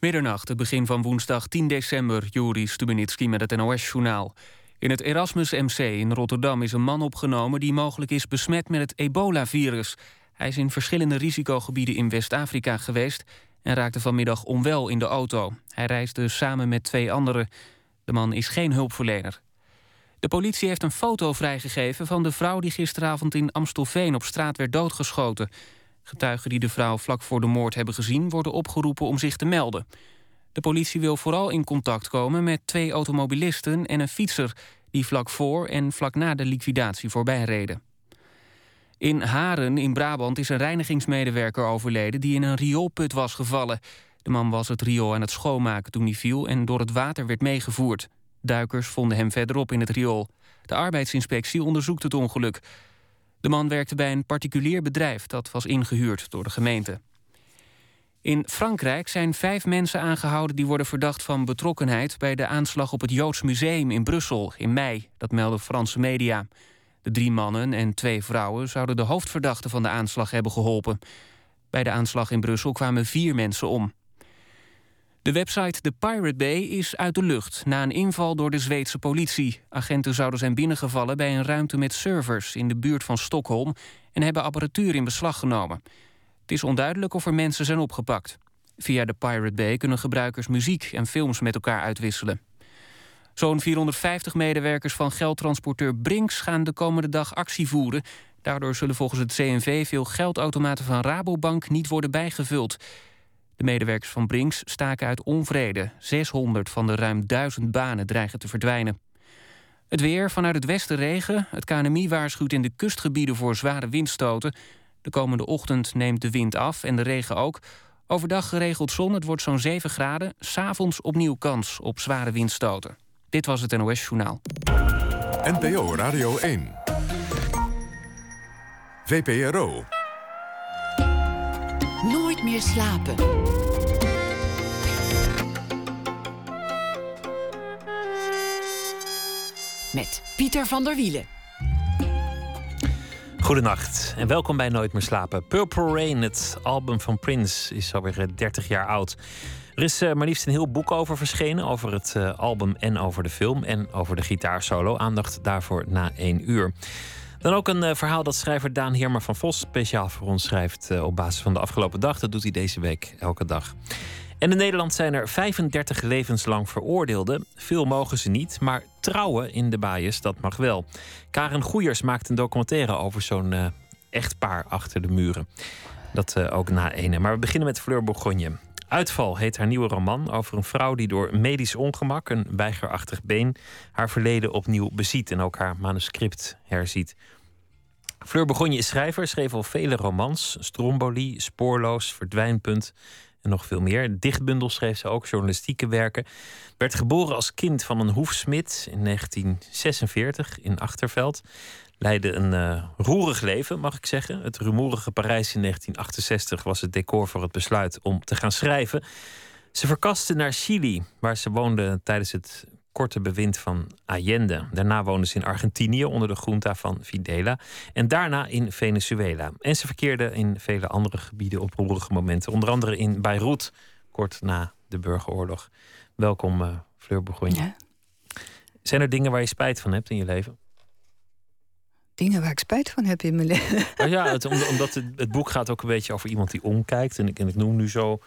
Middernacht, het begin van woensdag 10 december, Juri Stubenitski met het NOS-journaal. In het Erasmus MC in Rotterdam is een man opgenomen die mogelijk is besmet met het ebola-virus. Hij is in verschillende risicogebieden in West-Afrika geweest en raakte vanmiddag onwel in de auto. Hij reisde samen met twee anderen. De man is geen hulpverlener. De politie heeft een foto vrijgegeven van de vrouw die gisteravond in Amstelveen op straat werd doodgeschoten. Getuigen die de vrouw vlak voor de moord hebben gezien worden opgeroepen om zich te melden. De politie wil vooral in contact komen met twee automobilisten en een fietser die vlak voor en vlak na de liquidatie voorbij reden. In Haren in Brabant is een reinigingsmedewerker overleden die in een rioolput was gevallen. De man was het riool aan het schoonmaken toen hij viel en door het water werd meegevoerd. Duikers vonden hem verderop in het riool. De arbeidsinspectie onderzoekt het ongeluk. De man werkte bij een particulier bedrijf dat was ingehuurd door de gemeente. In Frankrijk zijn vijf mensen aangehouden die worden verdacht van betrokkenheid bij de aanslag op het Joods Museum in Brussel in mei. Dat melden Franse media. De drie mannen en twee vrouwen zouden de hoofdverdachte van de aanslag hebben geholpen. Bij de aanslag in Brussel kwamen vier mensen om. De website The Pirate Bay is uit de lucht na een inval door de Zweedse politie. Agenten zouden zijn binnengevallen bij een ruimte met servers in de buurt van Stockholm en hebben apparatuur in beslag genomen. Het is onduidelijk of er mensen zijn opgepakt. Via de Pirate Bay kunnen gebruikers muziek en films met elkaar uitwisselen. Zo'n 450 medewerkers van geldtransporteur Brinks gaan de komende dag actie voeren. Daardoor zullen volgens het CNV veel geldautomaten van Rabobank niet worden bijgevuld. De medewerkers van Brinks staken uit onvrede. 600 van de ruim 1000 banen dreigen te verdwijnen. Het weer vanuit het westen regen. Het KNMI waarschuwt in de kustgebieden voor zware windstoten. De komende ochtend neemt de wind af en de regen ook. Overdag geregeld zon, het wordt zo'n 7 graden. S'avonds opnieuw kans op zware windstoten. Dit was het NOS Journaal. NPO Radio 1. VPRO. Nooit meer slapen. Met Pieter van der Wielen. Goedenacht en welkom bij Nooit meer slapen. Purple Rain, het album van Prince, is alweer 30 jaar oud. Er is uh, maar liefst een heel boek over verschenen. Over het uh, album en over de film. En over de gitaarsolo. Aandacht daarvoor na één uur. Dan ook een uh, verhaal dat schrijver Daan Heerma van Vos speciaal voor ons schrijft. op basis van de afgelopen dag. Dat doet hij deze week elke dag. En in Nederland zijn er 35 levenslang veroordeelden. Veel mogen ze niet, maar trouwen in de baaiers, dat mag wel. Karen Goeiers maakt een documentaire over zo'n uh, echtpaar achter de muren. Dat ook na ene. Maar we beginnen met Fleur Bourgogne. Uitval heet haar nieuwe roman over een vrouw die door medisch ongemak, een weigerachtig been, haar verleden opnieuw beziet en ook haar manuscript herziet. Fleur Bourgogne is schrijver, schreef al vele romans: Stromboli, Spoorloos, Verdwijnpunt en nog veel meer. Dichtbundels schreef ze ook, journalistieke werken. Werd geboren als kind van een hoefsmid in 1946 in Achterveld. Leidde een uh, roerig leven, mag ik zeggen. Het rumoerige Parijs in 1968 was het decor voor het besluit om te gaan schrijven. Ze verkaste naar Chili, waar ze woonde tijdens het korte bewind van Allende. Daarna woonde ze in Argentinië onder de junta van Fidela. En daarna in Venezuela. En ze verkeerde in vele andere gebieden op roerige momenten. Onder andere in Beirut, kort na de burgeroorlog. Welkom, uh, Fleur Bourgogne. Ja. Zijn er dingen waar je spijt van hebt in je leven? Dingen waar ik spijt van heb in mijn leven. Oh ja, het, omdat het, het, boek gaat ook een beetje over iemand die omkijkt. En ik, en ik noem nu zo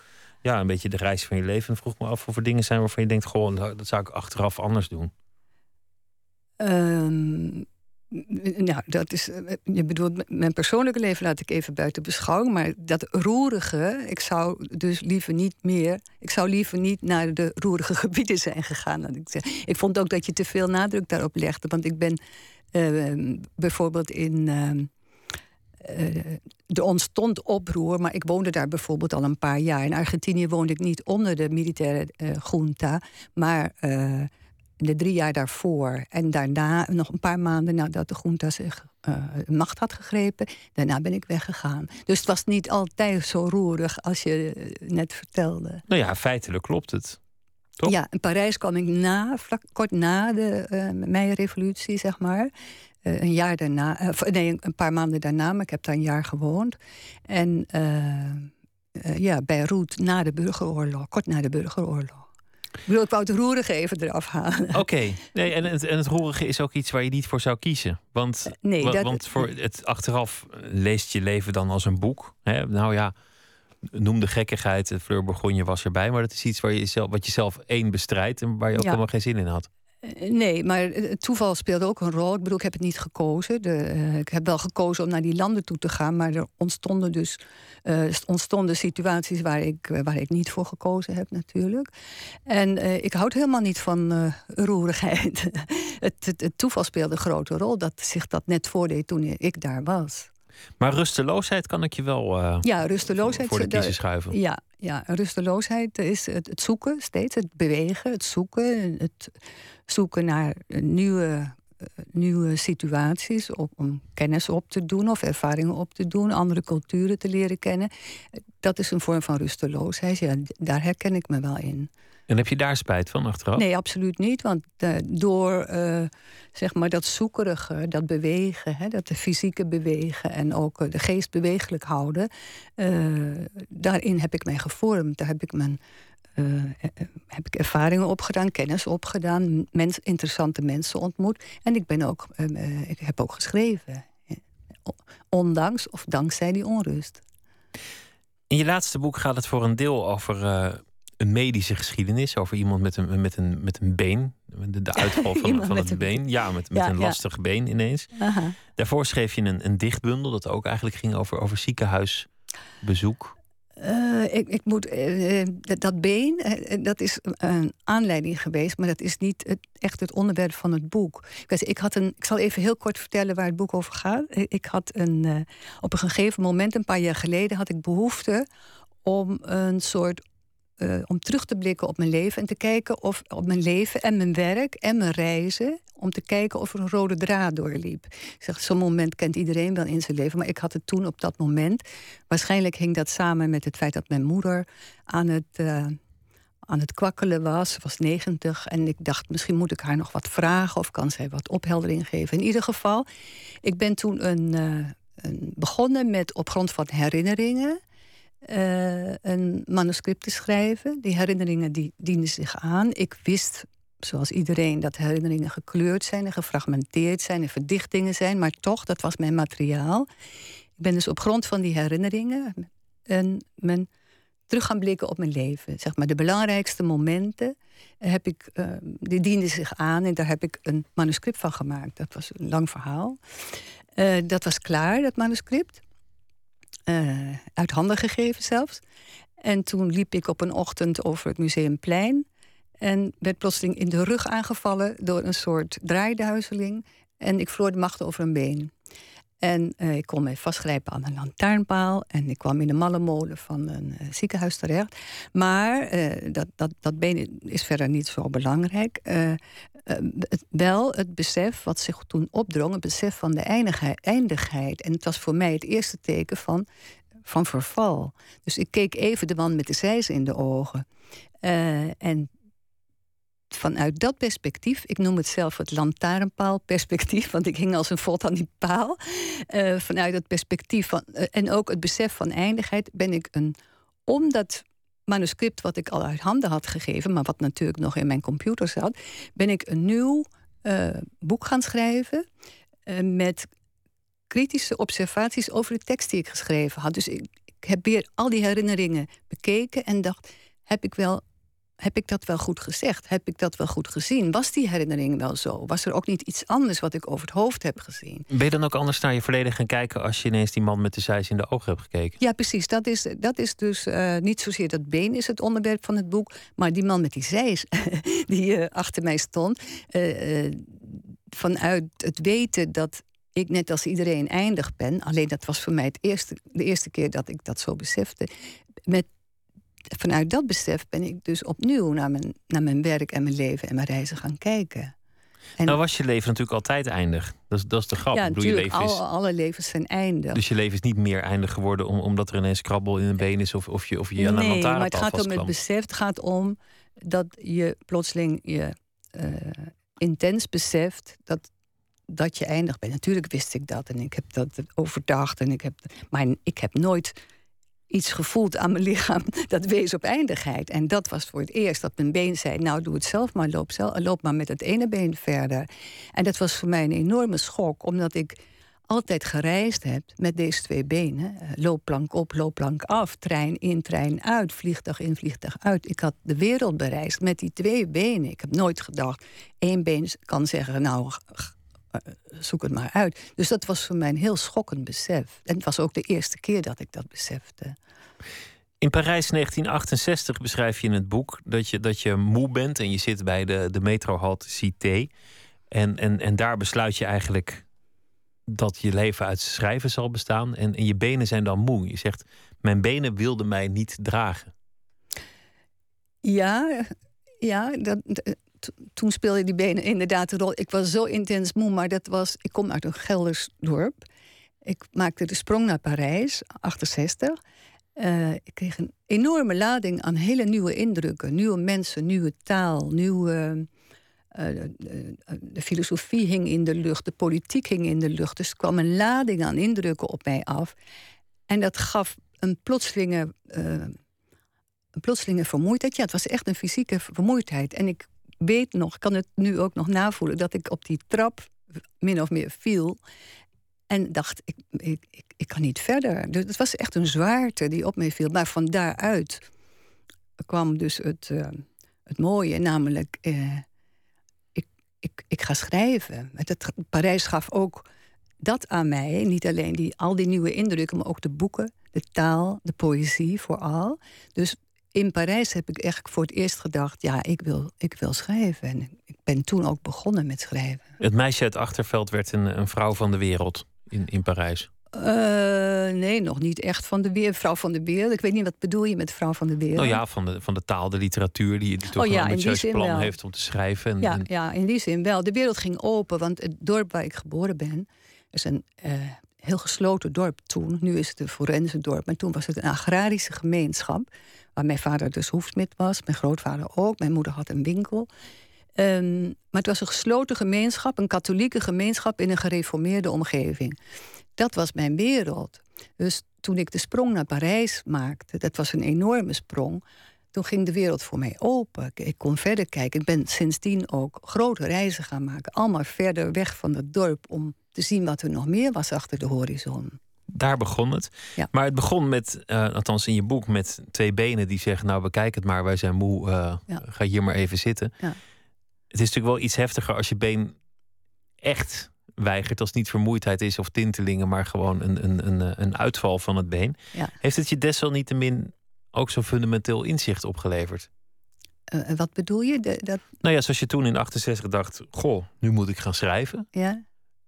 ja, een beetje de reis van je leven. En vroeg me af of er dingen zijn waarvan je denkt: gewoon, dat zou ik achteraf anders doen. Um, nou, dat is. Je bedoelt, mijn persoonlijke leven laat ik even buiten beschouwing. Maar dat roerige, ik zou dus liever niet meer. Ik zou liever niet naar de roerige gebieden zijn gegaan. ik, ik vond ook dat je te veel nadruk daarop legde. Want ik ben uh, bijvoorbeeld in. Uh, er ontstond oproer, maar ik woonde daar bijvoorbeeld al een paar jaar. In Argentinië woonde ik niet onder de militaire uh, junta, maar de drie jaar daarvoor. En daarna, nog een paar maanden nadat de junta zich macht had gegrepen, daarna ben ik weggegaan. Dus het was niet altijd zo roerig als je net vertelde. Nou ja, feitelijk klopt het. Ja, in Parijs kwam ik na, vlak, kort na de uh, meirevolutie, zeg maar. Uh, een jaar daarna, uh, nee, een paar maanden daarna, maar ik heb daar een jaar gewoond. En ja, Beirut na de burgeroorlog, kort na de burgeroorlog. Ik wil ik wou het roerige even eraf halen. Oké, nee, en, het, en het roerige is ook iets waar je niet voor zou kiezen. Want, Eh, nee, dat, want voor het achteraf leest je leven dan als een boek. Hè? Nou ja, noem de gekkigheid, Fleur Bourgogne was erbij. Maar dat is iets waar je zelf, wat je zelf één bestrijdt en waar je ook Ja. helemaal geen zin in had. Eh, Nee, maar het toeval speelde ook een rol. Ik bedoel, ik heb het niet gekozen. De, eh, ik heb wel gekozen om naar die landen toe te gaan, maar er ontstonden dus eh, ontstonden situaties waar ik, waar ik niet voor gekozen heb, natuurlijk. En ik houd helemaal niet van roerigheid. het, het, het toeval speelde een grote rol dat zich dat net voordeed toen ik daar was. Maar rusteloosheid kan ik je wel eh, Ja, rusteloosheid. voor de daar- kiezer schuiven. Ja, ja, rusteloosheid is het, het zoeken steeds, het bewegen, het zoeken, het zoeken naar eh, nieuwe, eh, nieuwe situaties om, om kennis op te doen of ervaringen op te doen, andere culturen te leren kennen. Dat is een vorm van rusteloosheid. Ja, daar herken ik me wel in. En heb je daar spijt van achteraf? Nee, absoluut niet. Want eh, door eh, zeg maar dat zoekerige, dat bewegen, hè, dat de fysieke bewegen en ook eh, de geest bewegelijk houden, daarin heb ik mij gevormd. Daar heb ik mijn. heb ik ervaringen opgedaan, kennis opgedaan, mens, interessante mensen ontmoet. En ik, ben ook, ik heb ook geschreven. Ondanks of dankzij die onrust. In je laatste boek gaat het voor een deel over een medische geschiedenis. Over iemand met een, met een, met een been. De, de uitval van, van het een- been. Ja, met, met Ja, een ja. lastig been ineens. Aha. Daarvoor schreef je een, een dichtbundel dat ook eigenlijk ging over, over ziekenhuisbezoek. Eh, ik, ik moet, eh, eh, dat, dat been, dat is een aanleiding geweest, maar dat is niet het, echt het onderwerp van het boek. Ik, had een, ik zal even heel kort vertellen waar het boek over gaat. Ik had een, op een gegeven moment, een paar jaar geleden, had ik behoefte om een soort. Eh, om terug te blikken op mijn leven en te kijken of op mijn leven en mijn werk en mijn reizen. Om te kijken of er een rode draad doorliep. Ik zeg, zo'n moment kent iedereen wel in zijn leven, maar ik had het toen op dat moment. Waarschijnlijk hing dat samen met het feit dat mijn moeder aan het, eh, aan het kwakkelen was. Ze was 90 en ik dacht, misschien moet ik haar nog wat vragen of kan zij wat opheldering geven. In ieder geval, ik ben toen een, eh, een begonnen met op grond van herinneringen. Eh, een manuscript te schrijven. Die herinneringen die dienden zich aan. Ik wist, zoals iedereen, dat herinneringen gekleurd zijn en gefragmenteerd zijn en verdichtingen zijn. Maar toch, dat was mijn materiaal. Ik ben dus op grond van die herinneringen en mijn terug gaan blikken op mijn leven. Zeg maar de belangrijkste momenten heb ik, eh, die dienden zich aan en daar heb ik een manuscript van gemaakt. Dat was een lang verhaal. Eh, dat was klaar, dat manuscript. Eh, uit handen gegeven zelfs. En toen liep ik op een ochtend over het museumplein. En werd plotseling in de rug aangevallen door een soort draaiduizeling. En ik verloor de macht over een been. En eh, ik kon mij vastgrijpen aan een lantaarnpaal. En ik kwam in de malle molen van een eh, ziekenhuis terecht. Maar eh, dat, dat, dat been is verder niet zo belangrijk. Wel het besef wat zich toen opdrong, het besef van de eindigheid. eindigheid. En het was voor mij het eerste teken van, van verval. Dus ik keek even de man met de zijs in de ogen. En vanuit dat perspectief, ik noem het zelf het lantaarnpaalperspectief, want ik hing als een vod aan die paal. Eh, vanuit het perspectief van, eh, en ook het besef van eindigheid, ben ik een. Om dat manuscript wat ik al uit handen had gegeven, maar wat natuurlijk nog in mijn computer zat, ben ik een nieuw eh, boek gaan schrijven met kritische observaties over de tekst die ik geschreven had. Dus ik heb weer al die herinneringen bekeken en dacht: heb ik wel heb ik dat wel goed gezegd? Heb ik dat wel goed gezien? Was die herinnering wel zo? Was er ook niet iets anders wat ik over het hoofd heb gezien? Ben je dan ook anders naar je verleden gaan kijken als je ineens die man met de zijs in de ogen hebt gekeken? Ja, precies. Dat is, dat is dus eh, niet zozeer dat been is het onderwerp van het boek, maar die man met die zijs die eh, achter mij stond. eh, vanuit het weten dat ik net als iedereen eindig ben, alleen dat was voor mij het eerste, de eerste keer dat ik dat zo besefte. Met vanuit dat besef ben ik dus opnieuw naar mijn, naar mijn werk en mijn leven en mijn reizen gaan kijken. En Nou was je leven natuurlijk altijd eindig. Dat is, dat is de grap. ja, bedoel, je leven is, alle, alle levens zijn eindig. dus je leven is niet meer eindig geworden om, omdat er ineens krabbel in een been is of, of je, of je aan een nee, maar het gaat om het besef. Het gaat om dat je plotseling je eh, intens beseft dat, dat je eindig bent. Natuurlijk wist ik dat en ik heb dat overdacht. En ik heb, maar ik heb nooit iets gevoeld aan mijn lichaam dat wees op eindigheid. En dat was voor het eerst dat mijn been zei: Nou, doe het zelf maar, loop, zelf, loop maar met het ene been verder. En dat was voor mij een enorme schok, omdat ik altijd gereisd heb met deze twee benen. Eh, loopplank op, loopplank af, trein in, trein uit, vliegtuig in, vliegtuig uit. Ik had de wereld bereisd met die twee benen. Ik heb nooit gedacht, één been kan zeggen, nou, eh, zoek het maar uit. Dus dat was voor mij een heel schokkend besef. En het was ook de eerste keer dat ik dat besefte. In Parijs 1968 beschrijf je in het boek dat je, dat je moe bent en je zit bij de, de metrohalte Cité. En, en, en daar besluit je eigenlijk dat je leven uit schrijven zal bestaan. En, en je benen zijn dan moe. Je zegt, mijn benen wilden mij niet dragen. Ja, ja toen speelde die benen inderdaad een rol. Ik was zo intens moe, maar dat was... Ik kom uit een Gelders dorp. Ik maakte de sprong naar Parijs, 68. Eh, ik kreeg een enorme lading aan hele nieuwe indrukken. Nieuwe mensen, nieuwe taal, nieuwe... De, de, filosofie hing in de lucht, de politiek hing in de lucht. Dus kwam een lading aan indrukken op mij af. En dat gaf een plotselinge, uh, een plotselinge vermoeidheid. Ja, het was echt een fysieke vermoeidheid. En ik weet nog, kan het nu ook nog navoelen, dat ik op die trap min of meer viel. En dacht, ik, ik, ik, ik kan niet verder. Dus het was echt een zwaarte die op mij viel. Maar van daaruit kwam dus het, uh, het mooie, namelijk uh, ik, ik, ik ga schrijven. Het, Parijs gaf ook dat aan mij. Niet alleen die, al die nieuwe indrukken, maar ook de boeken, de taal, de poëzie vooral. Dus in Parijs heb ik echt voor het eerst gedacht: ja, ik wil, ik wil schrijven. En ik ben toen ook begonnen met schrijven. Het meisje uit Achterveld werd een, een vrouw van de wereld in, in Parijs. Uh, nee, nog niet echt van de wereld. Vrouw van de wereld. Ik weet niet wat bedoel je met vrouw van de wereld. Nou ja, van de, van de taal, de literatuur die, die toch oh, ja, een ambitieus plan heeft om te schrijven. En, ja, ja, in die zin wel. De wereld ging open, want het dorp waar ik geboren ben is een uh, heel gesloten dorp toen. Nu is het een forense dorp, maar toen was het een agrarische gemeenschap. Waar mijn vader dus hoefsmid was, mijn grootvader ook. Mijn moeder had een winkel. Um, maar het was een gesloten gemeenschap, een katholieke gemeenschap in een gereformeerde omgeving. Dat was mijn wereld. Dus toen ik de sprong naar Parijs maakte, dat was een enorme sprong. Toen ging de wereld voor mij open. Ik kon verder kijken. Ik ben sindsdien ook grote reizen gaan maken. Allemaal verder weg van het dorp om te zien wat er nog meer was achter de horizon. Daar begon het. Maar het begon met, uh, althans in je boek, met twee benen die zeggen: Nou, bekijk het maar, wij zijn moe, uh, ga hier maar even zitten. Ja. Het is natuurlijk wel iets heftiger als je been echt weigert, als het niet vermoeidheid is of tintelingen, maar gewoon een, een, een, een uitval van het been. Heeft het je desalniettemin ook zo'n fundamenteel inzicht opgeleverd? Uh, wat bedoel je? De, dat... Nou ja, zoals je toen in 68 dacht: Goh, nu moet ik gaan schrijven. Ja.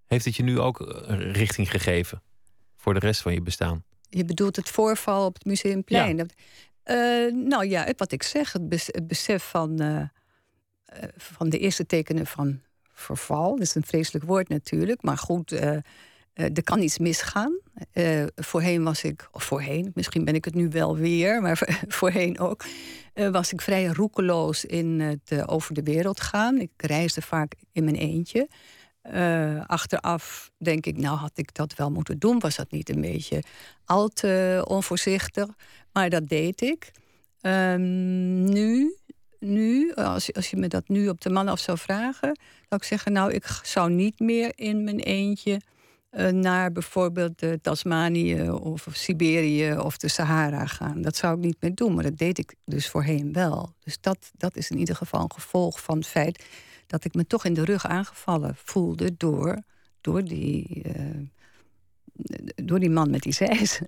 Heeft het je nu ook richting gegeven? voor de rest van je bestaan? Je bedoelt het voorval op het Museumplein? Ja. Uh, nou ja, wat ik zeg, het, besef van, uh, van de eerste tekenen van verval. Dat is een vreselijk woord natuurlijk, maar goed, uh, er kan iets misgaan. voorheen was ik, of voorheen, misschien ben ik het nu wel weer, maar voorheen ook, was ik vrij roekeloos in het over de wereld gaan. Ik reisde vaak in mijn eentje. Achteraf denk ik, nou had ik dat wel moeten doen. Was dat niet een beetje al te onvoorzichtig? Maar dat deed ik. Um, nu, nu als, als je me dat nu op de man af zou vragen, zou ik zeggen, nou, ik zou niet meer in mijn eentje uh, naar bijvoorbeeld de Tasmanië of Siberië of de Sahara gaan. Dat zou ik niet meer doen, maar dat deed ik dus voorheen wel. Dus dat, dat is in ieder geval een gevolg van het feit dat ik me toch in de rug aangevallen voelde door, door, die, uh, door die man met die zeis.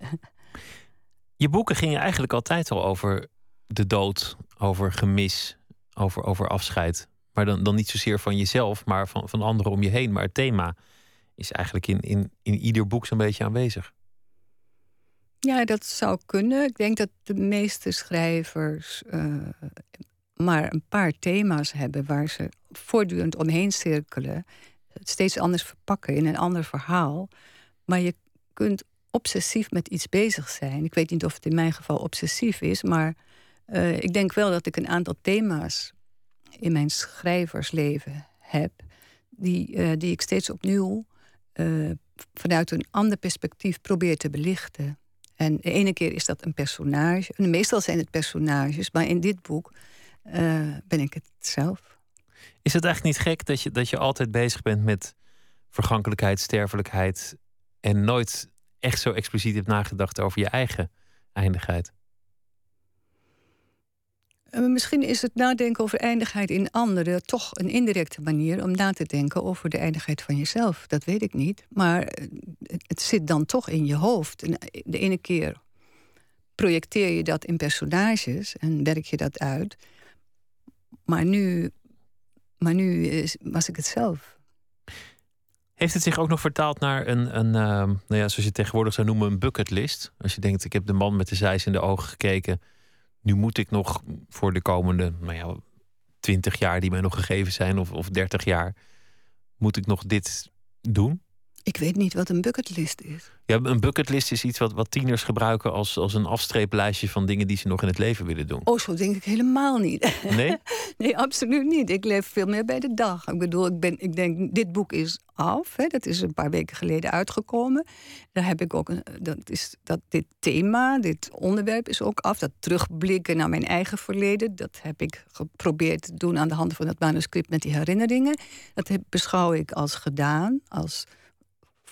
Je boeken gingen eigenlijk altijd al over de dood, over gemis, over, over afscheid. Maar dan, dan niet zozeer van jezelf, maar van, van anderen om je heen. Maar het thema is eigenlijk in, in, in ieder boek zo'n beetje aanwezig. Ja, dat zou kunnen. Ik denk dat de meeste schrijvers uh, maar een paar thema's hebben waar ze voortdurend omheen cirkelen, het steeds anders verpakken in een ander verhaal. Maar je kunt obsessief met iets bezig zijn. Ik weet niet of het in mijn geval obsessief is, maar uh, ik denk wel dat ik een aantal thema's in mijn schrijversleven heb, die, uh, die ik steeds opnieuw uh, vanuit een ander perspectief probeer te belichten. En de ene keer is dat een personage. En meestal zijn het personages, maar in dit boek eh, ben ik het zelf. Is het eigenlijk niet gek dat je, dat je altijd bezig bent met vergankelijkheid, sterfelijkheid en nooit echt zo expliciet hebt nagedacht over je eigen eindigheid? Eh, misschien is het nadenken over eindigheid in anderen toch een indirecte manier om na te denken over de eindigheid van jezelf. Dat weet ik niet. Maar eh, het zit dan toch in je hoofd. Eh, de ene keer projecteer je dat in personages en werk je dat uit. Maar nu, maar nu was ik het zelf. Heeft het zich ook nog vertaald naar een, een nou ja, zoals je tegenwoordig zou noemen, een bucketlist? Als je denkt, ik heb de man met de zijs in de ogen gekeken nu moet ik nog voor de komende, nou ja, 20 jaar die mij nog gegeven zijn, of, of 30 jaar, moet ik nog dit doen? Ik weet niet wat een bucketlist is. Ja, een bucketlist is iets wat, wat tieners gebruiken als, als een afstreeplijstje van dingen die ze nog in het leven willen doen. Oh, zo denk ik helemaal niet. Nee? nee, absoluut niet. Ik leef veel meer bij de dag. Ik bedoel, ik, ben, ik denk, dit boek is af. Hè. Dat is een paar weken geleden uitgekomen. Daar heb ik ook een, dat is dat dit thema, dit onderwerp is ook af. Dat terugblikken naar mijn eigen verleden. Dat heb ik geprobeerd te doen aan de hand van het manuscript met die herinneringen. Dat heb, beschouw ik als gedaan, als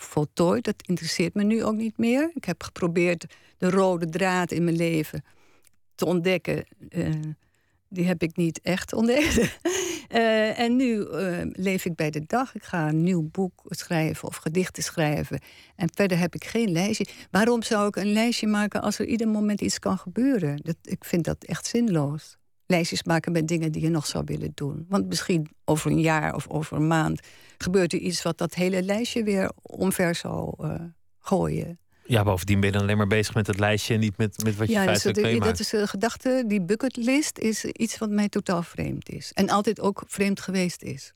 voltooid. Dat interesseert me nu ook niet meer. Ik heb geprobeerd de rode draad in mijn leven te ontdekken. Uh, die heb ik niet echt ontdekt. uh, en nu uh, leef ik bij de dag. Ik ga een nieuw boek schrijven of gedichten schrijven. En verder heb ik geen lijstje. Waarom zou ik een lijstje maken als er ieder moment iets kan gebeuren? Dat, ik vind dat echt zinloos lijstjes maken met dingen die je nog zou willen doen. Want misschien over een jaar of over een maand gebeurt er iets wat dat hele lijstje weer omver zou uh, gooien. Ja, bovendien ben je dan alleen maar bezig met het lijstje en niet met, met wat je ja, dus feitelijk meemaakt. Dat is de gedachte, die bucketlist is iets wat mij totaal vreemd is. En altijd ook vreemd geweest is.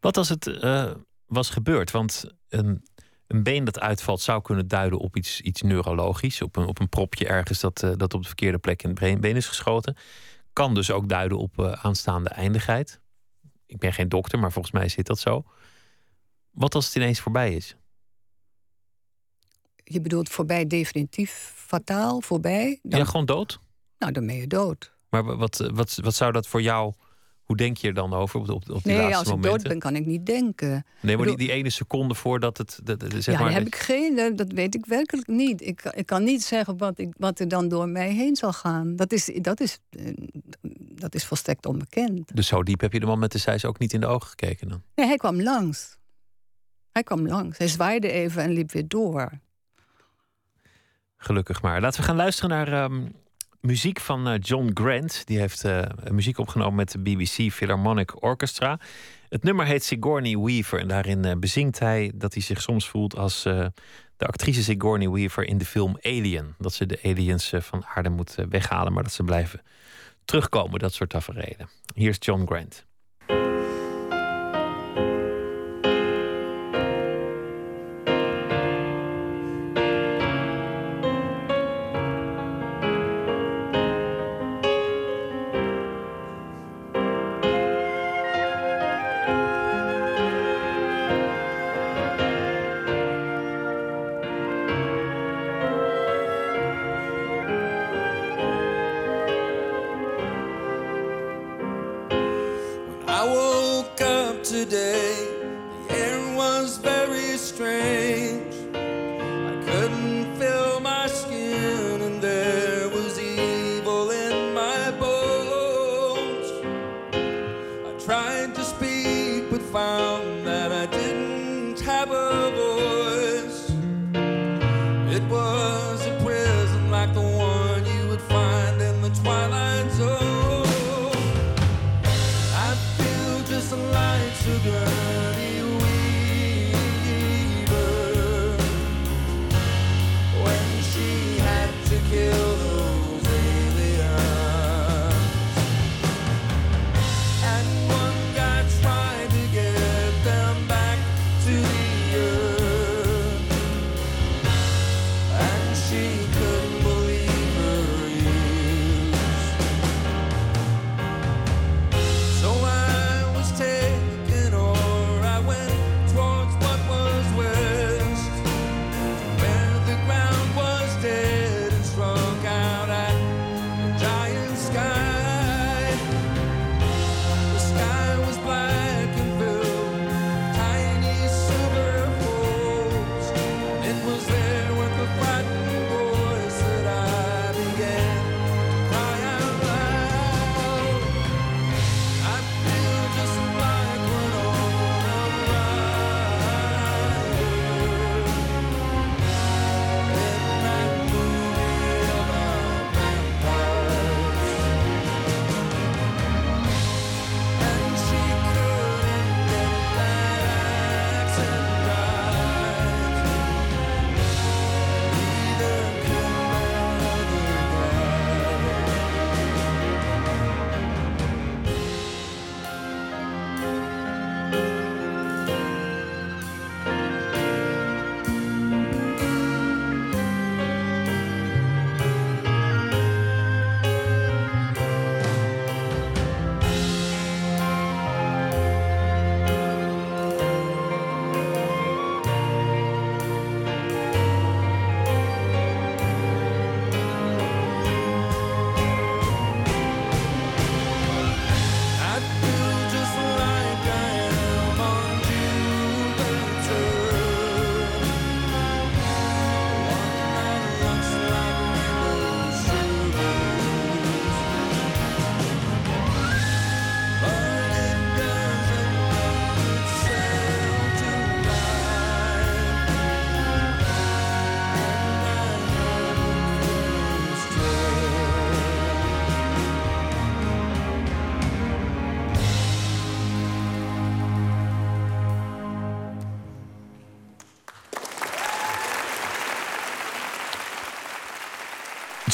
Wat als het uh, was gebeurd? Want een, een been dat uitvalt zou kunnen duiden op iets, iets neurologisch. Op een, op een propje ergens dat, uh, dat op de verkeerde plek in het been is geschoten kan dus ook duiden op uh, aanstaande eindigheid. Ik ben geen dokter, maar volgens mij zit dat zo. Wat als het ineens voorbij is? Je bedoelt voorbij definitief fataal, voorbij? Dan... Ja, gewoon dood? Nou, dan ben je dood. Maar wat, wat, wat zou dat voor jou hoe denk je er dan over op, op, op die nee, als ik dood ben, kan ik niet denken. Nee, maar die, die ene seconde voordat het. Zeg ja, maar, heb ik geen. Dat weet ik werkelijk niet. Ik, ik kan niet zeggen wat, ik, wat er dan door mij heen zal gaan. Dat is, dat is, eh, dat is volstrekt onbekend. Dus zo diep heb je de man met de zijs ook niet in de ogen gekeken dan? Nee, hij kwam langs. Hij kwam langs. Hij zwaaide even en liep weer door. Gelukkig maar. Laten we gaan luisteren naar. Um, muziek van eh, John Grant. Die heeft uh, muziek opgenomen met de BBC Philharmonic Orchestra. Het nummer heet Sigourney Weaver. En daarin uh, bezingt hij dat hij zich soms voelt als de actrice Sigourney Weaver in de film Alien. Dat ze de aliens van aarde moet weghalen, maar dat ze blijven terugkomen. Dat soort tafereelen. Hier is John Grant. To the earth.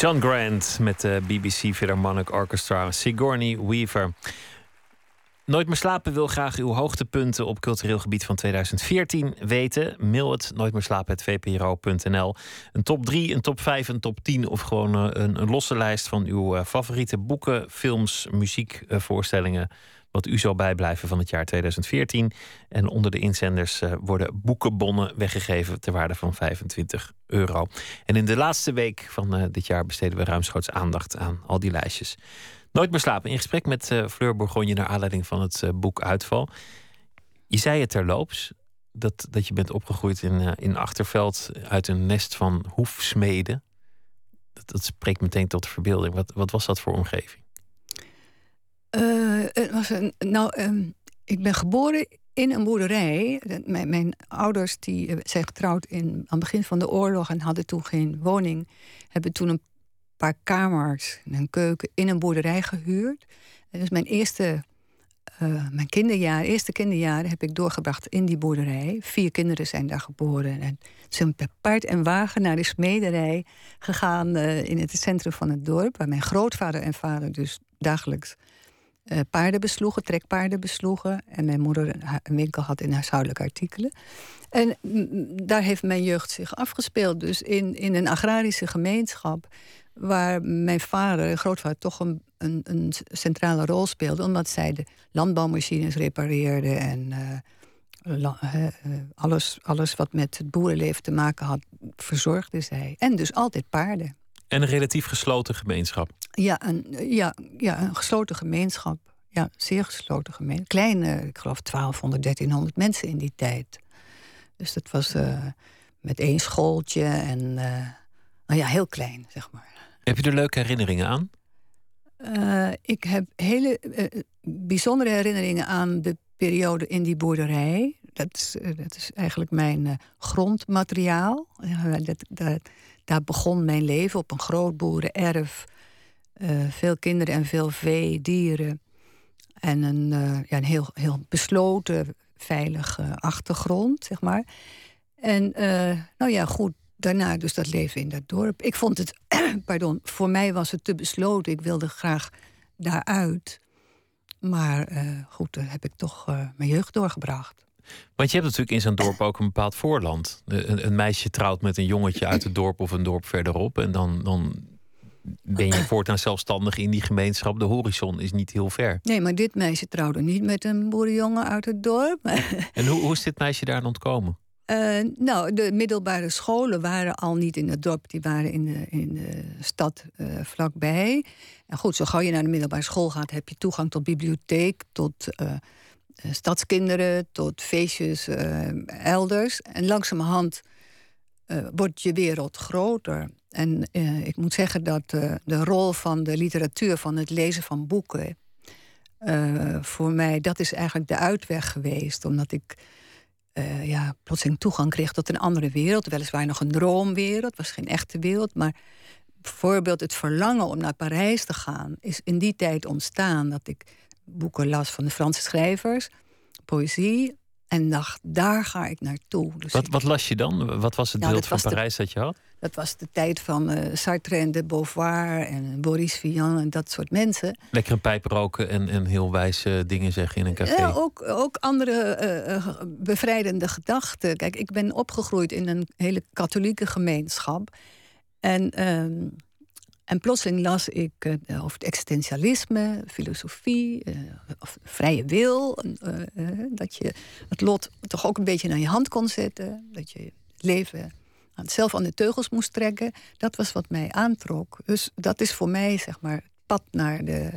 John Grant met de BBC Philharmonic Orchestra, Sigourney Weaver. Nooit meer slapen wil graag uw hoogtepunten op cultureel gebied van 2014 weten. Mail het nooit meer slapen@vpro.nl. Een top 3, een top 5, een top 10 of gewoon eh, een, een losse lijst van uw eh, favoriete boeken, films, muziekvoorstellingen. Wat u zal bijblijven van het jaar 2014. En onder de inzenders eh, worden boekenbonnen weggegeven ter waarde van 25 euro. En in de laatste week van dit jaar besteden we ruimschoots aandacht aan al die lijstjes. Nooit meer slapen. In gesprek met uh, Fleur Bourgogne naar aanleiding van het boek Uitval. Je zei het terloops, dat, dat je bent opgegroeid in, in Achterveld uit een nest van hoefsmeden. Dat, dat spreekt meteen tot de verbeelding. Wat, wat was dat voor omgeving? Het was een, nou, um, ik ben geboren in een boerderij. Mijn, mijn ouders die zijn getrouwd in, aan het begin van de oorlog en hadden toen geen woning. Hebben toen een paar kamers en een keuken in een boerderij gehuurd. En dus mijn eerste, uh, mijn kinderjaren, eerste kinderjaren heb ik doorgebracht in die boerderij. Vier kinderen zijn daar geboren. En zijn per paard en wagen naar de smederij gegaan in het centrum van het dorp. Waar mijn grootvader en vader dus dagelijks uh, paarden besloegen, trekpaarden besloegen. En mijn moeder een winkel had in huishoudelijke artikelen. En daar heeft mijn jeugd zich afgespeeld. Dus in, in een agrarische gemeenschap waar mijn vader en grootvader toch een, een, een, centrale rol speelden, omdat zij de landbouwmachines repareerden en uh, alles, alles wat met het boerenleven te maken had, verzorgde zij. En dus altijd paarden. En een relatief gesloten gemeenschap? Ja, een, ja, ja, een gesloten gemeenschap. Ja, zeer gesloten gemeenschap. Kleine, ik geloof 1200, 1300 mensen in die tijd. Dus dat was uh, met één schooltje en nou ja, heel klein, zeg maar. Heb je er leuke herinneringen aan? Uh, ik heb hele bijzondere herinneringen aan de periode in die boerderij. Dat is, dat is eigenlijk mijn grondmateriaal. Dat, dat, begon mijn leven op een groot boerenerf. veel kinderen en veel vee, dieren. En een, ja, een heel, heel besloten, veilige achtergrond, zeg maar. En nou ja, goed, daarna dus dat leven in dat dorp. Ik vond het, pardon, voor mij was het te besloten. Ik wilde graag daaruit. Maar uh, goed, daar heb ik toch uh, mijn jeugd doorgebracht. Want je hebt natuurlijk in zo'n dorp ook een bepaald voorland. Een, een, meisje trouwt met een jongetje uit het dorp of een dorp verderop. En dan, dan ben je voortaan zelfstandig in die gemeenschap. De horizon is niet heel ver. Nee, maar dit meisje trouwde niet met een boerenjongen uit het dorp. en hoe, hoe is dit meisje daar ontkomen? Uh, nou, de middelbare scholen waren al niet in het dorp, die waren in de, in de stad uh, vlakbij. En goed, zo gauw je naar de middelbare school gaat, heb je toegang tot bibliotheek, tot uh, stadskinderen, tot feestjes elders. En langzamerhand wordt je wereld groter. En ik moet zeggen dat de rol van de literatuur, van het lezen van boeken, voor mij, dat is eigenlijk de uitweg geweest. Omdat ik ja, plotseling toegang kreeg tot een andere wereld. Weliswaar nog een droomwereld, was geen echte wereld. Maar bijvoorbeeld het verlangen om naar Parijs te gaan... is in die tijd ontstaan dat ik boeken las van de Franse schrijvers... poëzie, en dacht, daar ga ik naartoe. Dus wat, wat las je dan? Wat was het nou, beeld van Parijs dat je had? Dat was de tijd van uh, Sartre en de Beauvoir en Boris Vian en dat soort mensen. Lekker een pijp roken en, en heel wijze dingen zeggen in een café. Ja, ook, ook andere uh, bevrijdende gedachten. Kijk, ik ben opgegroeid in een hele katholieke gemeenschap. En, uh, en plotseling las ik over het existentialisme, filosofie, of vrije wil. dat je het lot toch ook een beetje naar je hand kon zetten. Dat je het leven zelf aan de teugels moest trekken. Dat was wat mij aantrok. Dus dat is voor mij, zeg maar, het pad naar, de,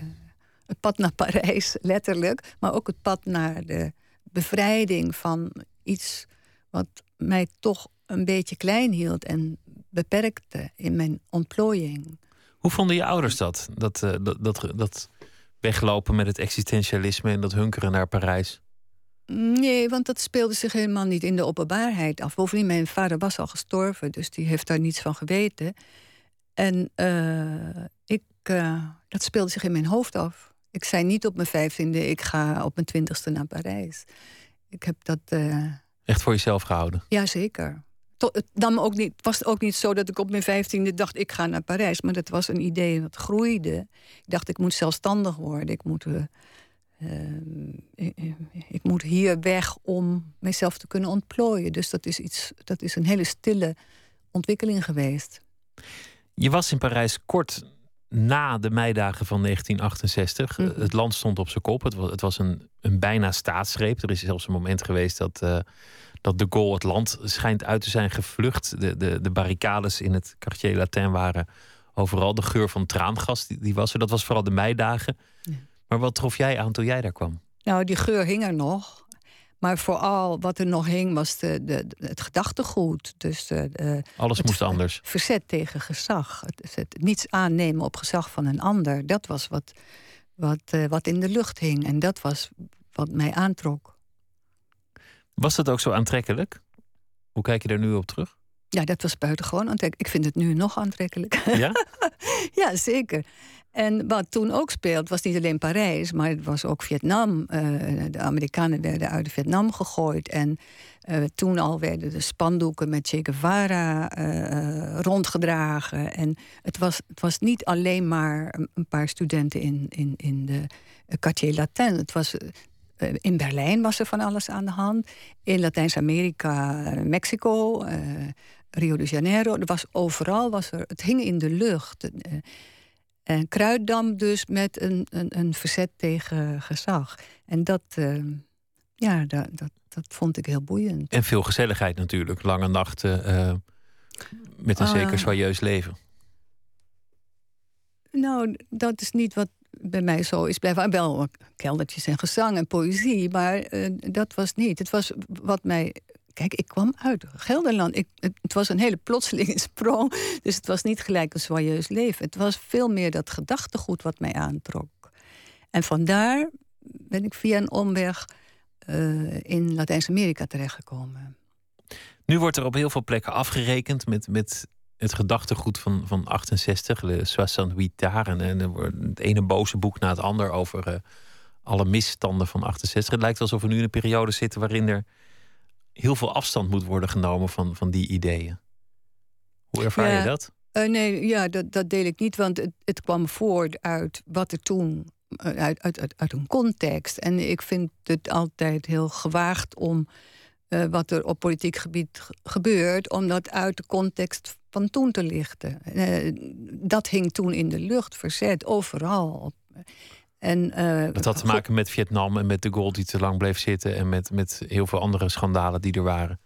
het pad naar Parijs, letterlijk. Maar ook het pad naar de bevrijding van iets wat mij toch een beetje klein hield en beperkte in mijn ontplooiing. Hoe vonden je ouders dat? Dat, uh, dat, dat, dat weglopen met het existentialisme en dat hunkeren naar Parijs? Nee, want dat speelde zich helemaal niet in de openbaarheid af. Bovendien, mijn vader was al gestorven, dus die heeft daar niets van geweten. En uh, ik, uh, dat speelde zich in mijn hoofd af. Ik zei niet op mijn vijftiende, ik ga op mijn twintigste naar Parijs. Ik heb dat... Uh... Echt voor jezelf gehouden? Jazeker. Het nam ook niet, was ook niet zo dat ik op mijn vijftiende dacht: ik ga naar Parijs. Maar dat was een idee dat groeide. Ik dacht: ik moet zelfstandig worden. Ik moet, uh, ik, ik, moet hier weg om mezelf te kunnen ontplooien. Dus dat is, iets, dat is een hele stille ontwikkeling geweest. Je was in Parijs kort na de meidagen van 1968. Mhm. Het land stond op zijn kop. Het was, het was een, een bijna staatsgreep. Er is zelfs een moment geweest dat, uh, dat de Gaulle het land schijnt uit te zijn gevlucht. De, de, de barricades in het Quartier Latin waren overal. De geur van traangas die, die was er. Dat was vooral de meidagen. Maar wat trof jij aan toen jij daar kwam? Nou, die geur hing er nog. Maar vooral wat er nog hing was de, de, het gedachtegoed. Dus de, Alles moest anders. Verzet tegen gezag. Het, het, niets aannemen op gezag van een ander. Dat was wat, wat, uh, wat in de lucht hing. En dat was wat mij aantrok. Was dat ook zo aantrekkelijk? Hoe kijk je daar nu op terug? Ja, dat was buitengewoon aantrekkelijk. Ik vind het nu nog aantrekkelijk. Ja? ja, zeker. En wat toen ook speelt, was niet alleen Parijs, maar het was ook Vietnam. Uh, de Amerikanen werden uit Vietnam gegooid. En uh, toen al werden de spandoeken met Che Guevara uh, rondgedragen. En het was, het was niet alleen maar een paar studenten in, in, in de Quartier Latin. Het was in Berlijn was er van alles aan de hand. In Latijns-Amerika, Mexico, Rio de Janeiro. Er was overal, was er, het hing in de lucht. En Kruiddam dus met een, een, een verzet tegen gezag. En dat, uh, ja, dat, dat, dat vond ik heel boeiend. En veel gezelligheid natuurlijk. Lange nachten uh, met een uh, zeker joyeus leven. Nou, dat is niet wat bij mij zo is blijven. Wel keldertjes en gezang en poëzie, maar uh, dat was niet. Het was wat mij Kijk, ik kwam uit Gelderland. Ik, het, was een hele plotselinge sprong. Dus het was niet gelijk een joyeus leven. Het was veel meer dat gedachtegoed wat mij aantrok. En vandaar ben ik via een omweg uh, in Latijns-Amerika terechtgekomen. Nu wordt er op heel veel plekken afgerekend met, met het gedachtegoed van, van 68, Le 68 Tard. En, het ene boze boek na het ander over uh, alle misstanden van 68. Het lijkt alsof we nu in een periode zitten waarin er heel veel afstand moet worden genomen van, van die ideeën. Hoe ervaar je dat? Uh, nee, ja, dat, dat deel ik niet, want het, het kwam voort uit wat er toen. Uh, uit, uit, uit, uit, een context. En ik vind het altijd heel gewaagd om uh, wat er op politiek gebied gebeurt, om dat uit de context van toen te lichten. dat hing toen in de lucht, verzet, overal. En, uh, dat had te maken met Vietnam en met de gold die te lang bleef zitten en met, met heel veel andere schandalen die er waren.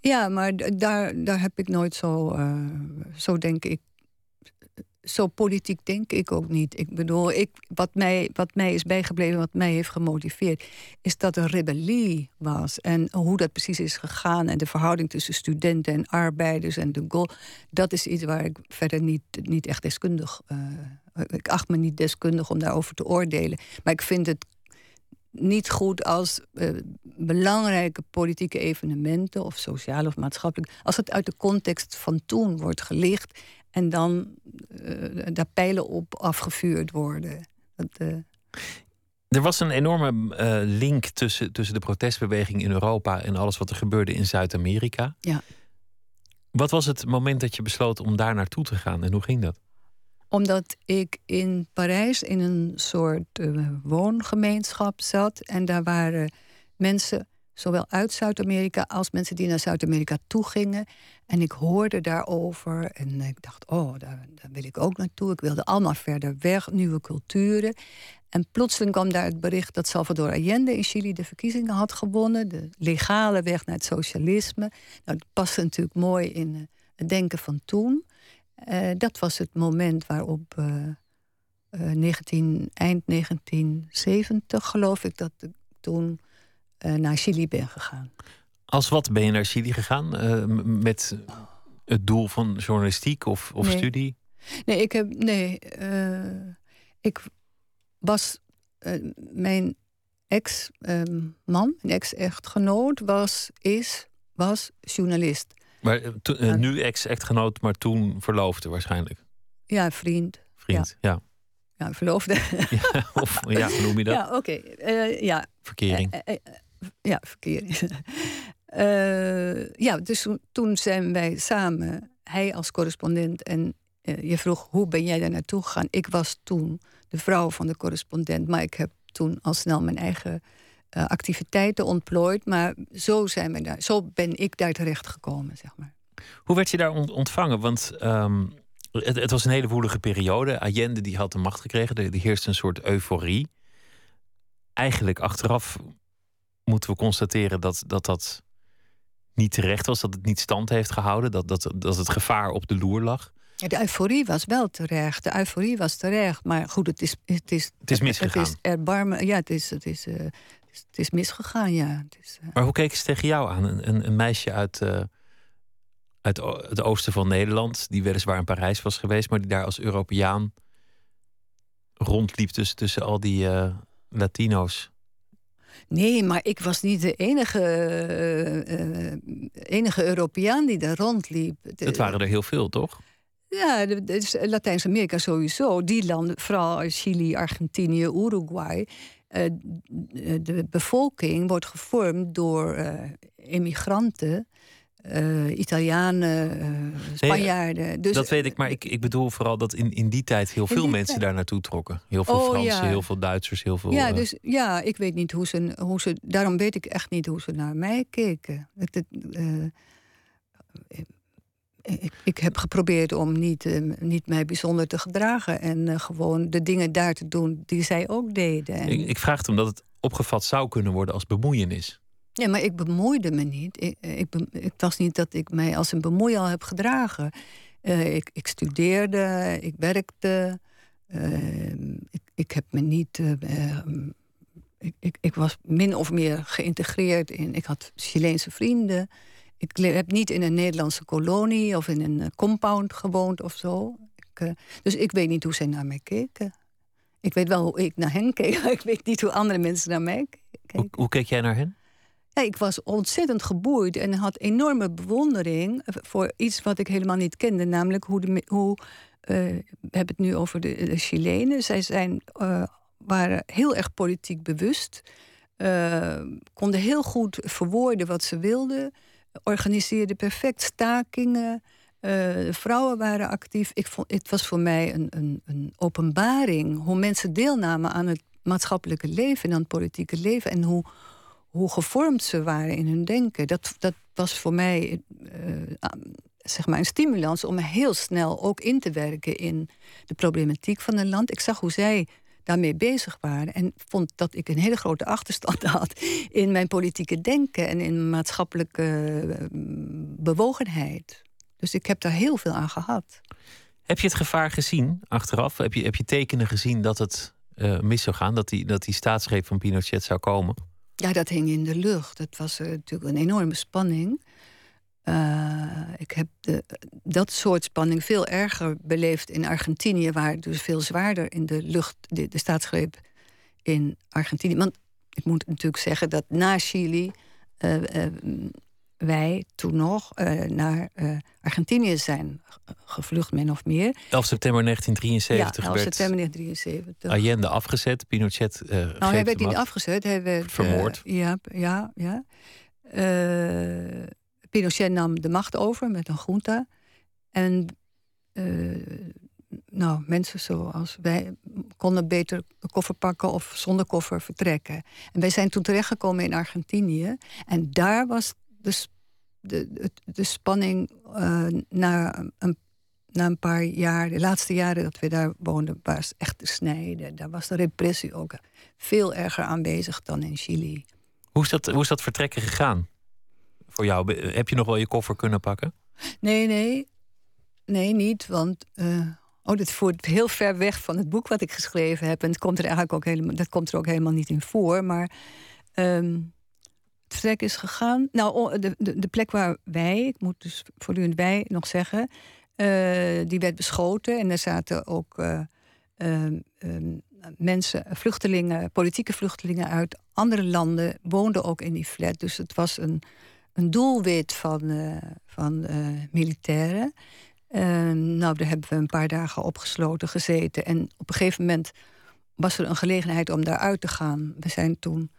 Ja, maar daar, daar heb ik nooit zo, uh, zo denk ik, zo politiek denk ik ook niet. Ik bedoel, ik, wat, mij, wat mij is bijgebleven, wat mij heeft gemotiveerd, is dat er rebellie was. En hoe dat precies is gegaan en de verhouding tussen studenten en arbeiders en de goal, dat is iets waar ik verder niet, niet echt deskundig. Uh, ik acht me niet deskundig om daarover te oordelen. Maar ik vind het niet goed als uh, belangrijke politieke evenementen, of sociaal of maatschappelijk, als het uit de context van toen wordt gelicht en dan uh, daar pijlen op afgevuurd worden. Dat, uh... Er was een enorme link tussen, tussen de protestbeweging in Europa en alles wat er gebeurde in Zuid-Amerika. Ja. Wat was het moment dat je besloot om daar naartoe te gaan en hoe ging dat? Omdat ik in Parijs in een soort woongemeenschap zat. En daar waren mensen, zowel uit Zuid-Amerika als mensen die naar Zuid-Amerika toe gingen. En ik hoorde daarover en ik dacht, oh, daar, daar, wil ik ook naartoe. Ik wilde allemaal verder weg, nieuwe culturen. En plotseling kwam daar het bericht dat Salvador Allende in Chili de verkiezingen had gewonnen. De legale weg naar het socialisme. Nou, dat paste natuurlijk mooi in uh, het denken van toen. Uh, dat was het moment waarop uh, uh, 19, eind 1970, geloof ik, dat ik toen naar Chili ben gegaan. Als wat ben je naar Chili gegaan? met het doel van journalistiek of, of nee. studie? Nee, ik heb. Nee, ik was. mijn ex-man, mijn ex-echtgenoot, was, is, was journalist. Maar nu ex-echtgenoot, maar toen verloofde waarschijnlijk. Ja, vriend. Vriend, ja. Ja, ja verloofde. Ja, of ja, hoe noem je dat? Ja, oké. Okay. Ja. Verkering. Ja, verkering. Uh, ja, dus toen zijn wij samen, hij als correspondent en uh, je vroeg hoe ben jij daar naartoe gegaan. Ik was toen de vrouw van de correspondent, maar ik heb toen al snel mijn eigen uh, activiteiten ontplooid. Maar zo, zijn we daar, zo ben ik daar terecht gekomen, zeg maar. Hoe werd je daar ontvangen? Want het, het, was een hele woelige periode. Allende die had de macht gekregen. Er, er heerste een soort euforie. Eigenlijk achteraf moeten we constateren dat dat, dat niet terecht was. Dat het niet stand heeft gehouden. Dat, dat, dat het gevaar op de loer lag. De euforie was wel terecht. De euforie was terecht. Maar goed, het is... Het is, het is misgegaan. Het is erbarmen. Ja, het is, het is, uh, het is misgegaan, ja. Het is, uh... Maar hoe keken ze tegen jou aan? Een, een meisje uit, uh, uit het oosten van Nederland... die weliswaar in Parijs was geweest... maar die daar als Europeaan rondliep tussen, tussen al die Latino's. Nee, maar ik was niet de enige, uh, enige Europeaan die daar rondliep. Het waren er heel veel, toch? Ja, dus Latijns-Amerika sowieso. Die landen, vooral Chili, Argentinië, Uruguay. Uh, de bevolking wordt gevormd door uh, emigranten. Uh, Italianen, Spanjaarden. Nee, dus, dat weet ik, maar ik, ik bedoel vooral dat in, in die tijd heel veel mensen tijd. daar naartoe trokken. Heel veel oh, Fransen, ja. heel veel Duitsers, heel veel. Ja, dus ja, ik weet niet hoe ze, hoe ze. Daarom weet ik echt niet hoe ze naar mij keken. Het, het, ik, ik, heb geprobeerd om niet, niet mij bijzonder te gedragen. En gewoon de dingen daar te doen die zij ook deden. En... Ik, ik, vraag het omdat het opgevat zou kunnen worden als bemoeienis. Ja, maar ik bemoeide me niet. Ik, ik, het was niet dat ik mij als een bemoeial heb gedragen. Uh, ik, ik, studeerde, ik werkte. ik, ik heb me niet. ik, ik, ik was min of meer geïntegreerd in. Ik had Chileense vrienden. Ik heb niet in een Nederlandse kolonie of in een eh, compound gewoond of zo. Ik, dus ik weet niet hoe zij naar mij keken. Ik weet wel hoe ik naar hen keek, maar ik weet niet hoe andere mensen naar mij keken. Hoe, hoe keek jij naar hen? Ik was ontzettend geboeid en had enorme bewondering voor iets wat ik helemaal niet kende, namelijk hoe. De, hoe uh, we hebben het nu over de, de Chilenen. Zij zijn, uh, waren heel erg politiek bewust, konden heel goed verwoorden wat ze wilden organiseerde perfect stakingen. Uh, vrouwen waren actief. Ik vond, het was voor mij een, een, een, openbaring hoe mensen deelnamen aan het maatschappelijke leven en aan het politieke leven. En hoe, hoe gevormd ze waren in hun denken. Dat, dat was voor mij uh, zeg maar een stimulans om heel snel ook in te werken in de problematiek van een land. Ik zag hoe zij daarmee bezig waren. En vond dat ik een hele grote achterstand had in mijn politieke denken en in maatschappelijke eh, bewogenheid. Dus ik heb daar heel veel aan gehad. Heb je het gevaar gezien achteraf? Heb je, heb je tekenen gezien dat het uh, mis zou gaan? Dat die, dat die staatsgreep van Pinochet zou komen? Ja, dat hing in de lucht. Dat was uh, natuurlijk een enorme spanning. Uh, ik heb de, dat soort spanning veel erger beleefd in Argentinië, waar dus veel zwaarder in de lucht, de, staatsgreep in Argentinië. Want ik moet natuurlijk zeggen dat na Chili uh, wij toen nog naar Argentinië zijn gevlucht, min of meer. 11 september 1973 ja, 11 september 1973. Allende afgezet, Pinochet Nou, hij werd niet afgezet, hij werd... Vermoord. ja, ja, ja. Pinochet nam de macht over met een junta. En nou, mensen zoals wij konden beter een koffer pakken of zonder koffer vertrekken. En wij zijn toen terechtgekomen in Argentinië. En daar was de, de, de, spanning uh, na, een, na een paar jaar, de laatste jaren dat we daar woonden, was echt te snijden. Daar was de repressie ook veel erger aanwezig dan in Chili. Hoe is dat, hoe is dat vertrekken gegaan? voor jou? Heb je nog wel je koffer kunnen pakken? Nee, nee. Nee, niet. Want uh, oh, dit voert heel ver weg van het boek wat ik geschreven heb. En het komt er eigenlijk ook helemaal, dat komt er ook helemaal niet in voor. Maar um, het vertrek is gegaan. Nou, de, de, de, plek waar wij, ik moet dus voortdurend wij nog zeggen, uh, die werd beschoten. En er zaten ook uh, um, mensen, vluchtelingen, politieke vluchtelingen uit andere landen, woonden ook in die flat. Dus het was een een doelwit van, uh, van militairen. Uh, nou, daar hebben we een paar dagen opgesloten gezeten. En op een gegeven moment was er een gelegenheid om daaruit te gaan. We zijn toen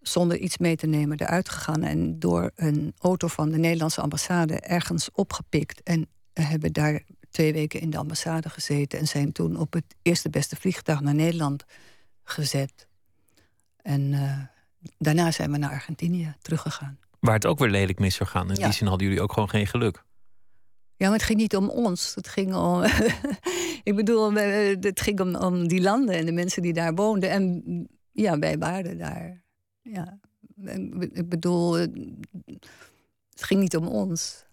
zonder iets mee te nemen eruit gegaan en door een auto van de Nederlandse ambassade ergens opgepikt en hebben daar twee weken in de ambassade gezeten en zijn toen op het eerste beste vliegtuig naar Nederland gezet. En uh, daarna zijn we naar Argentinië teruggegaan. Waar het ook weer lelijk mis zou gaan. In die zin hadden jullie ook gewoon geen geluk. Ja, maar het ging niet om ons. Het ging om. ik bedoel, het ging om, om die landen en de mensen die daar woonden. En ja, wij waren daar. Ja. Ik bedoel, het ging niet om ons.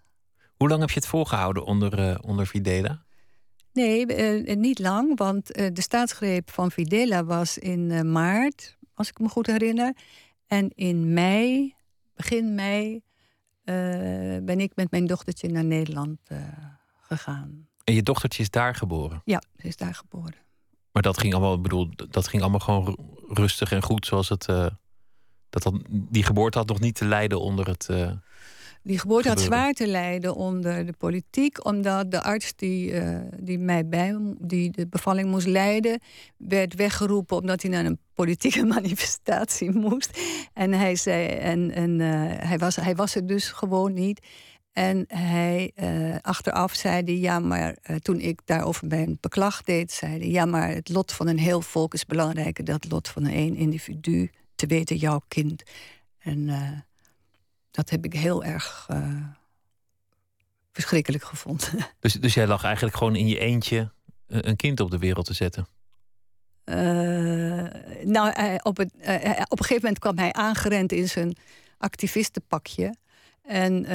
Hoe lang heb je het volgehouden onder, uh, onder Videla? Nee, uh, niet lang, want uh, de staatsgreep van Videla was in maart, als ik me goed herinner. En in mei, begin mei, ben ik met mijn dochtertje naar Nederland gegaan. En je dochtertje is daar geboren? Ja, ze is daar geboren. Maar dat ging allemaal, bedoel, dat ging allemaal gewoon rustig en goed, zoals het. Dat dan, die geboorte had nog niet te lijden onder het. Die geboorte had zwaar te lijden onder de politiek, omdat de arts die, uh, die mij bij, die de bevalling moest leiden, werd weggeroepen omdat hij naar een politieke manifestatie moest. En hij zei, en, en uh, hij, was, hij was er dus gewoon niet. En hij uh, achteraf zei hij, ja, maar toen ik daarover mijn beklag deed, zei hij, ja, maar het lot van een heel volk is belangrijker dan het lot van een één individu, te weten jouw kind. En dat heb ik heel erg uh, verschrikkelijk gevonden. Dus, dus jij lag eigenlijk gewoon in je eentje een kind op de wereld te zetten? Uh, nou, op, het, op een gegeven moment kwam hij aangerend in zijn activistenpakje. En,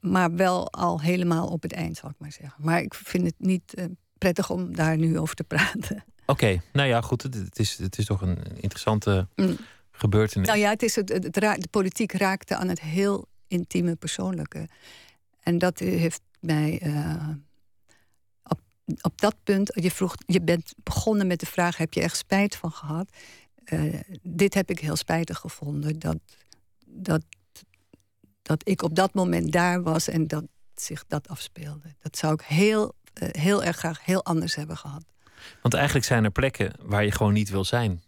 maar wel al helemaal op het eind, zal ik maar zeggen. Maar ik vind het niet prettig om daar nu over te praten. Oké, nou ja, goed. Het, het, is, het is toch een interessante mm gebeurtenis? Nou ja, het is het, het, de politiek raakte aan het heel intieme persoonlijke. En dat heeft mij uh, op, op dat punt, je vroeg, je bent begonnen met de vraag: heb je echt spijt van gehad? Uh, dit heb ik heel spijtig gevonden. Dat, dat, dat ik op dat moment daar was en dat zich dat afspeelde. Dat zou ik heel, uh, heel erg graag heel anders hebben gehad. Want eigenlijk zijn er plekken waar je gewoon niet wil zijn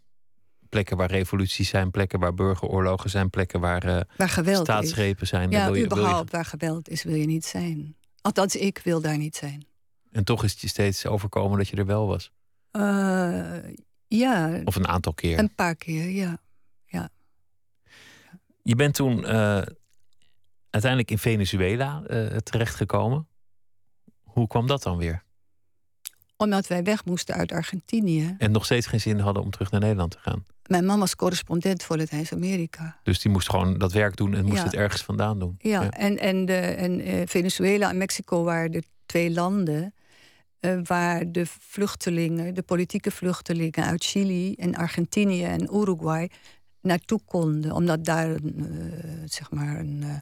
plekken waar revoluties zijn, plekken waar burgeroorlogen zijn, plekken waar, uh, waar geweld staatsgrepen zijn. Ja, wil je, überhaupt waar geweld is, wil je niet zijn. Althans, ik wil daar niet zijn. En toch is het je steeds overkomen dat je er wel was? Uh, ja. Of een aantal keer? Een paar keer, ja. ja. Je bent toen uh, uiteindelijk in Venezuela terechtgekomen. Hoe kwam dat dan weer? Omdat wij weg moesten uit Argentinië. En nog steeds geen zin hadden om terug naar Nederland te gaan. Mijn man was correspondent voor Latijns-Amerika. Dus die moest gewoon dat werk doen en moest het ergens vandaan doen. Ja, en, en, de, en uh, Venezuela en Mexico waren de twee landen uh, waar de vluchtelingen, de politieke vluchtelingen uit Chili en Argentinië en Uruguay naartoe konden. Omdat daar uh, zeg maar een, uh,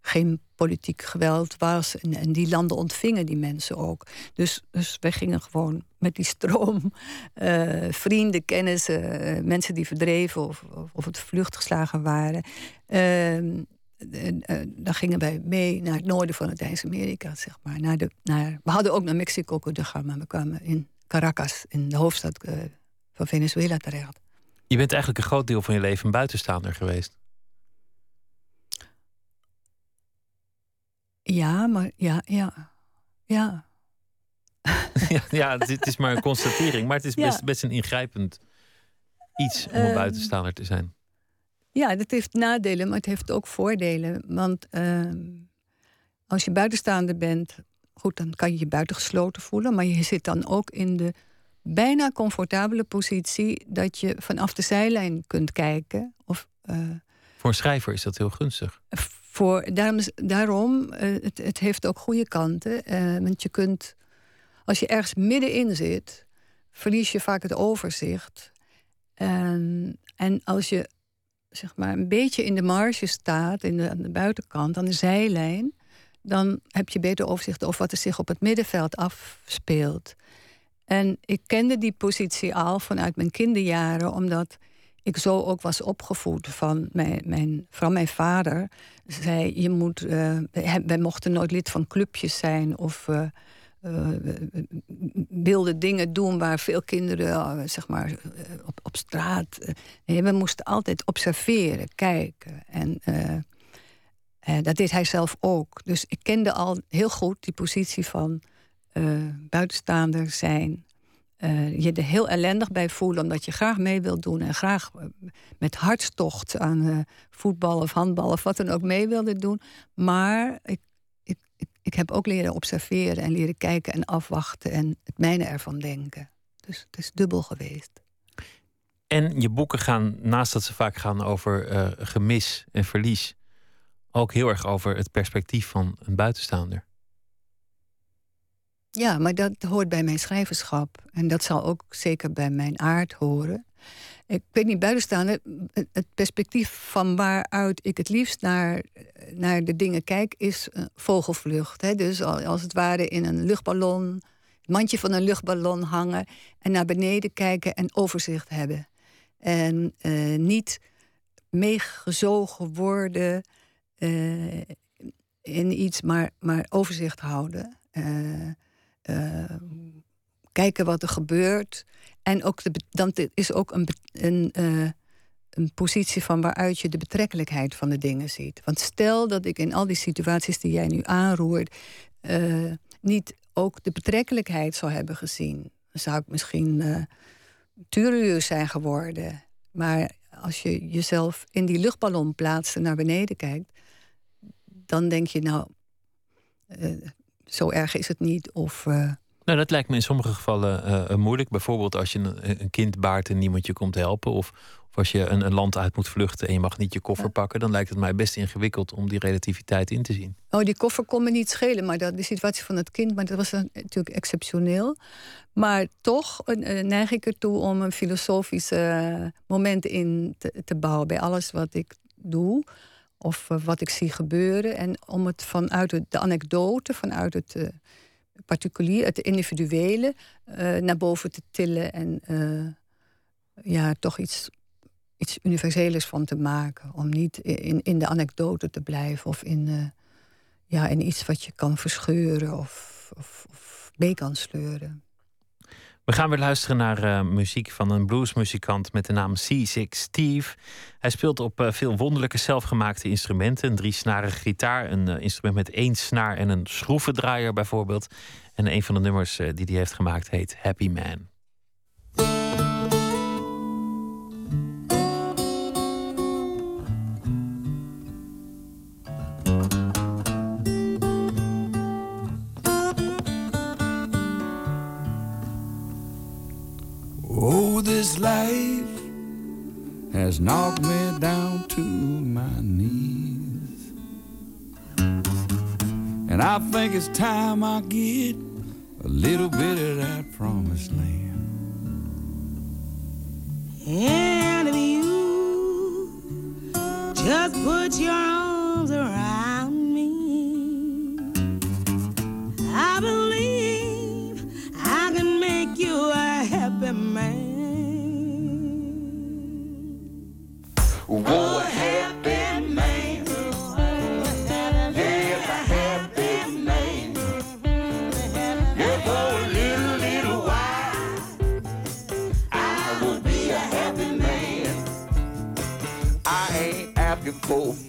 geen politiek geweld was. En, en, die landen ontvingen die mensen ook. Dus, dus wij gingen gewoon met die stroom uh, vrienden, kennissen, mensen die verdreven of, of, of het vluchtgeslagen waren. Ehm, dan gingen wij mee naar het noorden van Latijns-Amerika, zeg maar. Naar de, naar, we hadden ook naar Mexico kunnen gaan, maar we kwamen in Caracas, in de hoofdstad van Venezuela terecht. Je bent eigenlijk een groot deel van je leven buitenstaander geweest. Ja, maar ja, ja, ja. ja, ja, het is maar een constatering, maar het is best, best een ingrijpend iets om een ehm, buitenstaander te zijn. Ja, dat heeft nadelen, maar het heeft ook voordelen. Want uh, als je buitenstaander bent, goed, dan kan je je buitengesloten voelen, maar je zit dan ook in de bijna comfortabele positie dat je vanaf de zijlijn kunt kijken. Of, uh, voor een schrijver is dat heel gunstig. Voor, daarom, daarom uh, het, het, heeft ook goede kanten. Uh, want je kunt, als je ergens middenin zit, verlies je vaak het overzicht. En, en als je zeg maar een beetje in de marge staat, in de, aan de buitenkant, aan de zijlijn, dan heb je beter overzicht over wat er zich op het middenveld afspeelt. En ik kende die positie al vanuit mijn kinderjaren, omdat ik zo ook was opgevoed van mijn, mijn, van mijn vader. Zei, je moet, uh, wij mochten nooit lid van clubjes zijn of uh, wilde dingen doen waar veel kinderen zeg maar, op, op straat. nee, we moesten altijd observeren, kijken. En dat deed hij zelf ook. Dus ik kende al heel goed die positie van buitenstaander zijn uh, je er heel ellendig bij voelen, omdat je graag mee wilt doen en graag eh, met hartstocht aan voetbal of handbal of wat dan ook mee wilde doen. Maar ik, ik, ik, ik, heb ook leren observeren en leren kijken en afwachten en het mijne ervan denken. Dus het is dubbel geweest. En je boeken gaan, naast dat ze vaak gaan over gemis en verlies, ook heel erg over het perspectief van een buitenstaander. Ja, maar dat hoort bij mijn schrijverschap. En dat zal ook zeker bij mijn aard horen. Ik weet niet, buitenstaande, het perspectief van waaruit ik het liefst naar, naar de dingen kijk, is vogelvlucht. Hè? Dus als het ware in een luchtballon, het mandje van een luchtballon hangen en naar beneden kijken en overzicht hebben. En uh, niet meegezogen worden uh, in iets, maar, maar overzicht houden. Uh, uh, kijken wat er gebeurt. En ook dan is ook een, een, uh, een positie van waaruit je de betrekkelijkheid van de dingen ziet. Want stel dat ik in al die situaties die jij nu aanroert, uh, niet ook de betrekkelijkheid zou hebben gezien, dan zou ik misschien uh, zijn geworden. Maar als je jezelf in die luchtballon plaatst en naar beneden kijkt, dan denk je nou, zo erg is het niet. Of, uh... Nou, dat lijkt me in sommige gevallen uh, moeilijk. Bijvoorbeeld als je een, een, kind baart en niemand je komt helpen. Of, of als je een, een, land uit moet vluchten en je mag niet je koffer pakken. Dan lijkt het mij best ingewikkeld om die relativiteit in te zien. Oh, die koffer kon me niet schelen. Maar dat, de situatie van het kind, maar dat was natuurlijk exceptioneel. Maar toch uh, neig ik ertoe om een filosofische moment in te, te bouwen bij alles wat ik doe of eh, wat ik zie gebeuren. En om het vanuit de anekdote, vanuit het uh, particulier, het individuele, uh, naar boven te tillen en ja, toch iets, iets universeels van te maken. Om niet in, in de anekdote te blijven of in, ja, in iets wat je kan verscheuren of, of, of mee kan sleuren. We gaan weer luisteren naar uh, muziek van een bluesmuzikant met de naam C6 Steve. Hij speelt op uh, veel wonderlijke zelfgemaakte instrumenten. Een driesnarige gitaar, een uh, instrument met één snaar en een schroevendraaier bijvoorbeeld. En een van de nummers die hij heeft gemaakt heet Happy Man. Oh, this life has knocked me down to my knees. And I think it's time I get a little bit of that promised land. And if you just put your arms around cool.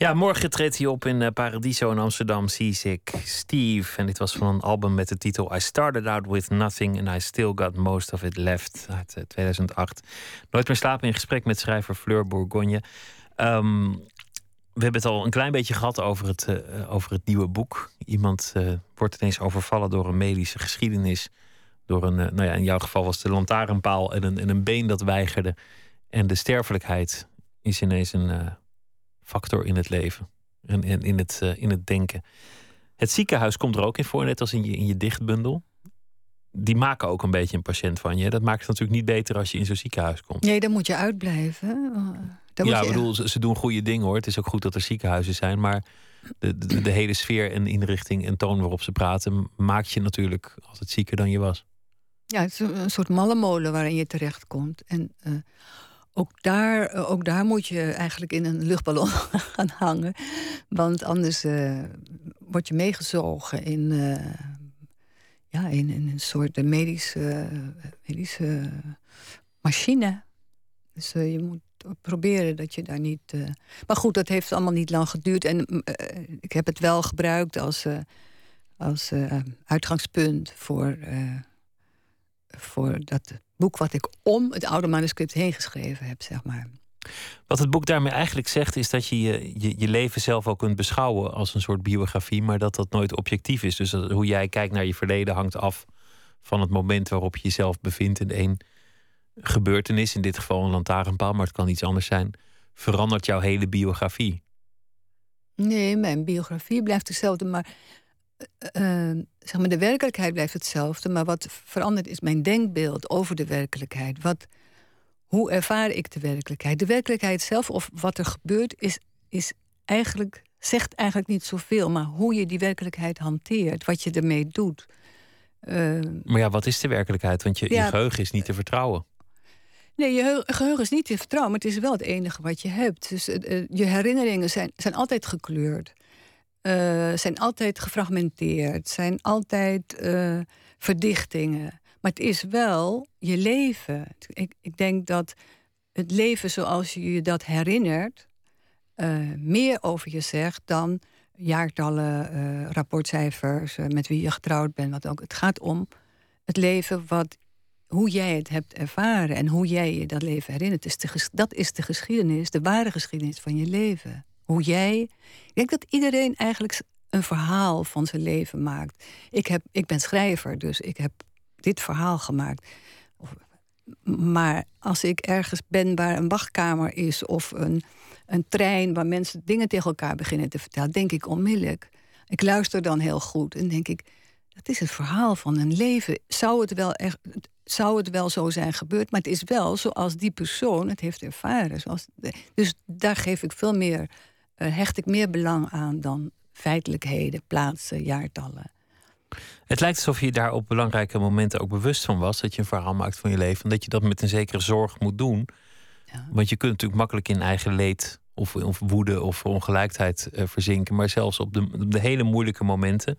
Ja, morgen treedt hij op in eh, Paradiso in Amsterdam, Seasick Steve. En dit was van een album met de titel I Started Out With Nothing and I Still Got Most of It Left uit eh, 2008. Nooit meer slapen in gesprek met schrijver Fleur Bourgogne. Ehm, we hebben het al een klein beetje gehad over het, eh, over het nieuwe boek. Iemand eh, wordt ineens overvallen door een medische geschiedenis. Door een, eh, nou ja, in jouw geval was de lantaarnpaal en een, en een been dat weigerde. En de sterfelijkheid is ineens een eh, factor in het leven. En, en in, het, eh, in het denken. Het ziekenhuis komt er ook in voor, net als in je, in je dichtbundel. Die maken ook een beetje een patiënt van je. Dat maakt het natuurlijk niet beter als je in zo'n ziekenhuis komt. Nee, daar moet je uitblijven. daar ja, ik je- bedoel, ze, ze doen goede dingen hoor. Het is ook goed dat er ziekenhuizen zijn. Maar de, de, de hele sfeer en inrichting en toon waarop ze praten... maakt je natuurlijk altijd zieker dan je was. Ja, het is een een soort malle molen waarin je terechtkomt. En eh, ook, daar, eh, ook daar moet je eigenlijk in een luchtballon gaan hangen. Want anders eh, word je meegezogen in, eh, ja, in, in een soort medische, medische machine. Dus je moet proberen dat je daar niet. Maar goed, dat heeft allemaal niet lang geduurd. En mm, ik heb het wel gebruikt als, als uitgangspunt voor. voor dat boek wat ik om het oude manuscript heen geschreven heb, zeg maar. Wat het boek daarmee eigenlijk zegt, is dat je je, je, je leven zelf wel kunt beschouwen als een soort biografie, maar dat dat nooit objectief is. Dus dat hoe jij kijkt naar je verleden hangt af van het moment waarop je jezelf bevindt. En één gebeurtenis, in dit geval een lantaarnpaal, maar het kan iets anders zijn, verandert jouw hele biografie. Nee, mijn biografie blijft hetzelfde, maar, eh, eh, zeg maar de werkelijkheid blijft hetzelfde. Maar wat verandert is mijn denkbeeld over de werkelijkheid. Wat, hoe ervaar ik de werkelijkheid? De werkelijkheid zelf of wat er gebeurt is, is eigenlijk, zegt eigenlijk niet zoveel. Maar hoe je die werkelijkheid hanteert, wat je ermee doet. Eh, Maar ja, wat is de werkelijkheid? Want je, geheugen is niet te vertrouwen. Nee, je geheu- geheugen is niet te vertrouwen, maar het is wel het enige wat je hebt. Dus je herinneringen zijn, zijn altijd gekleurd, eh, zijn altijd gefragmenteerd, zijn altijd eh, verdichtingen. Maar het is wel je leven. Ik, ik denk dat het leven zoals je je dat herinnert, eh, meer over je zegt dan jaartallen, rapportcijfers, met wie je getrouwd bent, wat ook. Het gaat om het leven wat hoe jij het hebt ervaren en hoe jij je dat leven herinnert. Dat is de geschiedenis, de ware geschiedenis van je leven. Hoe jij. Ik denk dat iedereen eigenlijk een verhaal van zijn leven maakt. Ik, heb, ik ben schrijver, dus ik heb dit verhaal gemaakt. Maar als ik ergens ben waar een wachtkamer is of een, een trein waar mensen dingen tegen elkaar beginnen te vertellen, denk ik onmiddellijk. Ik luister dan heel goed en denk ik, dat is het verhaal van een leven. Zou het wel, echt, zou het wel zo zijn gebeurd? Maar het is wel zoals die persoon het heeft ervaren. Zoals, dus daar geef ik veel meer, hecht ik meer belang aan dan feitelijkheden, plaatsen, jaartallen. Het lijkt alsof je daar op belangrijke momenten ook bewust van was. Dat je een verhaal maakt van je leven. En dat je dat met een zekere zorg moet doen. Ja. Want je kunt natuurlijk makkelijk in eigen leed of, of woede of ongelijkheid eh, verzinken. Maar zelfs op de, op de hele moeilijke momenten,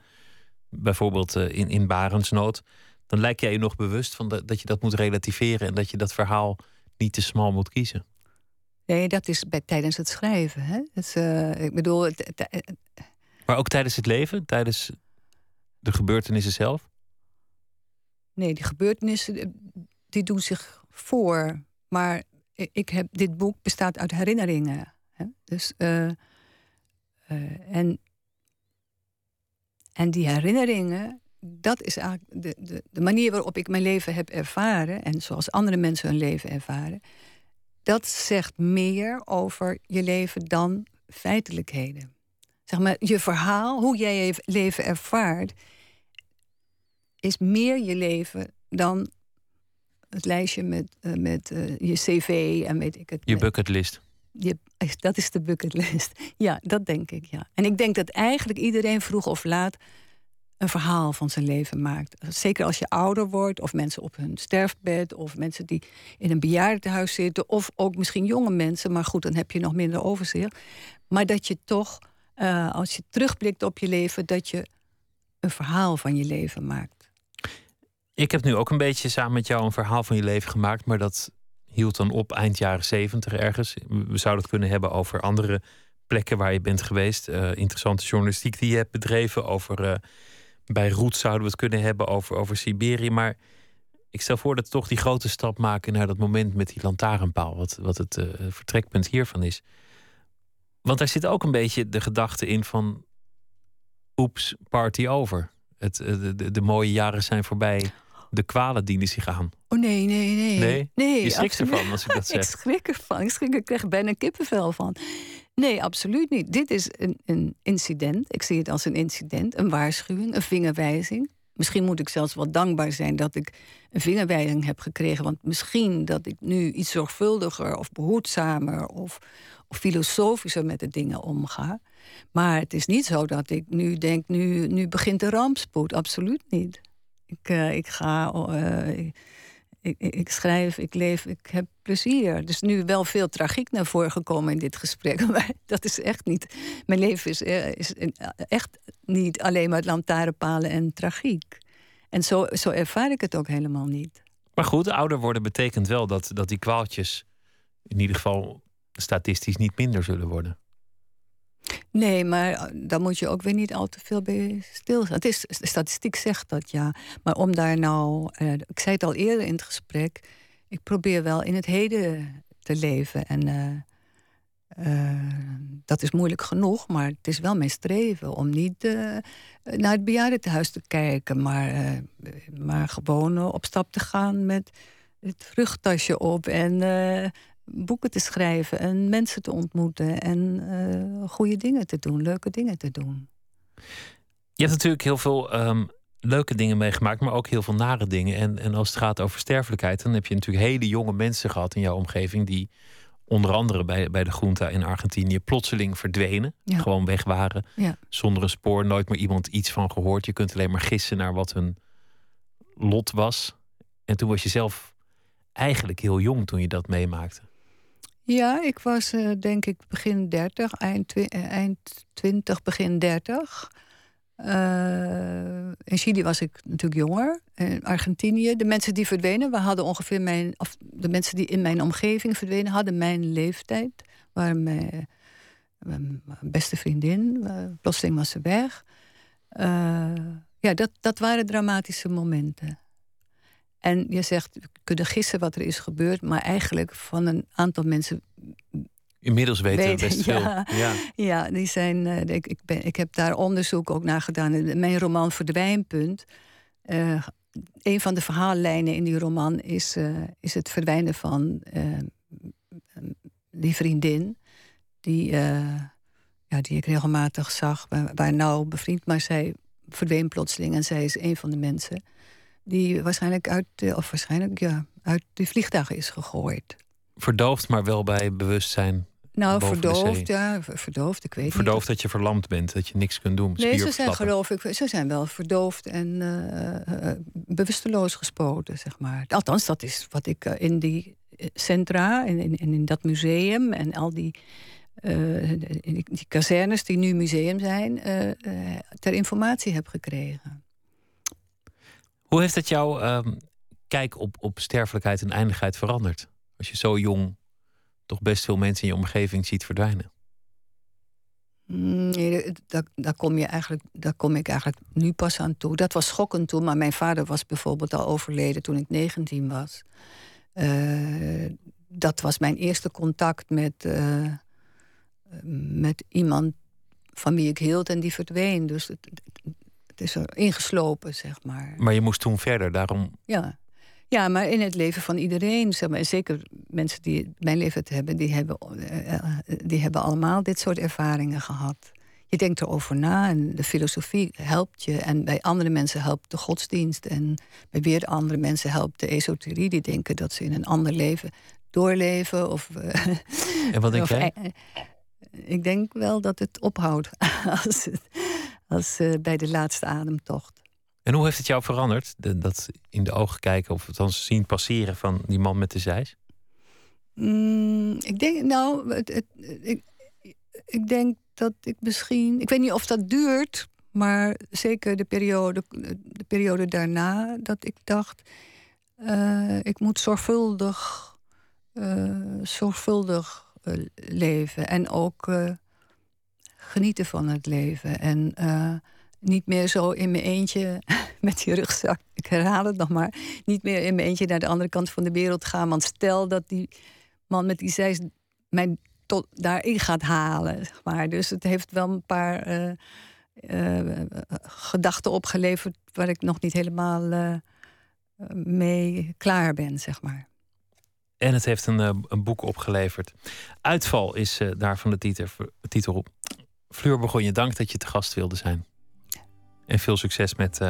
bijvoorbeeld eh, in, in barensnood, dan lijkt jij je nog bewust van dat, dat je dat moet relativeren en dat je dat verhaal niet te smal moet kiezen. Nee, dat is bij, tijdens het schrijven. Hè? Eh, ik bedoel, het, het- het- Maar ook tijdens het leven, tijdens de gebeurtenissen zelf. nee, die gebeurtenissen eh, die doen zich voor. Maar ik heb, dit boek bestaat uit herinneringen. Hè? Dus, eh, en, en die herinneringen, dat is eigenlijk de, de, de manier waarop ik mijn leven heb ervaren. En zoals andere mensen hun leven ervaren. Dat zegt meer over je leven dan feitelijkheden. Zeg maar, je verhaal, hoe jij je leven ervaart, is meer je leven dan het lijstje met, eh, met eh, je cv en weet ik het. Je bucketlist. je, dat is de bucketlist. Ja, dat denk ik, ja. En ik denk dat eigenlijk iedereen vroeg of laat een verhaal van zijn leven maakt. Zeker als je ouder wordt, of mensen op hun sterfbed, of mensen die in een bejaardentehuis zitten, of ook misschien jonge mensen, maar goed, dan heb je nog minder overzicht. Maar dat je toch, eh, als je terugblikt op je leven, dat je een verhaal van je leven maakt. Ik heb nu ook een beetje samen met jou een verhaal van je leven gemaakt, maar dat hield dan op eind jaren zeventig ergens. We zouden het kunnen hebben over andere plekken waar je bent geweest. Eh, interessante journalistiek die je hebt bedreven. Over, eh, bij Roet zouden we het kunnen hebben over, over Siberië. Maar ik stel voor dat we toch die grote stap maken naar dat moment met die lantaarnpaal. Wat, wat het eh, vertrekpunt hiervan is. Want daar zit ook een beetje de gedachte in van... Oeps, party over. Het, de, de, de mooie jaren zijn voorbij. De kwalen dienen zich aan. Oh nee, nee, nee. Nee? nee Je schrikt absoluut. ervan als ik dat ik zeg. schrik ervan. Ik, schrik, ik krijg bijna kippenvel van. Nee, absoluut niet. Dit is een, een incident. Ik zie het als een incident, een waarschuwing, een vingerwijzing. Misschien moet ik zelfs wel dankbaar zijn dat ik een vingerwijzing heb gekregen. Want misschien dat ik nu iets zorgvuldiger of behoedzamer of, of filosofischer met de dingen omga. Maar het is niet zo dat ik nu denk, nu, nu begint de rampspoed. Absoluut niet. Ik, eh, ik ga. eh, ik, schrijf, ik leef, ik heb plezier. Dus nu wel veel tragiek naar voren gekomen in dit gesprek. Maar dat is echt niet. Mijn leven is, eh, is echt niet alleen maar lantaarnpalen en tragiek. En zo, zo ervaar ik het ook helemaal niet. Maar goed, ouder worden betekent wel dat, dat die kwaaltjes in ieder geval statistisch niet minder zullen worden. Nee, maar eh, daar moet je ook weer niet al te veel bij stilstaan. Het is, de statistiek zegt dat ja. Maar om daar nou. eh, ik zei het al eerder in het gesprek. Ik probeer wel in het heden te leven. En eh, dat is moeilijk genoeg, maar het is wel mijn streven om niet naar het bejaardentehuis te kijken, maar, maar gewoon op stap te gaan met het rugtasje op en boeken te schrijven en mensen te ontmoeten en eh, goede dingen te doen, leuke dingen te doen. Je hebt natuurlijk heel veel ehm, leuke dingen meegemaakt, maar ook heel veel nare dingen. En, en als het gaat over sterfelijkheid, dan heb je natuurlijk hele jonge mensen gehad in jouw omgeving die onder andere bij, bij de Junta in Argentinië plotseling verdwenen. Ja. Gewoon weg waren. Ja. Zonder een spoor, nooit meer iemand iets van gehoord. Je kunt alleen maar gissen naar wat hun lot was. En toen was je zelf eigenlijk heel jong toen je dat meemaakte. Ja, ik was eh, denk ik begin 30, eind, twi- eh, eind 20, begin 30. Eh, in Chili was ik natuurlijk jonger. In Argentinië, de mensen die verdwenen, we hadden ongeveer mijn, of de mensen die in mijn omgeving verdwenen, hadden mijn leeftijd. Waren mijn, beste vriendin. plotseling was ze weg. Ja, dat, dat waren dramatische momenten. En je zegt, we kunnen gissen wat er is gebeurd, maar eigenlijk van een aantal mensen Inmiddels weten we best veel. ja. Ja. ja, die zijn. eh, ik, ik, ben, ik heb daar onderzoek ook naar gedaan. In Mijn roman Verdwijnpunt. eh een van de verhaallijnen in die roman is, eh, is het verdwijnen van die vriendin. Die, ja, die ik regelmatig zag. Waar, waar nou bevriend, maar zij verdween plotseling. En zij is een van de mensen die waarschijnlijk uit, de, of waarschijnlijk, ja, uit die vliegtuigen is gegooid. Verdoofd, maar wel bij bewustzijn. Nou, de verdoofd, ja, ver- verdoofd, ik weet niet. Verdoofd dat je verlamd bent, dat je niks kunt doen. Nee, ze zijn geloof ik, ze zijn wel verdoofd en eh, eh, bewusteloos gespoten, zeg maar. Althans, dat is wat ik eh, in die eh, centra en in, in, in dat museum en al die, eh, die, die kazernes die nu museum zijn, eh, eh, ter informatie heb gekregen. Hoe heeft het jouw ehm, kijk op, op sterfelijkheid en eindigheid veranderd? Als je zo jong toch best veel mensen in je omgeving ziet verdwijnen. Mm, Nee, daar, kom je eigenlijk, daar kom ik eigenlijk nu pas aan toe. Dat was schokkend toen, maar mijn vader was bijvoorbeeld al overleden toen ik 19 was. Eh, dat was mijn eerste contact met, eh, met iemand van wie ik hield en die verdween. Dus het is er ingeslopen, zeg maar. Maar je moest toen verder, daarom Ja. ja, maar in het leven van iedereen, zeg maar, en zeker mensen die mijn leeftijd hebben, die hebben, eh, eh, die hebben allemaal dit soort ervaringen gehad. Je denkt erover na en de filosofie helpt je. En bij andere mensen helpt de godsdienst. En bij weer andere mensen helpt de esoterie. Die denken dat ze in een ander leven doorleven. Of, eh, En wat denk of, jij? ik denk wel dat het ophoudt als, het- als eh, bij de laatste ademtocht. En hoe heeft het jou veranderd? De- dat in de ogen kijken of althans zien passeren van die man met de zeis? Mm, ik denk, nou, het, het, ik, ik denk dat ik misschien. Ik weet niet of dat duurt, maar zeker de periode, de periode daarna, dat ik dacht. eh, ik moet zorgvuldig eh, zorgvuldig leven. En ook genieten van het leven. En eh, niet meer zo in mijn eentje met die rugzak. Ik herhaal het nog maar. Niet meer in mijn eentje naar de andere kant van de wereld gaan. Want stel dat die man met die zeis mij tot daarin gaat halen. Zeg maar. Dus het heeft wel een paar eh, eh, gedachten opgeleverd waar ik nog niet helemaal mee klaar ben, zeg maar. En het heeft een, een boek opgeleverd. Uitval is daarvan de titel. titel. Fleur Begonje, dank dat je te gast wilde zijn. En veel succes met eh,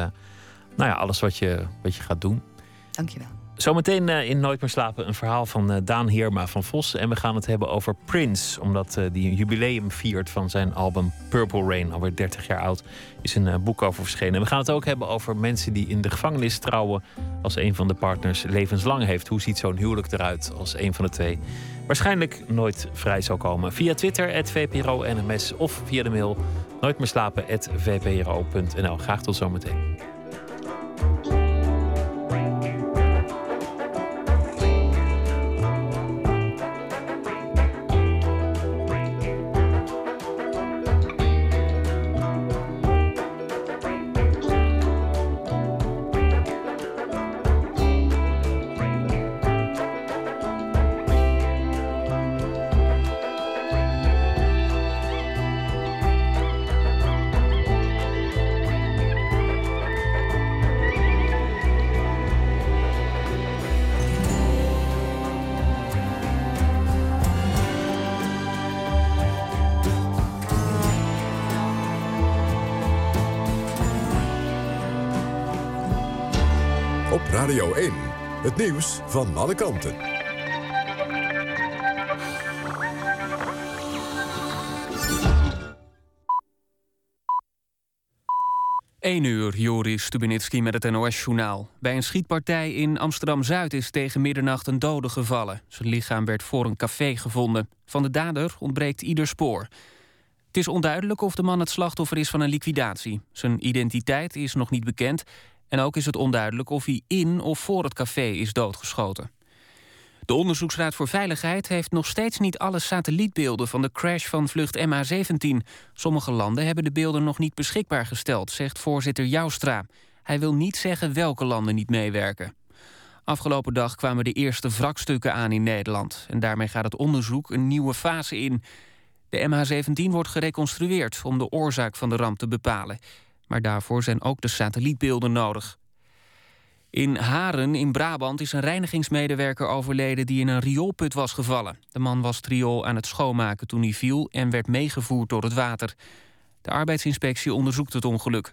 nou ja, alles wat je, wat je gaat doen. Dankjewel. Zometeen eh, in Nooit meer slapen een verhaal van eh, Daan Heerma van Vos. En we gaan het hebben over Prince. Omdat die een jubileum viert van zijn album Purple Rain. Alweer 30 jaar oud. Is een boek over verschenen. En we gaan het ook hebben over mensen die in de gevangenis trouwen. Als een van de partners levenslang heeft. Hoe ziet zo'n huwelijk eruit als een van de twee waarschijnlijk nooit vrij zal komen? Via Twitter, VPRO NMS. Of via de mail nooit meer slapen, VPRO.nl. Graag tot zometeen. Het nieuws van alle kanten. 1 uur, Joris Stubenitski met het NOS-journaal. Bij een schietpartij in Amsterdam-Zuid is tegen middernacht een dode gevallen. Zijn lichaam werd voor een café gevonden. Van de dader ontbreekt ieder spoor. Het is onduidelijk of de man het slachtoffer is van een liquidatie. Zijn identiteit is nog niet bekend... en ook is het onduidelijk of hij in of voor het café is doodgeschoten. De Onderzoeksraad voor Veiligheid heeft nog steeds niet alle satellietbeelden van de crash van vlucht MH17. Sommige landen hebben de beelden nog niet beschikbaar gesteld, zegt voorzitter Joustra. Hij wil niet zeggen welke landen niet meewerken. Afgelopen dag kwamen de eerste wrakstukken aan in Nederland. En daarmee gaat het onderzoek een nieuwe fase in. De MH17 wordt gereconstrueerd om de oorzaak van de ramp te bepalen. Maar daarvoor zijn ook de satellietbeelden nodig. In Haren in Brabant is een reinigingsmedewerker overleden die in een rioolput was gevallen. De man was het aan het schoonmaken toen hij viel en werd meegevoerd door het water. De arbeidsinspectie onderzoekt het ongeluk.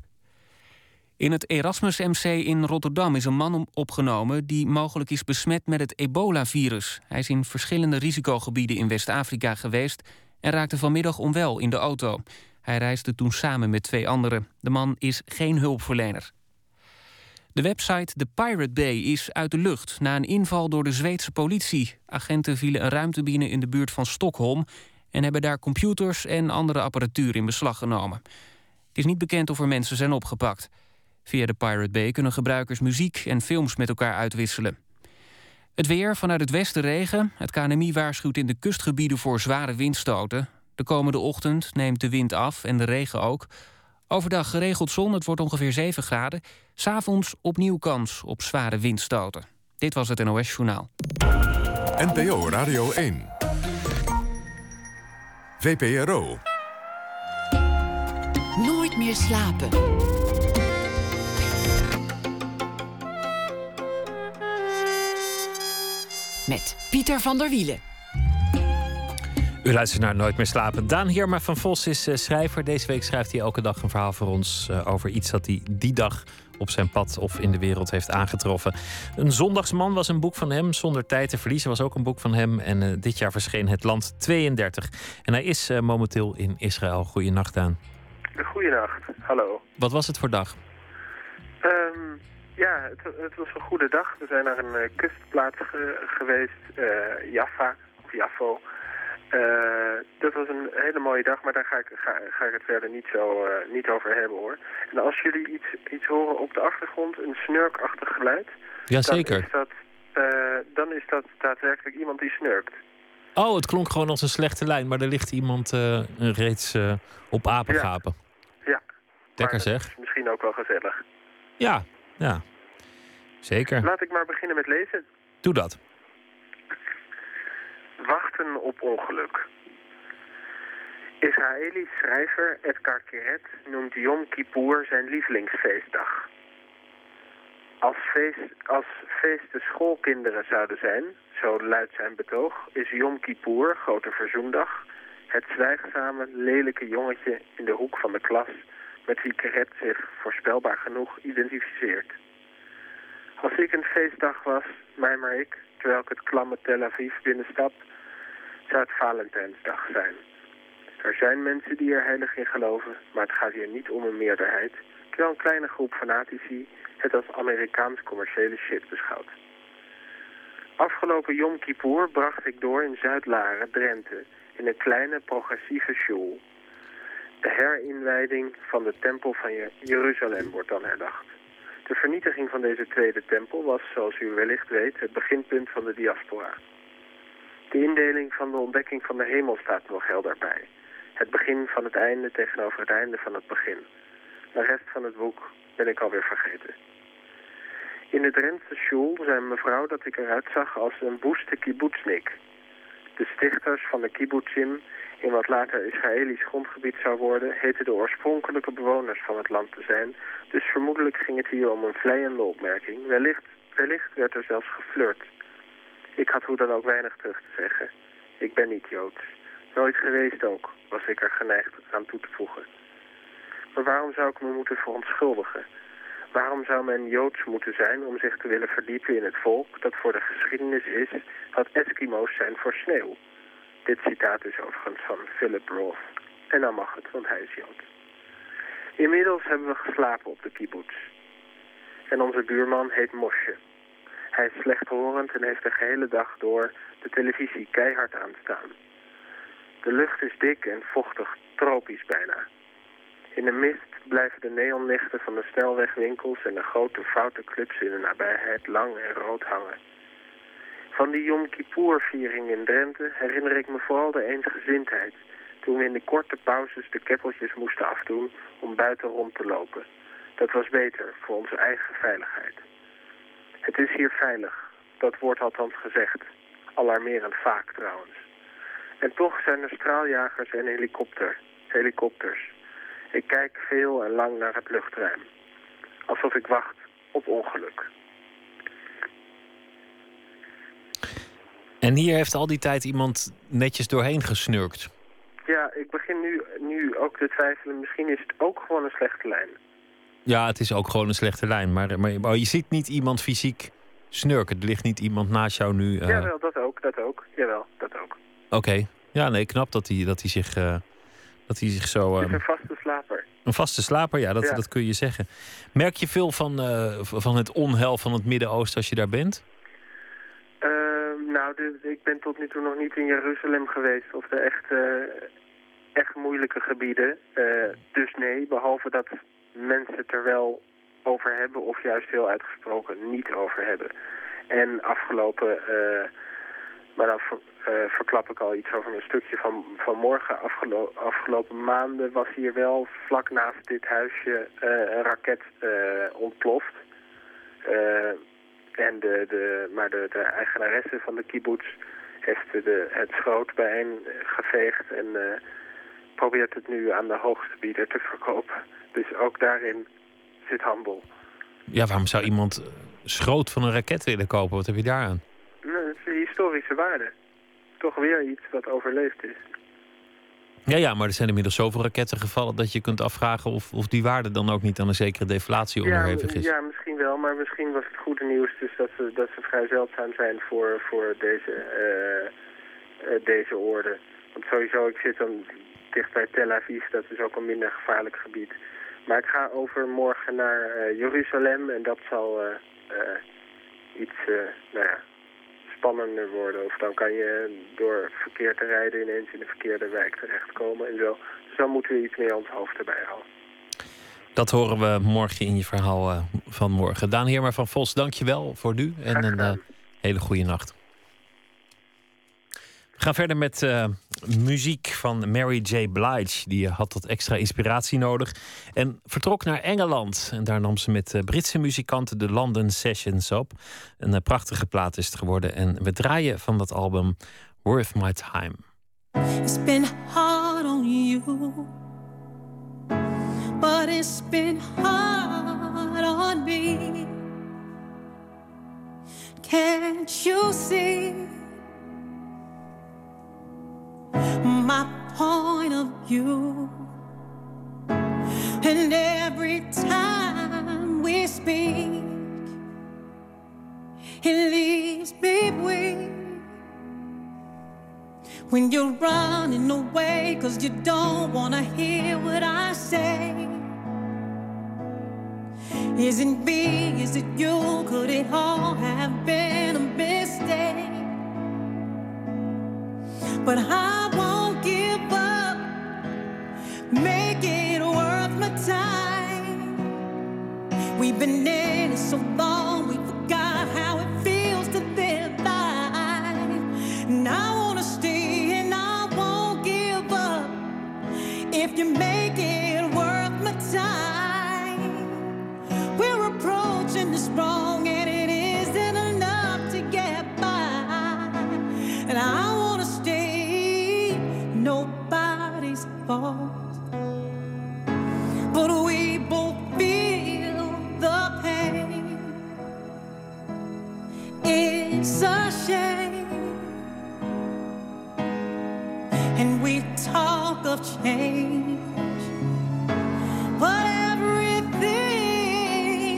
In het Erasmus MC in Rotterdam is een man opgenomen die mogelijk is besmet met het ebola-virus. Hij is in verschillende risicogebieden in West-Afrika geweest en raakte vanmiddag onwel in de auto. Hij reisde toen samen met twee anderen. De man is geen hulpverlener. De website The Pirate Bay is uit de lucht na een inval door de Zweedse politie. Agenten vielen een ruimte binnen in de buurt van Stockholm en hebben daar computers en andere apparatuur in beslag genomen. Het is niet bekend of er mensen zijn opgepakt. Via de Pirate Bay kunnen gebruikers muziek en films met elkaar uitwisselen. Het weer vanuit het westen regen. Het KNMI waarschuwt in de kustgebieden voor zware windstoten. De komende ochtend neemt de wind af en de regen ook. Overdag geregeld zon, het wordt ongeveer 7 graden. S'avonds opnieuw kans op zware windstoten. Dit was het NOS Journaal. NPO Radio 1. VPRO. Nooit meer slapen. Met Pieter van der Wielen. U luistert naar Nooit meer slapen. Daan Heerma van Vos is eh, schrijver. Deze week schrijft hij elke dag een verhaal voor ons eh, over iets dat hij die dag op zijn pad of in de wereld heeft aangetroffen. Een zondagsman was een boek van hem. Zonder tijd te verliezen was ook een boek van hem. En eh, dit jaar verscheen Het Land 32. En hij is momenteel in Israël. Goeienacht aan. Goedenacht, hallo. Wat was het voor dag? Ehm, ja, het, het was een goede dag. We zijn naar een kustplaats ge- geweest, Jaffa, of Jaffo. Eh, dat was een hele mooie dag, maar daar ga ik, ga, ga ik het verder niet, zo, eh, niet over hebben hoor. En als jullie iets, iets horen op de achtergrond, een snurkachtig geluid, dan Jazeker. is dat eh, dan is dat daadwerkelijk iemand die snurkt. Oh, het klonk gewoon als een slechte lijn, maar er ligt iemand reeds op apengapen. Ja. Dat zeg. is misschien ook wel gezellig. Ja, ja. Zeker. Laat ik maar beginnen met lezen. Doe dat. Wachten op ongeluk. Israëlisch schrijver Edgar Keret noemt Yom Kippur zijn lievelingsfeestdag. Als, feest, als feesten schoolkinderen zouden zijn, zo luidt zijn betoog, is Yom Kippur, Grote Verzoendag, het zwijgzame, lelijke jongetje in de hoek van de klas met wie Keret zich voorspelbaar genoeg identificeert. Als ik een feestdag was, mij maar ik, terwijl ik het klamme Tel Aviv binnenstap, zou het Valentijnsdag zijn. Er zijn mensen die er heilig in geloven, maar het gaat hier niet om een meerderheid, terwijl een kleine groep fanatici het als Amerikaans commerciële shit beschouwt. Afgelopen Yom Kippur bracht ik door in Zuid-Laren, Drenthe, in een kleine progressieve shul. De herinwijding van de tempel van Je- Jeruzalem wordt dan herdacht. De vernietiging van deze tweede tempel was, zoals u wellicht weet, het beginpunt van de diaspora. De indeling van de ontdekking van de hemel staat nog helder bij. Het begin van het einde tegenover het einde van het begin. De rest van het boek ben ik alweer vergeten. In de Drentse shul zei mevrouw dat ik eruit zag als een woeste kibbutznik. De stichters van de kibbutzim, in wat later Israëlisch grondgebied zou worden, heten de oorspronkelijke bewoners van het land te zijn, dus vermoedelijk ging het hier om een vleiende opmerking. Wellicht, wellicht werd er zelfs geflirt. Ik had hoe dan ook weinig terug te zeggen. Ik ben niet Joods. Nooit geweest ook, was ik er geneigd aan toe te voegen. Maar waarom zou ik me moeten verontschuldigen? Waarom zou men Joods moeten zijn om zich te willen verdiepen in het volk dat voor de geschiedenis is wat Eskimo's zijn voor sneeuw? Dit citaat is overigens van Philip Roth. En dan mag het, want hij is Jood. Inmiddels hebben we geslapen op de kibbutz. En onze buurman heet Mosje. Hij is slechthorend en heeft de gehele dag door de televisie keihard aanstaan. De lucht is dik en vochtig, tropisch bijna. In de mist blijven de neonlichten van de snelwegwinkels en de grote foute clubs in de nabijheid lang en rood hangen. Van die Yom Kippur-viering in Drenthe herinner ik me vooral de eensgezindheid, toen we in de korte pauzes de keppeltjes moesten afdoen om buiten rond te lopen. Dat was beter voor onze eigen veiligheid. Het is hier veilig, dat wordt althans gezegd. Alarmerend vaak trouwens. En toch zijn er straaljagers en helikopter, helikopters. Ik kijk veel en lang naar het luchtruim. Alsof ik wacht op ongeluk. En hier heeft al die tijd iemand netjes doorheen gesnurkt. Ja, ik begin nu, nu ook te twijfelen. Misschien is het ook gewoon een slechte lijn. Ja, het is ook gewoon een slechte lijn. Maar, maar, maar je ziet niet iemand fysiek snurken. Er ligt niet iemand naast jou nu. eh, Jawel, dat ook, dat ook. Jawel, dat ook. Oké. Ja, nee, knap dat hij, dat hij, zich, eh, dat hij zich zo... Het is ehm, een vaste slaper. een vaste slaper, ja dat, Ja. dat kun je zeggen. Merk je veel van, eh, van het onheil van het Midden-Oosten als je daar bent? Ehm, nou, de- ik ben tot nu toe nog niet in Jeruzalem geweest of de echt, echt moeilijke gebieden. Dus nee, behalve dat mensen er wel over hebben of juist heel uitgesproken niet over hebben. En afgelopen, eh, maar dan ver- eh, verklap ik al iets over een stukje van, van morgen. Afgelo afgelopen maanden was hier wel vlak naast dit huisje eh, een raket ontploft. En de, de, maar de, de eigenaresse van de kibbutz heeft de, het schroot geveegd en probeert het nu aan de hoogste bieder te verkopen. Dus ook daarin zit handel. Ja, waarom zou iemand eh, schroot van een raket willen kopen? Wat heb je daar aan? Nou, dat is een historische waarde. Toch weer iets wat overleefd is. Ja, ja, maar er zijn inmiddels zoveel raketten gevallen dat je kunt afvragen of, of die waarde dan ook niet aan een zekere deflatie onderhevig is. ja, misschien wel, maar misschien was het goede nieuws dus dat ze, dat ze vrij zeldzaam zijn voor, voor deze, eh, eh, deze orde. Want sowieso, ik zit dan dicht bij Tel Aviv, dat is ook een minder gevaarlijk gebied. Maar ik ga overmorgen naar eh, Jeruzalem en dat zal eh, eh, iets nou ja, spannender worden. Of dan kan je door verkeer te rijden ineens in de verkeerde wijk terechtkomen en zo. Dus dan moeten we iets meer ons hoofd erbij houden. Dat horen we morgen in je verhaal van morgen. Daan Heerma van Vos, dank je wel voor nu. En een Hele goede nacht. We gaan verder met eh, muziek van Mary J. Blige. Die had wat extra inspiratie nodig en vertrok naar Engeland. En daar nam ze met uh, Britse muzikanten de London Sessions op. Een uh, prachtige plaat is het geworden. En we draaien van dat album Worth My Time. It's been hard on you, but it's been hard on me. Can't you see my point of view? And every time we speak, it leaves me weak. When you're running away, cause you don't wanna hear what I say. Is it me? Is it you? Could it all have been a mistake? But I won't give up. Make it worth my time. We've been in it so long, we forgot how it feels to live life. And I wanna stay and I won't give up. If you make But we both feel the pain. It's a shame. And we talk of change. But everything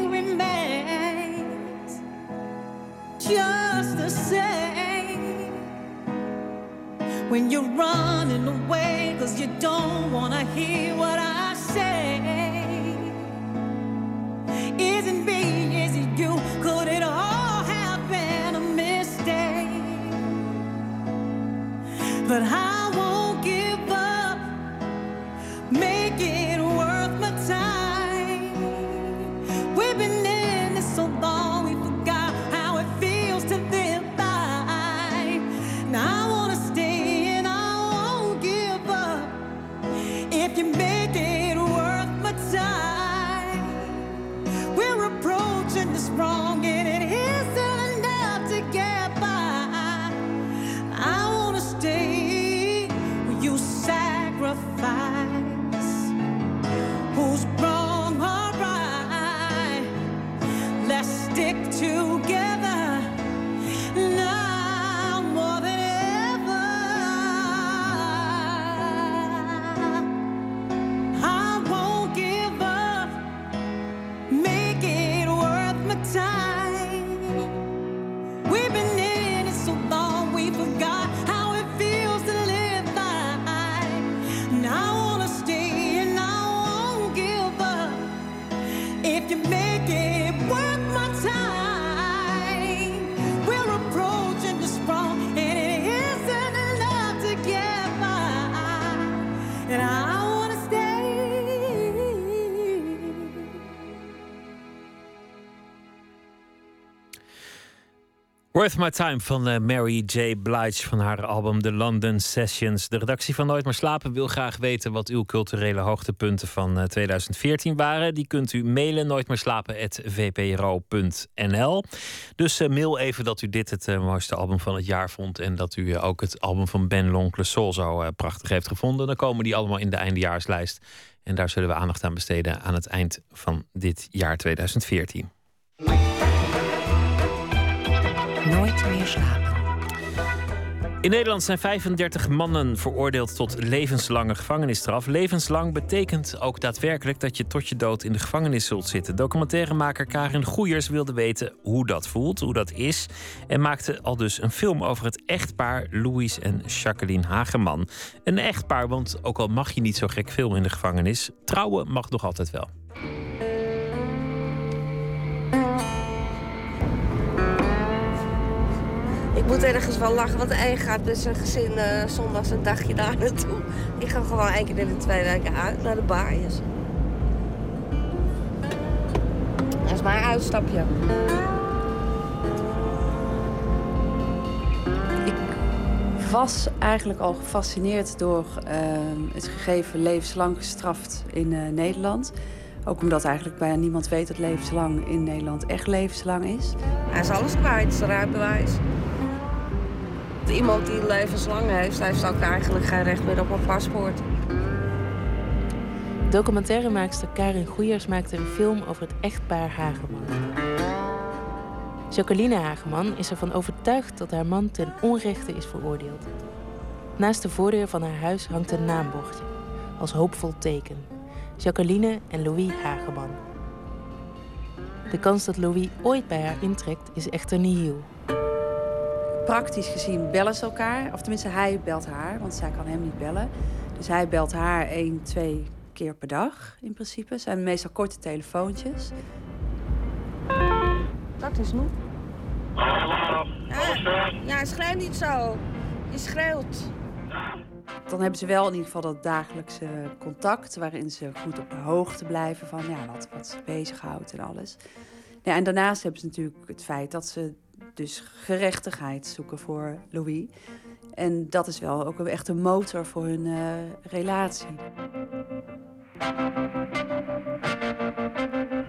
remains just the same. When you're running away, cause you don't wanna hear what I say. isn't me? Is it you? Could it all have been a mistake? But I won't you make Worth My Time van eh, Mary J. Blige van haar album The London Sessions. De redactie van Nooit meer slapen wil graag weten wat uw culturele hoogtepunten van eh, 2014 waren. Die kunt u mailen nooitmeerslapen@vpro.nl. Dus eh, mail even dat u dit het eh, mooiste album van het jaar vond en dat u eh, ook het album van Ben L'Oncle Soul zo eh, prachtig heeft gevonden. Dan komen die allemaal in de eindejaarslijst en daar zullen we aandacht aan besteden aan het eind van dit jaar 2014. Nooit meer slapen. In Nederland zijn 35 mannen veroordeeld tot levenslange gevangenisstraf. Levenslang betekent ook daadwerkelijk dat je tot je dood in de gevangenis zult zitten. Documentairemaker Karin Goeiers wilde weten hoe dat voelt, hoe dat is. En maakte al dus een film over het echtpaar Louis en Jacqueline Hageman. Een echtpaar, want ook al mag je niet zo gek filmen in de gevangenis, trouwen mag nog altijd wel. Ik moet ergens wel lachen, want hij gaat met zijn gezin eh, zondags een dagje daar naartoe. Die gaan gewoon één keer in de twee weken uit naar de baaiers. Dat is mijn uitstapje. was eigenlijk al gefascineerd door uh, het gegeven levenslang gestraft in uh, Nederland. Ook omdat eigenlijk bijna niemand weet dat levenslang in Nederland echt levenslang is. Hij is alles kwijt, zijn rijbewijs. Iemand die levenslang heeft, heeft ook eigenlijk geen recht meer op een paspoort. Documentairemaakster Karin Goeiers maakte een film over het echtpaar Hageman. Jacqueline Hageman is ervan overtuigd dat haar man ten onrechte is veroordeeld. Naast de voordeur van haar huis hangt een naambordje, als hoopvol teken. Jacqueline en Louis Hageman. De kans dat Louis ooit bij haar intrekt is echter nihil. Praktisch gezien bellen ze elkaar, of tenminste hij belt haar, want zij kan hem niet bellen. Dus hij belt haar één, twee keer per dag in principe. Het zijn meestal korte telefoontjes. Dat is nu. Hallo, Ja, ja, schreeuw niet zo. Je schreeuwt. Dan hebben ze wel in ieder geval dat dagelijkse contact... waarin ze goed op de hoogte blijven van ja, wat, wat ze bezighoudt en alles. Ja, en daarnaast hebben ze natuurlijk het feit dat ze dus gerechtigheid zoeken voor Louis. En dat is wel ook echt een motor voor hun uh, relatie.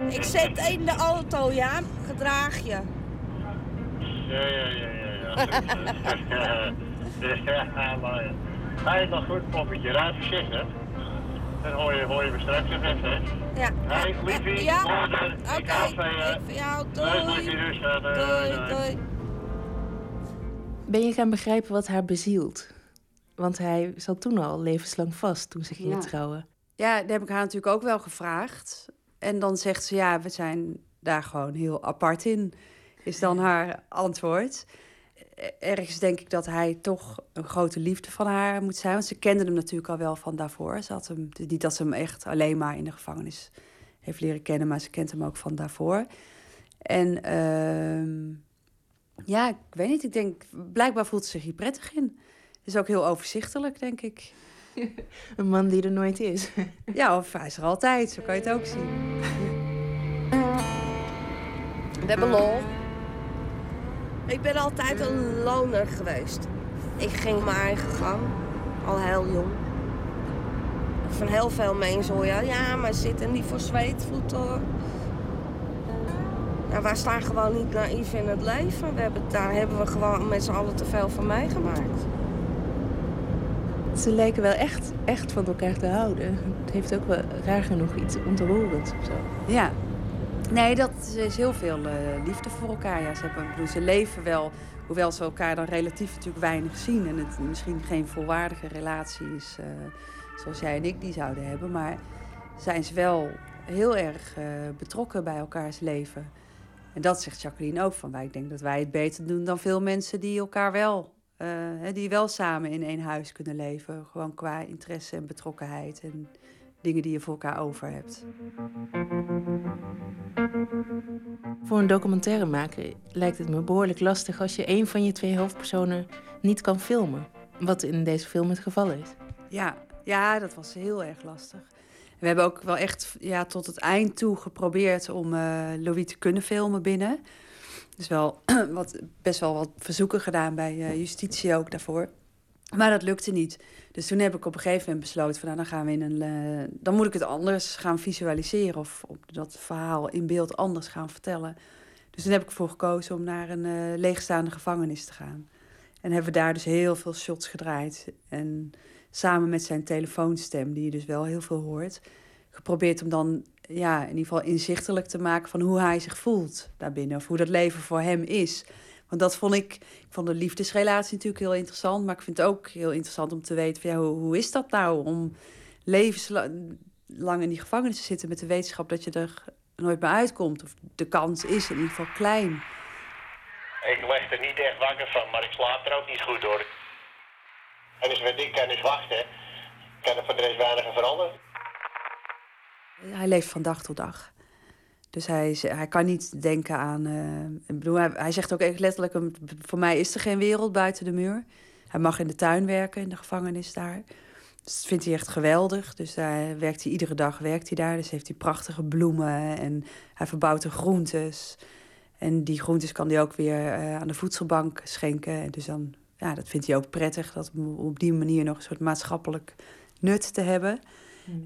Ik zit in de auto, ja? Gedraag je. Ja, ja, ja, ja. Ja, ja mooi. Hij is nog goed, poppetje. Rijd voorzichtig. Dan hoor je, hoor je me straks nog even, hè? Ja. Liefie, Ja, morgen. oké. Even... Ik voor jou. Doei. Doei, dus. eh, doei, Doei, doei. Ben je gaan begrijpen wat haar bezielt? Want hij zat toen al levenslang vast toen ze gingen Ja. trouwen. Ja, dat heb ik haar natuurlijk ook wel gevraagd. En dan zegt ze, ja, we zijn daar gewoon heel apart in, is dan haar antwoord. Ergens denk ik dat hij toch een grote liefde van haar moet zijn. Want ze kende hem natuurlijk al wel van daarvoor. Ze had hem, niet dat ze hem echt alleen maar in de gevangenis heeft leren kennen, maar ze kent hem ook van daarvoor. En ehm, ja, ik weet niet. Ik denk, blijkbaar voelt ze zich hier prettig in. Het is ook heel overzichtelijk, denk ik. Een man die er nooit is. Ja, of hij is er altijd. Zo kan je het ook zien. We hebben lol. Ik ben altijd een loner geweest. Ik ging mijn eigen gang, al heel jong. Van heel veel mensen hoor je, ja, maar zitten niet voor zweetvoeten hoor. Ja, wij staan gewoon niet naïef in het leven. We hebben, daar hebben we gewoon met z'n allen te veel van meegemaakt. Ze lijken wel echt, echt van elkaar te houden. Het heeft ook wel raar genoeg iets ontroerends of zo. Ja. Nee, dat is heel veel eh, liefde voor elkaar. Ja, ze, hebben, bedoel, ze leven wel, hoewel ze elkaar dan relatief natuurlijk weinig zien. En het misschien geen volwaardige relatie is eh, zoals jij en ik die zouden hebben. Maar zijn ze wel heel erg eh, betrokken bij elkaars leven. En dat zegt Jacqueline ook van wij. Ik denk dat wij het beter doen dan veel mensen die elkaar wel, die wel samen in één huis kunnen leven. Gewoon qua interesse en betrokkenheid en dingen die je voor elkaar over hebt. Voor een documentairemaker lijkt het me behoorlijk lastig als je een van je twee hoofdpersonen niet kan filmen. Wat in deze film het geval is. Ja, ja, dat was heel erg lastig. We hebben ook wel echt ja, tot het eind toe geprobeerd om eh Louis te kunnen filmen binnen. Dus wel wat, best wel wat verzoeken gedaan bij eh, justitie ook daarvoor. Maar dat lukte niet. Dus toen heb ik op een gegeven moment besloten van nou, dan gaan we in een. eh, dan moet ik het anders gaan visualiseren of dat verhaal in beeld anders gaan vertellen. Dus toen heb ik ervoor gekozen om naar een eh, leegstaande gevangenis te gaan. En hebben we daar dus heel veel shots gedraaid. En samen met zijn telefoonstem, die je dus wel heel veel hoort, geprobeerd om dan ja, in ieder geval inzichtelijk te maken van hoe hij zich voelt daarbinnen. Of hoe dat leven voor hem is. Want dat vond ik, ik vond de liefdesrelatie natuurlijk heel interessant. Maar ik vind het ook heel interessant om te weten van ja, hoe, hoe is dat nou om levenslang in die gevangenis te zitten met de wetenschap dat je er nooit meer uitkomt. Of de kans is in ieder geval klein. Ik leg er niet echt wakker van, maar ik slaap er ook niet goed door. En dus met ik kan dus wachten, kan er voor de rest weinig veranderen. Hij leeft van dag tot dag. Dus hij, hij kan niet denken aan. ik bedoel, hij, hij zegt ook echt letterlijk: voor mij is er geen wereld buiten de muur. Hij mag in de tuin werken, in de gevangenis daar. Dus dat vindt hij echt geweldig. Dus daar werkt hij iedere dag werkt hij daar. Dus heeft hij prachtige bloemen en hij verbouwt er groentes. En die groentes kan hij ook weer eh, aan de voedselbank schenken. En dus dan ja, dat vindt hij ook prettig, dat op die manier nog een soort maatschappelijk nut te hebben.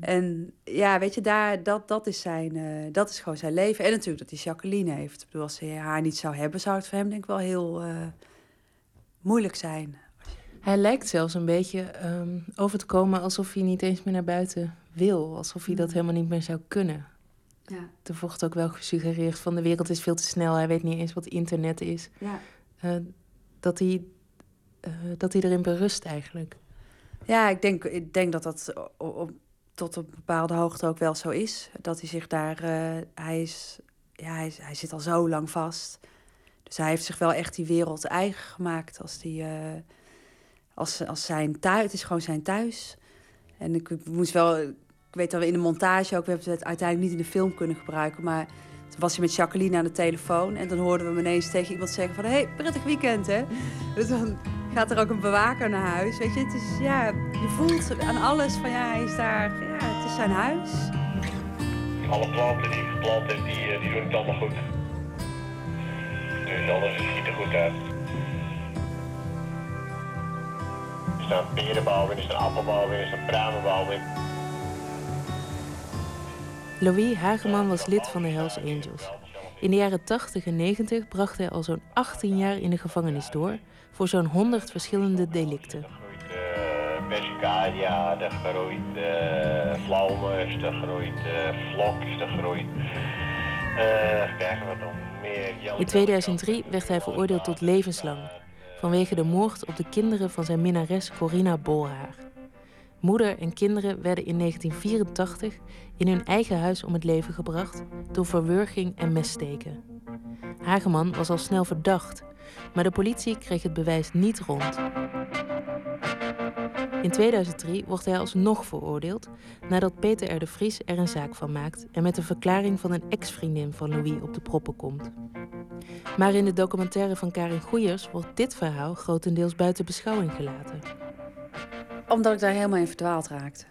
En ja, weet je, daar, dat, dat, is zijn, eh, dat is gewoon zijn leven. En natuurlijk dat hij Jacqueline heeft. Ik bedoel, als hij haar niet zou hebben, zou het voor hem denk ik wel heel eh, moeilijk zijn. Hij lijkt zelfs een beetje ehm, over te komen alsof hij niet eens meer naar buiten wil. Alsof hij dat helemaal niet meer zou kunnen. Ja. Er wordt ook wel gesuggereerd van de wereld is veel te snel. Hij weet niet eens wat internet is. Ja. Eh, dat, hij, dat hij erin berust eigenlijk. Ja, ik denk, ik denk dat dat op, tot een bepaalde hoogte ook wel zo is. Dat hij zich daar. eh, hij, is, ja, hij, hij zit al zo lang vast. Dus hij heeft zich wel echt die wereld eigen gemaakt als, die, eh, als, als zijn thuis. Het is gewoon zijn thuis. En ik moest wel. Ik weet dat we in de montage ook. We hebben het uiteindelijk niet in de film kunnen gebruiken. Maar toen was hij met Jacqueline aan de telefoon. En dan hoorden we hem ineens tegen iemand zeggen: van... Hé, hey, prettig weekend, hè? Dus dan gaat er ook een bewaker naar huis. Weet je, het is, ja, je voelt aan alles van ja, hij is daar, ja, het is zijn huis. Alle planten die ik geplant heb, die, eh, die doen het allemaal goed. Dus alles ziet er goed uit. Er staan perenbouw in, er staan appelbouw in, er staan pruimenbouw in. Louis Hageman was lid van de Hells Angels. In de jaren 80 en 90 bracht hij al zo'n 18 jaar in de gevangenis door voor zo'n 100 verschillende delicten. Eh Persicaria, er groeit eh flauwmus, er groeit eh vloks, er groeit... eh nog meer... In 2003 werd hij veroordeeld tot levenslang vanwege de moord op de kinderen van zijn minnares Corina Bolhaar. Moeder en kinderen werden in 1984 in hun eigen huis om het leven gebracht door verwurging en messteken. Hageman was al snel verdacht, maar de politie kreeg het bewijs niet rond. In 2003 wordt hij alsnog veroordeeld nadat Peter R. de Vries er een zaak van maakt en met de verklaring van een ex-vriendin van Louis op de proppen komt. Maar in de documentaire van Karin Goeiers wordt dit verhaal grotendeels buiten beschouwing gelaten. Omdat ik daar helemaal in verdwaald raakte.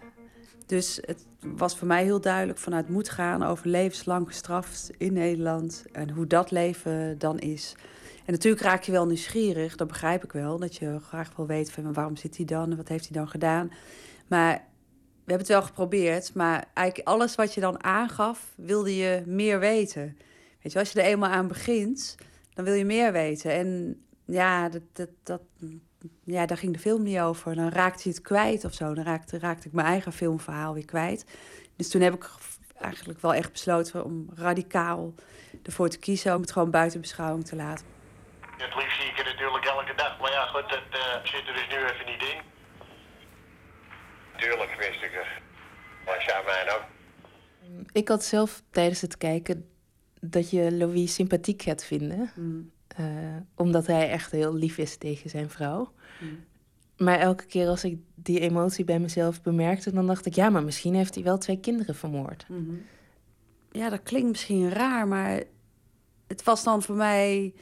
Dus het was voor mij heel duidelijk vanuit moet gaan over levenslang gestraft in Nederland. En hoe dat leven dan is. En natuurlijk raak je wel nieuwsgierig, dat begrijp ik wel. Dat je graag wil weten van waarom zit hij dan en wat heeft hij dan gedaan. Maar we hebben het wel geprobeerd. Maar eigenlijk alles wat je dan aangaf, wilde je meer weten. Weet je, als je er eenmaal aan begint, dan wil je meer weten. En ja, dat, dat, dat, ja, daar ging de film niet over. Dan raakte je het kwijt of zo. Dan raakte, raakte ik mijn eigen filmverhaal weer kwijt. Dus toen heb ik eigenlijk wel echt besloten om radicaal ervoor te kiezen... om het gewoon buiten beschouwing te laten. Het liefst zie ik het natuurlijk elke dag, maar ja goed, dat eh, zit er dus nu even niet in. Tuurlijk wist ik het. Maar ja, mij ook. Ik had zelf tijdens het kijken dat je Louis sympathiek gaat vinden. Eh, omdat hij echt heel lief is tegen zijn vrouw. Maar elke keer als ik die emotie bij mezelf bemerkte, dan dacht ik, ja, maar misschien heeft hij wel twee kinderen vermoord. Ja, dat klinkt misschien raar, maar het was dan voor mij...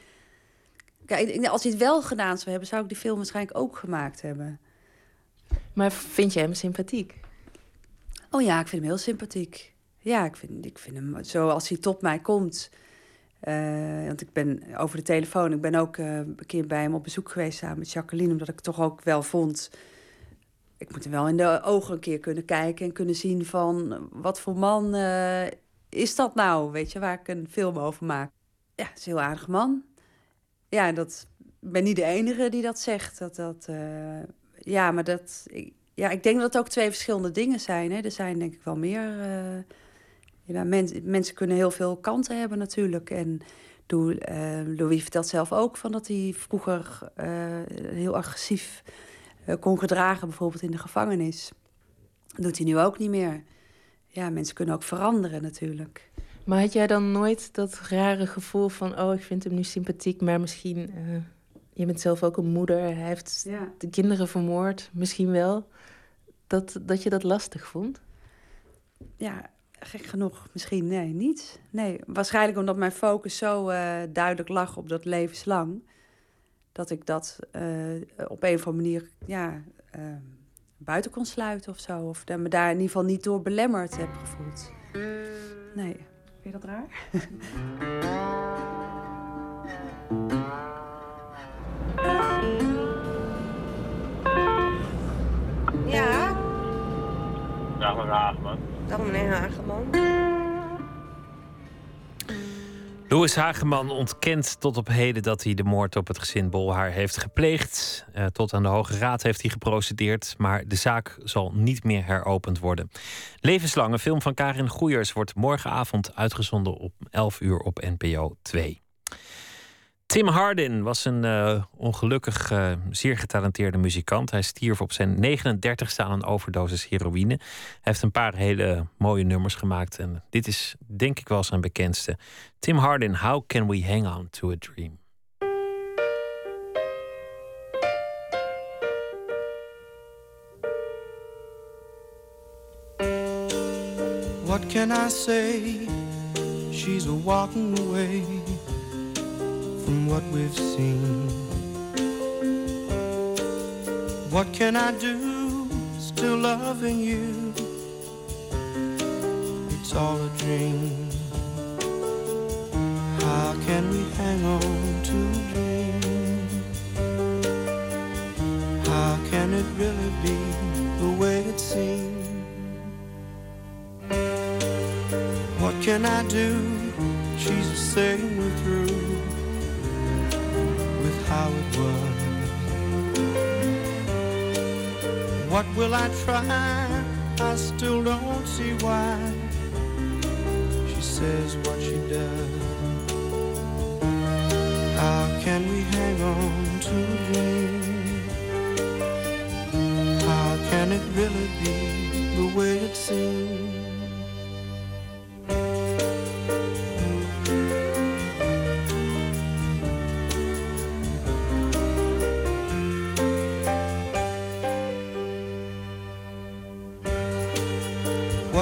Kijk, als hij het wel gedaan zou hebben, zou ik die film waarschijnlijk ook gemaakt hebben. Maar vind jij hem sympathiek? Oh ja, ik vind hem heel sympathiek. Ja, ik vind, ik vind hem zoals hij tot mij komt. Eh, want ik ben over de telefoon, ik ben ook eh, een keer bij hem op bezoek geweest samen met Jacqueline, omdat ik toch ook wel vond. Ik moet hem wel in de ogen een keer kunnen kijken en kunnen zien van wat voor man eh, is dat nou? Weet je, waar ik een film over maak. Ja, het is een heel aardig man. Ja, dat ik ben niet de enige die dat zegt. Dat, dat, eh, ja, maar dat. Ik, ja, ik denk dat het ook twee verschillende dingen zijn. Hè. Er zijn denk ik wel meer. eh, ja, men- mensen kunnen heel veel kanten hebben natuurlijk. En doe, eh, Louis vertelt zelf ook van dat hij vroeger heel agressief kon gedragen, bijvoorbeeld in de gevangenis. Dat doet hij nu ook niet meer. Ja, mensen kunnen ook veranderen natuurlijk. Maar had jij dan nooit dat rare gevoel van, oh, ik vind hem nu sympathiek, maar misschien, eh, je bent zelf ook een moeder, hij heeft Ja. de kinderen vermoord, misschien wel, dat, dat je dat lastig vond? Ja, gek genoeg misschien nee, niet. Nee, waarschijnlijk omdat mijn focus zo eh, duidelijk lag op dat levenslang. Dat ik dat eh, op een of andere manier ja, buiten kon sluiten of zo. Of dat me daar in ieder geval niet door belemmerd heb gevoeld. Nee. Vind je dat raar? Ja? Dag meneer Hageman. Dag meneer Hageman. Louis Hageman ontkent tot op heden dat hij de moord op het gezin Bolhaar heeft gepleegd. Eh, tot aan de Hoge Raad heeft hij geprocedeerd, maar de zaak zal niet meer heropend worden. Levenslang, een film van Karin Goeiers, wordt morgenavond uitgezonden op 11 uur op NPO 2. Tim Hardin was een eh, ongelukkig, eh, zeer getalenteerde muzikant. Hij stierf op zijn 39ste aan een overdosis heroïne. Hij heeft een paar hele mooie nummers gemaakt. En dit is denk ik wel zijn bekendste. Tim Hardin, How Can We Hang On To A Dream? What can I say? She's walking away from what we've seen. What can I do? Still loving you. It's all a dream. How can we hang on to a dream? How can it really be the way it seems? What can I do? She's saying we're through how it was. What will I try? I still don't see why. She says what she does. How can we hang on to a dream? How can it really be the way it seems?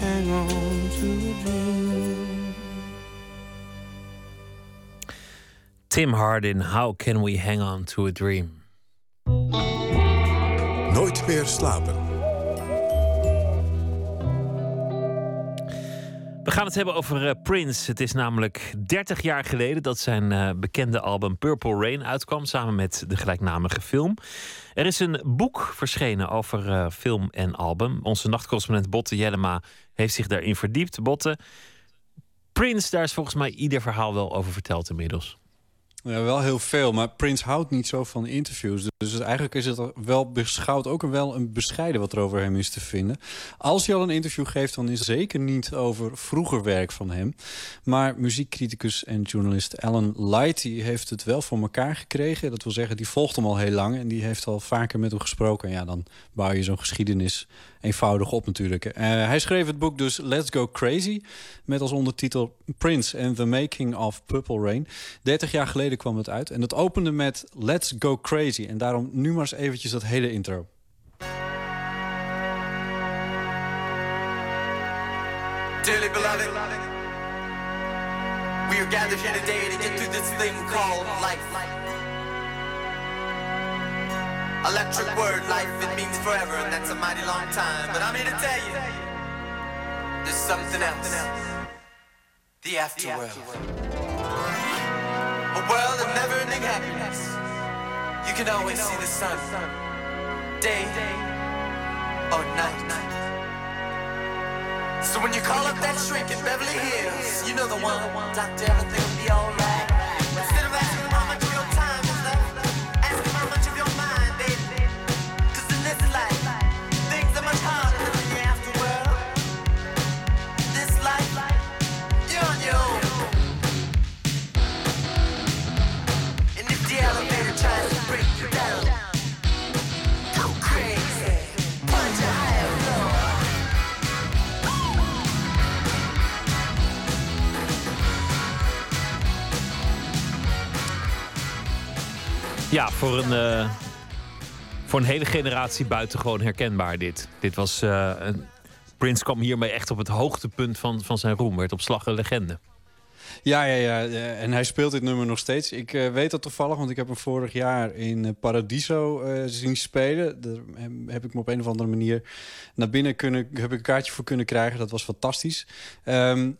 Hang on to a dream? Tim Hardin, How Can We Hang On To A Dream? Nooit meer slapen. Gaan het hebben over eh, Prince. Het is namelijk 30 jaar geleden dat zijn eh, bekende album Purple Rain uitkwam, samen met de gelijknamige film. Er is een boek verschenen over eh, film en album. Onze nachtcorrespondent Botte Jellema heeft zich daarin verdiept. Botte, Prince, daar is volgens mij ieder verhaal wel over verteld inmiddels. Ja, wel heel veel, maar Prince houdt niet zo van interviews. Dus eigenlijk is het wel beschouwd ook wel een bescheiden wat er over hem is te vinden. Als hij al een interview geeft, dan is het zeker niet over vroeger werk van hem. Maar muziekcriticus en journalist Alan Light die heeft het wel voor elkaar gekregen. Dat wil zeggen, die volgt hem al heel lang en die heeft al vaker met hem gesproken. En ja, dan bouw je zo'n geschiedenis eenvoudig op natuurlijk. Eh, hij schreef het boek dus Let's Go Crazy... met als ondertitel Prince and the Making of Purple Rain. 30 jaar geleden kwam het uit. En het opende met Let's Go Crazy. En daarom nu maar eens eventjes dat hele intro. Beloved, we are gathered here today to get through this thing called life. Electric word, life, it means forever, and that's a mighty long time. But I'm here to tell you, there's something else. The afterworld. A world of never-ending happiness. You can always see the sun, day or night. So when you call up that shrink in Beverly Hills, you know the one. Doctor, everything will be alright. Ja, voor een, eh, Voor een hele generatie buitengewoon herkenbaar dit. Dit was... eh, een- Prince kwam hiermee echt op het hoogtepunt van, van zijn roem. Werd op slag een legende. Ja, ja, ja. eh, En hij speelt dit nummer nog steeds. Ik weet dat toevallig, want ik heb hem vorig jaar in Paradiso zien spelen. Daar heb ik me op een of andere manier naar binnen kunnen, heb ik een kaartje voor kunnen krijgen. Dat was fantastisch. Ehm,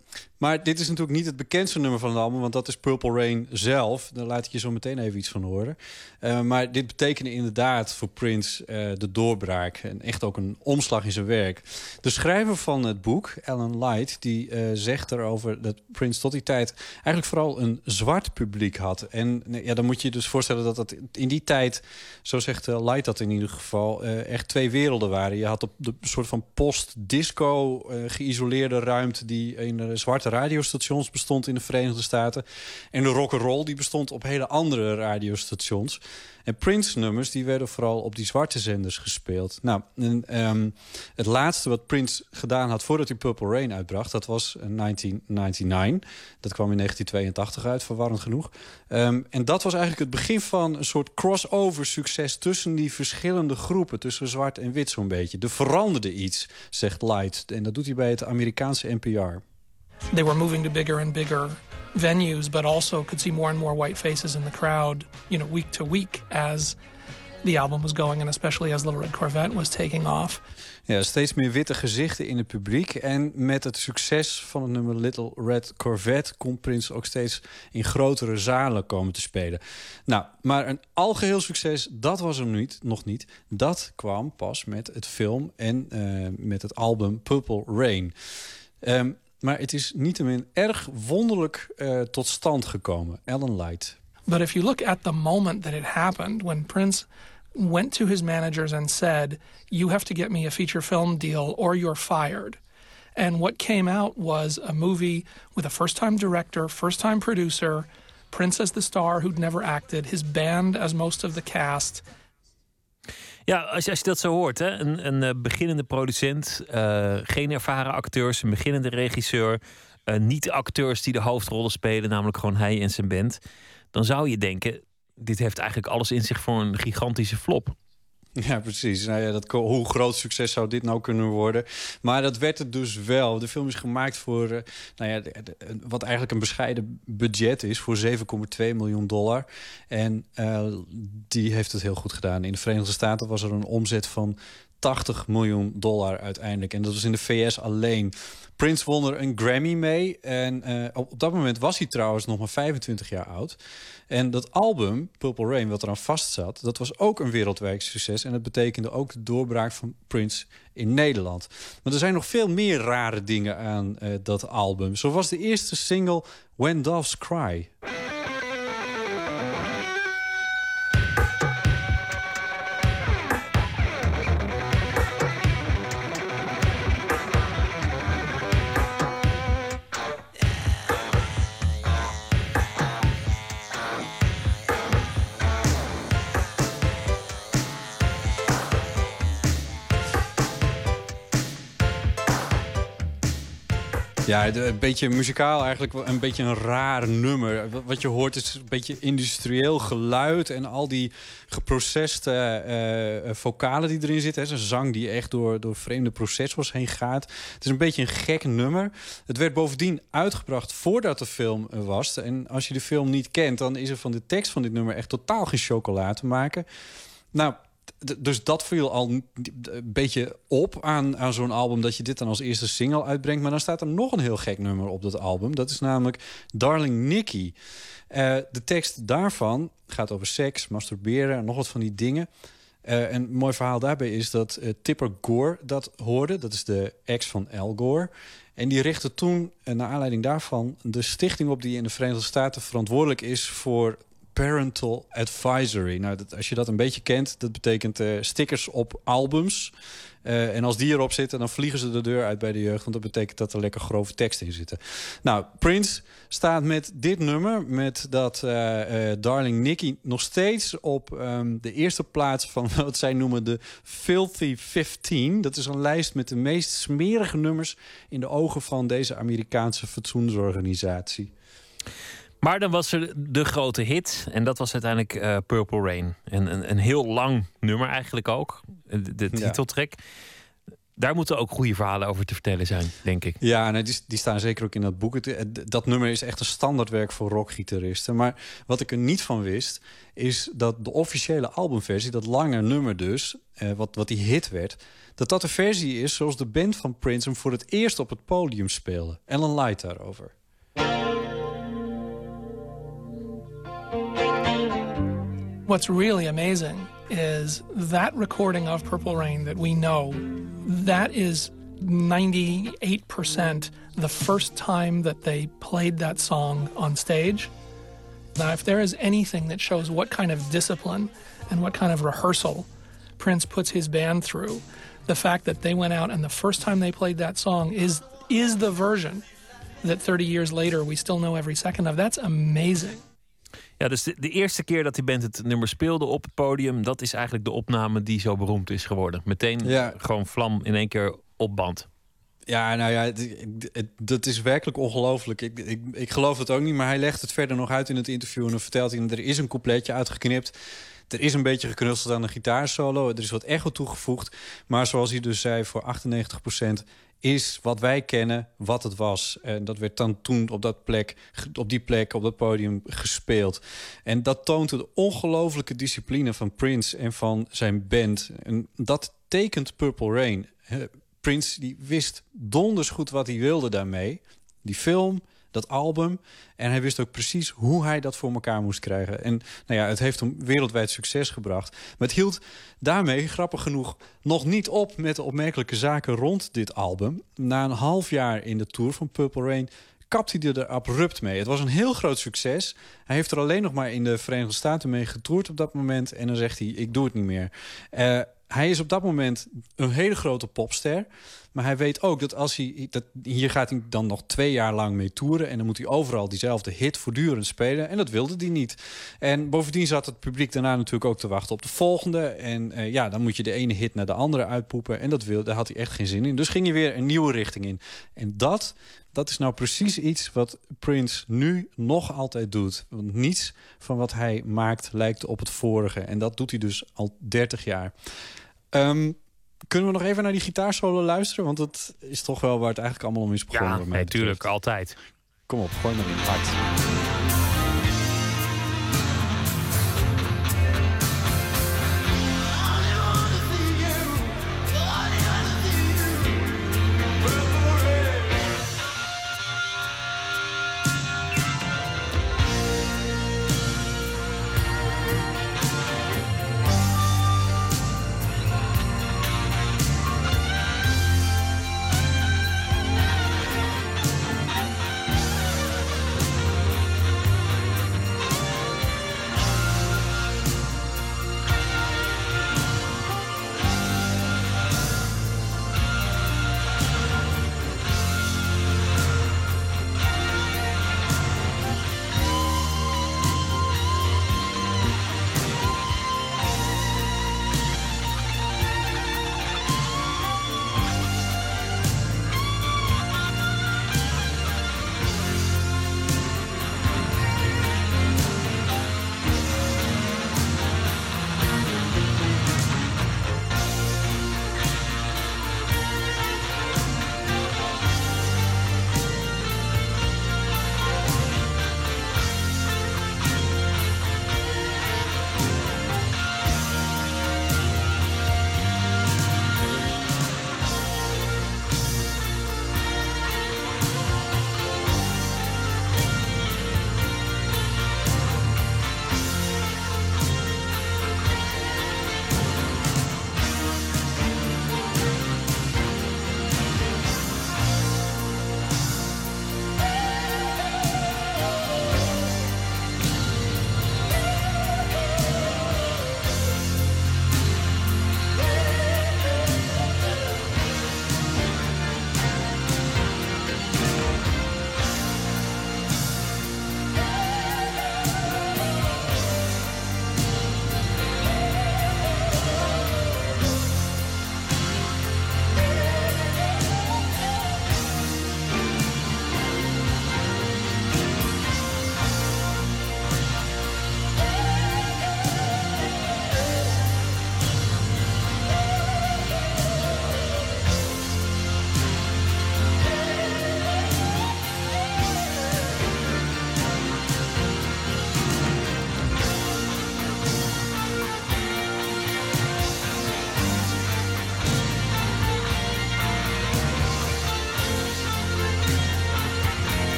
maar dit is natuurlijk niet het bekendste nummer van het album, want dat is Purple Rain zelf. Daar laat ik je zo meteen even iets van horen. Eh, maar dit betekende inderdaad voor Prince eh, de doorbraak en echt ook een omslag in zijn werk. De schrijver van het boek, Alan Light, die eh, zegt erover dat Prince tot die tijd eigenlijk vooral een zwart publiek had. En ja, dan moet je je dus voorstellen dat dat in die tijd, zo zegt Light dat in ieder geval, echt twee werelden waren. Je had op de soort van post-disco geïsoleerde ruimte die in de zwarte radiostations bestond in de Verenigde Staten. En de rock'n'roll die bestond op hele andere radiostations. En Prince-nummers die werden vooral op die zwarte zenders gespeeld. Nou, ehm, het laatste wat Prince gedaan had voordat hij Purple Rain uitbracht... dat was in 1999. Dat kwam in 1982 uit, verwarrend genoeg. Ehm, en dat was eigenlijk het begin van een soort crossover-succes... tussen die verschillende groepen, tussen zwart en wit zo'n beetje. Er veranderde iets, zegt Light. En dat doet hij bij het Amerikaanse NPR. They were moving to bigger and bigger venues, but also could see more and more white faces in the crowd, you know, week to week as the album was going, and especially as Little Red Corvette was taking off. Ja, steeds meer witte gezichten in het publiek. En met het succes van het nummer Little Red Corvette... kon Prince ook steeds in grotere zalen komen te spelen. Nou, maar een algeheel succes, dat was hem niet, nog niet. Dat kwam pas met het film en eh, met het album Purple Rain. Ehm, maar het is niettemin erg wonderlijk eh, tot stand gekomen. Light. But if you look at the moment that it happened, when Prince went to his managers and said, You have to get me a feature film deal or you're fired. And what came out was a movie with a first time director, first time producer, Prince as the star who'd never acted, his band as most of the cast. Ja, als je, dat zo hoort, hè? Een, een eh, beginnende producent, eh, geen ervaren acteurs, een beginnende regisseur, eh, niet acteurs die de hoofdrollen spelen, namelijk gewoon hij en zijn band. Dan zou je denken, dit heeft eigenlijk alles in zich voor een gigantische flop. Ja, precies. Nou ja, dat, hoe groot succes zou dit nou kunnen worden? Maar dat werd het dus wel. De film is gemaakt voor eh, nou ja, wat eigenlijk een bescheiden budget is... voor 7,2 miljoen dollar. En eh, die heeft het heel goed gedaan. In de Verenigde Staten was er een omzet van 80 miljoen dollar uiteindelijk. En dat was in de VS alleen. Prince won er een Grammy mee. En eh, op dat moment was hij trouwens nog maar 25 jaar oud. En dat album, Purple Rain, wat eraan vast zat... dat was ook een wereldwijd succes. En dat betekende ook de doorbraak van Prince in Nederland. Maar er zijn nog veel meer rare dingen aan eh, dat album. Zo was de eerste single When Doves Cry. Ja, een beetje muzikaal eigenlijk een beetje een raar nummer. Wat- je hoort is een beetje industrieel geluid... en al die geproceste eh, eh, vocalen die erin zitten. hè. Zo'n zang die echt door, door vreemde processors heen gaat. Het is een beetje een gek nummer. Het werd bovendien uitgebracht voordat de film was. En als je de film niet kent, dan is er van de tekst van dit nummer... echt totaal geen chocola te maken. Nou, dus dat viel al een beetje op aan, aan zo'n album... dat je dit dan als eerste single uitbrengt. Maar dan staat er nog een heel gek nummer op dat album. Dat is namelijk Darling Nikki. Eh, de tekst daarvan gaat over seks, masturberen... en nog wat van die dingen. Eh, en een mooi verhaal daarbij is dat eh, Tipper Gore dat hoorde. Dat is de ex van Al Gore. En die richtte toen, eh, naar aanleiding daarvan... de stichting op die in de Verenigde Staten verantwoordelijk is... voor Parental Advisory. Nou, dat, als je dat een beetje kent, dat betekent eh, stickers op albums. Eh, en als die erop zitten, dan vliegen ze de deur uit bij de jeugd. Want dat betekent dat er lekker grove teksten in zitten. Nou, Prince staat met dit nummer, met dat eh, Darling Nikki... nog steeds op ehm, de eerste plaats van wat zij noemen de Filthy 15. Dat is een lijst met de meest smerige nummers... in de ogen van deze Amerikaanse fatsoensorganisatie. Maar dan was er de grote hit. En dat was uiteindelijk eh, Purple Rain. En een, een heel lang nummer eigenlijk ook. De, de Ja. titeltrack. Daar moeten ook goede verhalen over te vertellen zijn, denk ik. Ja, nee, die, die staan zeker ook in dat boek. Het- dat nummer is echt een standaardwerk voor rockgitaristen. Maar wat ik er niet van wist, is dat de officiële albumversie, dat lange nummer dus, eh, wat, wat die hit werd, dat dat de versie is zoals de band van Prince hem voor het eerst op het podium speelde. Ellen Light daarover. What's really amazing is that recording of Purple Rain that we know, that is 98% the first time that they played that song on stage. Now, if there is anything that shows what kind of discipline and what kind of rehearsal Prince puts his band through, the fact that they went out and the first time they played that song is is the version that 30 years later we still know every second of. That's amazing. Ja, dus de, de eerste keer dat die band het nummer speelde op het podium, dat is eigenlijk de opname die zo beroemd is geworden. Meteen Ja. gewoon vlam in één keer op band. Ja, nou ja, dat is werkelijk ongelooflijk. Ik, ik, ik geloof het ook niet, maar hij legt het verder nog uit in het interview. En dan vertelt hij, er is een coupletje uitgeknipt. Er is een beetje geknutseld aan de gitaarsolo. Er is wat echo toegevoegd. Maar zoals hij dus zei, voor 98% is wat wij kennen wat het was. En dat werd dan toen op, dat plek, op die plek, op dat podium gespeeld. En dat toont de ongelofelijke discipline van Prince en van zijn band. En dat tekent Purple Rain. Prince die wist donders goed wat hij wilde daarmee. Die film, dat album. En hij wist ook precies hoe hij dat voor elkaar moest krijgen. En nou ja, het heeft hem wereldwijd succes gebracht. Maar het hield daarmee, grappig genoeg, nog niet op met de opmerkelijke zaken rond dit album. Na een half jaar in de tour van Purple Rain kapt hij er abrupt mee. Het was een heel groot succes. Hij heeft er alleen nog maar in de Verenigde Staten mee getoerd op dat moment. En dan zegt hij, ik doe het niet meer. Eh, hij is op dat moment een hele grote popster. Maar hij weet ook dat als hij... Dat, hier gaat hij dan nog twee jaar lang mee toeren. En dan moet hij overal diezelfde hit voortdurend spelen. En dat wilde hij niet. En bovendien zat het publiek daarna natuurlijk ook te wachten op de volgende. En eh, ja, dan moet je de ene hit naar de andere uitpoepen. En dat wil, daar had hij echt geen zin in. Dus ging hij weer een nieuwe richting in. En dat, dat is nou precies iets wat Prince nu nog altijd doet. Want niets van wat hij maakt lijkt op het vorige. En dat doet hij dus al 30 jaar. Ehm, kunnen we nog even naar die gitaarsolo luisteren? Want dat is toch wel waar het eigenlijk allemaal om is begonnen. Ja, natuurlijk, altijd. Kom op, gooi maar in. Hard.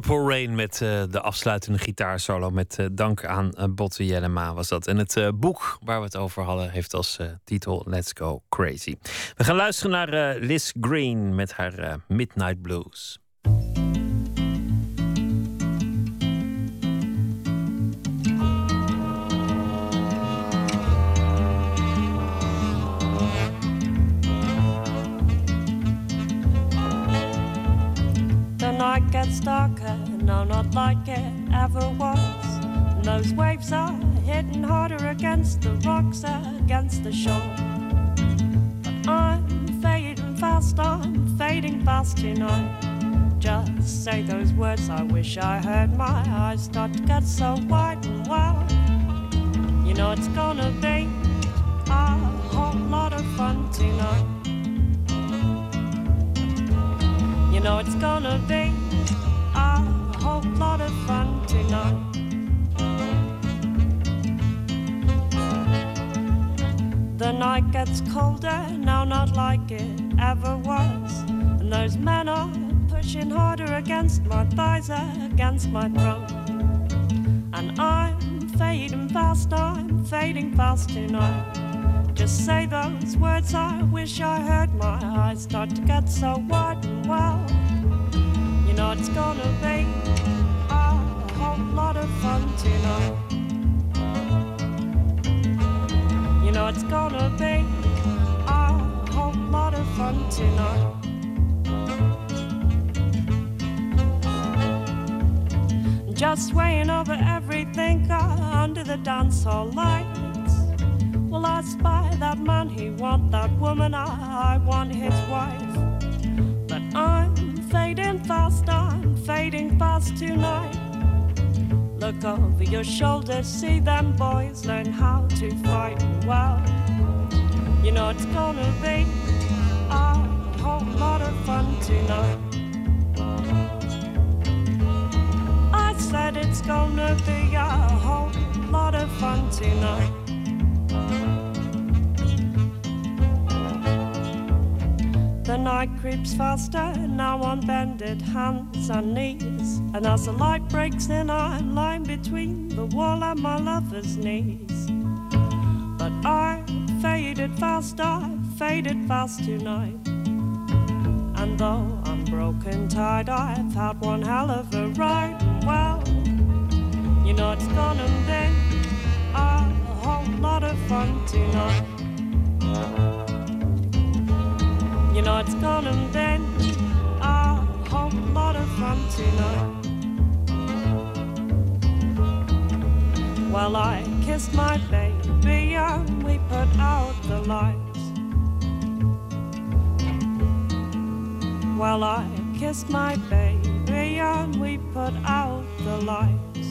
Purple Rain met eh, de afsluitende gitaarsolo. Met eh, dank aan uh, Botte Jellema was dat. En het boek waar we het over hadden heeft als titel Let's Go Crazy. We gaan luisteren naar Liz Green met haar Midnight Blues. Night gets darker, no, not like it ever was. And those waves are hitting harder against the rocks, against the shore. But I'm fading fast, I'm fading fast tonight. Just say those words, I wish I heard my eyes start to get so wide and wild. You know it's gonna be a whole lot of fun tonight. You know it's gonna be lot of fun tonight. The night gets colder, now not like it ever was. And those men are pushing harder against my thighs, against my throat. And I'm fading fast, I'm fading fast tonight. Just say those words, I wish I heard my eyes start to get so wide and wild. You know it's gonna be lot of fun tonight. You know it's gonna be a whole lot of fun tonight. Just swaying over everything under the dance hall lights. Well, I spy that man, he want that woman, I, I want his wife. But I'm fading fast, I'm fading fast tonight. Look over your shoulder, see them boys learn how to fight well. You know it's gonna be a whole lot of fun tonight. I said it's gonna be a whole lot of fun tonight. Night creeps faster, now on bended hands and knees. And as the light breaks in, I'm lying between the wall and my lover's knees. But I faded fast, I faded fast tonight. And though I'm broken tired, I've had one hell of a ride. Well, you know it's gonna be a whole lot of fun tonight. It's gonna a whole lot of fun tonight. Well, I kissed my baby and we put out the lights. Well, I kissed my baby and we put out the lights.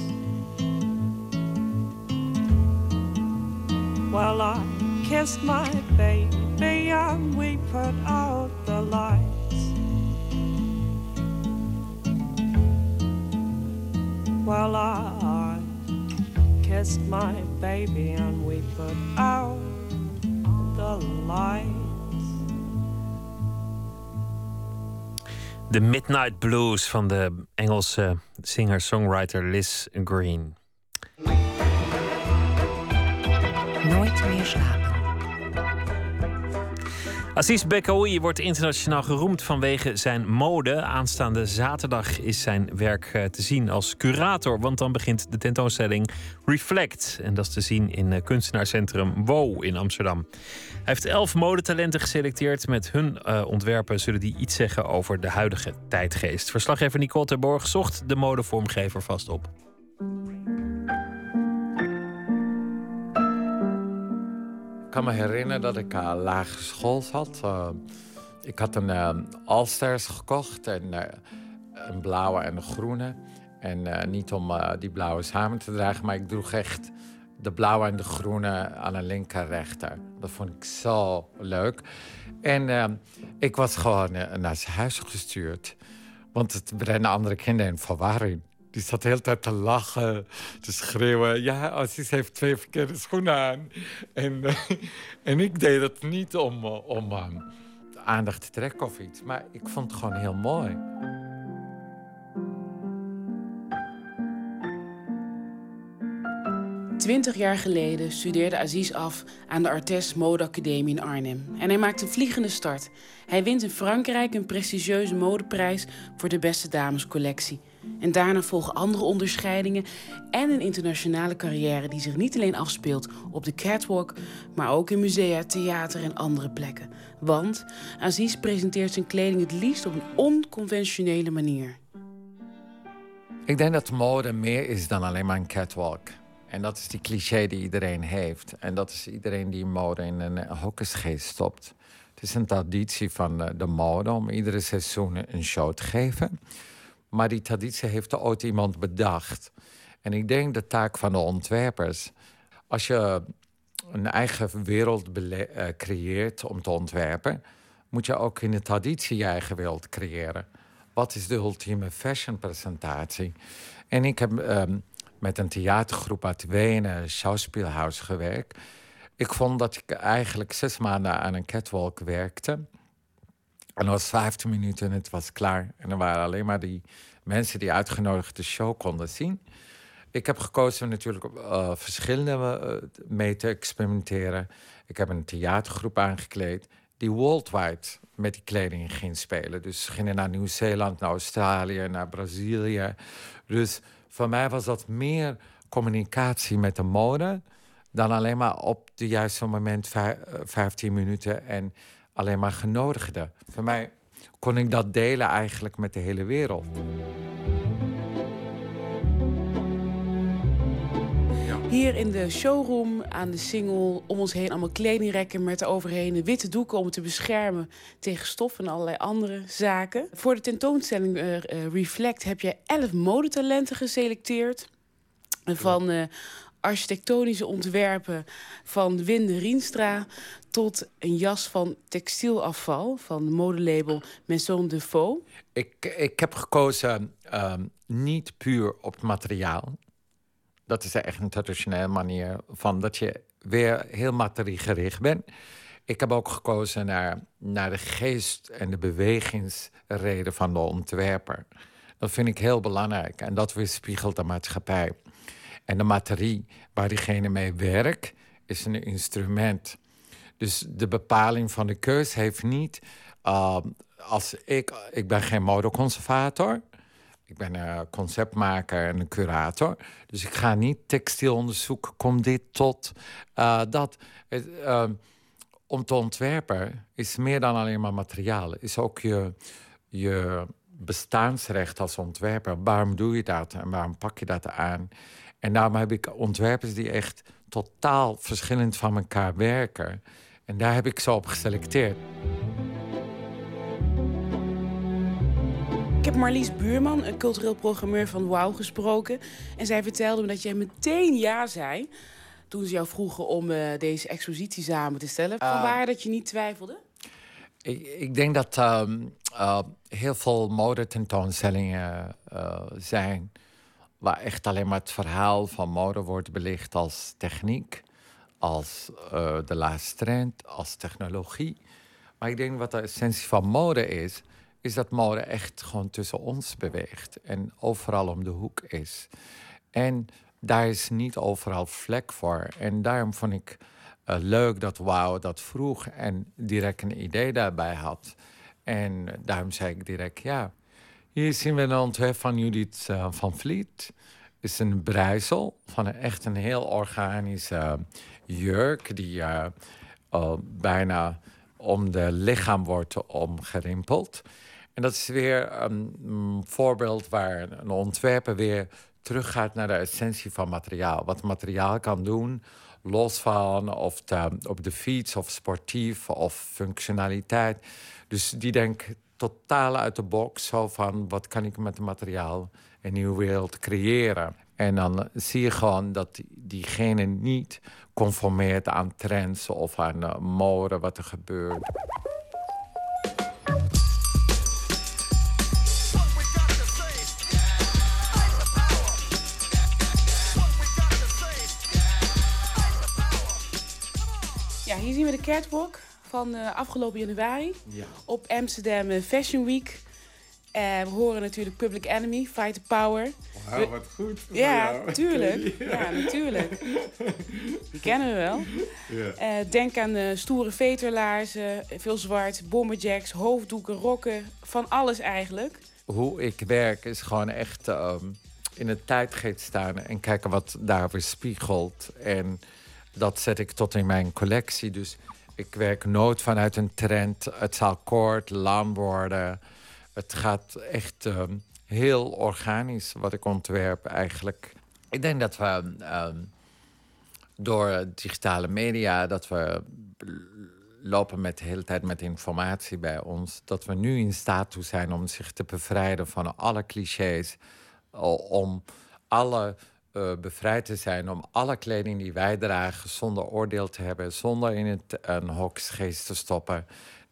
Well, I kissed my baby and we put out the lights. Well, I kissed my baby and we put out the lights. De Midnight Blues van de Engelse singer-songwriter Liz Green. Nooit meer slapen. Aziz Bekaoui wordt internationaal geroemd vanwege zijn mode. Aanstaande zaterdag is zijn werk eh, te zien als curator, want dan begint de tentoonstelling Reflect. En dat is te zien in eh, kunstenaarscentrum WO in Amsterdam. Hij heeft elf modetalenten geselecteerd. Met hun eh, ontwerpen zullen die iets zeggen over de huidige tijdgeest. Verslaggever Nicole Terborg zocht de modevormgever vast op. kan me herinneren dat ik uh, lagere school zat. Uh, ik had een uh, All-Stars gekocht. En, een blauwe en een groene. En niet om die blauwe samen te dragen, maar ik droeg echt de blauwe en de groene aan een linker rechter. Dat vond ik zo leuk. En ik was gewoon naar zijn huis gestuurd. Want het brengen andere kinderen in verwarring. Die zat de hele tijd te lachen, te schreeuwen. Ja, Aziz heeft twee verkeerde schoenen aan. En, eh, en ik deed het niet om, eh, om eh, aandacht te trekken of iets. Maar ik vond het gewoon heel mooi. Twintig jaar geleden studeerde Aziz af aan de Artes Modeacademie in Arnhem. En hij maakte een vliegende start. Hij wint in Frankrijk een prestigieuze modeprijs voor de beste damescollectie. En daarna volgen andere onderscheidingen en een internationale carrière die zich niet alleen afspeelt op de catwalk, maar ook in musea, theater en andere plekken. Want Aziz presenteert zijn kleding het liefst op een onconventionele manier. Ik denk dat mode meer is dan alleen maar een catwalk. En dat is die cliché die iedereen heeft. En dat is iedereen die mode in een hokjesgeest stopt. Het is een traditie van eh, de mode om iedere seizoen een show te geven. Maar die traditie heeft er ooit iemand bedacht. En ik denk de taak van de ontwerpers. Als je een eigen wereld eh, creëert om te ontwerpen, moet je ook in de traditie je eigen wereld creëren. Wat is de ultieme fashion presentatie? En ik heb ehm, met een theatergroep uit Wenen, Schauspielhaus, gewerkt. Ik vond dat ik eigenlijk zes maanden aan een catwalk werkte. En dat was 15 minuten en het was klaar. En er waren alleen maar die mensen die uitgenodigd de show konden zien. Ik heb gekozen om natuurlijk eh, verschillende eh, mee te experimenteren. Ik heb een theatergroep aangekleed die worldwide met die kleding ging spelen. Dus ze gingen naar Nieuw-Zeeland, naar Australië, naar Brazilië. Dus voor mij was dat meer communicatie met de mode dan alleen maar op de juiste moment vij- eh, 15 minuten en alleen maar genodigden. Voor mij kon ik dat delen eigenlijk met de hele wereld. Hier in de showroom aan de single om ons heen allemaal kledingrekken met overheen witte doeken om te beschermen tegen stof en allerlei andere zaken. Voor de tentoonstelling eh, eh, Reflect heb je elf modetalenten geselecteerd. Van eh, architectonische ontwerpen van Winde Rienstra tot een jas van textielafval van de modelabel Maison de Faux. Ik, ik heb gekozen ehm, niet puur op het materiaal. Dat is echt een traditionele manier van dat je weer heel materiegericht bent. Ik heb ook gekozen naar, naar de geest en de bewegingsreden van de ontwerper. Dat vind ik heel belangrijk en dat weerspiegelt de maatschappij. En de materie waar diegene mee werkt, is een instrument. Dus de bepaling van de keus heeft niet. uh, als ik, ik ben geen modeconservator. Ik ben een conceptmaker en een curator. Dus ik ga niet textiel onderzoeken. Komt dit tot uh, dat? Uh, om te ontwerpen is meer dan alleen maar materiaal. Is ook je, je bestaansrecht als ontwerper. Waarom doe je dat en waarom pak je dat aan? En daarom heb ik ontwerpers die echt totaal verschillend van elkaar werken. En daar heb ik ze op geselecteerd. Ik heb Marlies Buurman, een cultureel programmeur van Wauw, gesproken. En zij vertelde me dat jij meteen ja zei toen ze jou vroegen om uh, deze expositie samen te stellen. Ah. Vanwaar dat je niet twijfelde? Ik, ik denk dat um, uh, heel veel modetentoonstellingen uh, zijn... waar echt alleen maar het verhaal van mode wordt belicht als techniek... als uh, de laatste trend, als technologie. Maar ik denk wat de essentie van mode is... is dat mode echt gewoon tussen ons beweegt... en overal om de hoek is. En daar is niet overal vlek voor. En daarom vond ik uh, leuk dat Wauw dat vroeg en direct een idee daarbij had. En daarom zei ik direct ja. Hier zien we een ontwerp van Judith uh, van Vliet. is een breisel van een, echt een heel organische jurk... die uh, bijna om de lichaam wordt omgerimpeld. En dat is weer een voorbeeld waar een ontwerper weer teruggaat naar de essentie van materiaal. Wat materiaal kan doen, los van of te, op de fiets of sportief of functionaliteit. Dus die denkt totaal uit de box, zo van wat kan ik met het materiaal een nieuwe wereld creëren. En dan zie je gewoon dat diegene niet conformeert aan trends of aan uh, mode, wat er gebeurt. Ja, hier zien we de catwalk van uh, afgelopen januari ja. op Amsterdam Fashion Week. Eh, we horen natuurlijk Public Enemy, Fight the Power. Wauw, We- wat goed voor Ja, jou. tuurlijk. Ja, natuurlijk. Die kennen we wel. Ja. Eh, denk aan de stoere veterlaarzen, veel zwart, bomberjacks, hoofddoeken, rokken. Van alles eigenlijk. Hoe ik werk is gewoon echt ehm, in de tijdgeest staan en kijken wat daar weerspiegelt. En dat zet ik tot in mijn collectie. Dus ik werk nooit vanuit een trend. Het zal kort, lang worden. Het gaat echt ehm, heel organisch wat ik ontwerp eigenlijk. Ik denk dat we ehm, door digitale media, dat we lopen met de hele tijd met informatie bij ons. Dat we nu in staat toe zijn om zich te bevrijden van alle clichés. Om alle eh, bevrijd te zijn, om alle kleding die wij dragen zonder oordeel te hebben, zonder in het, een hoksgeest te stoppen.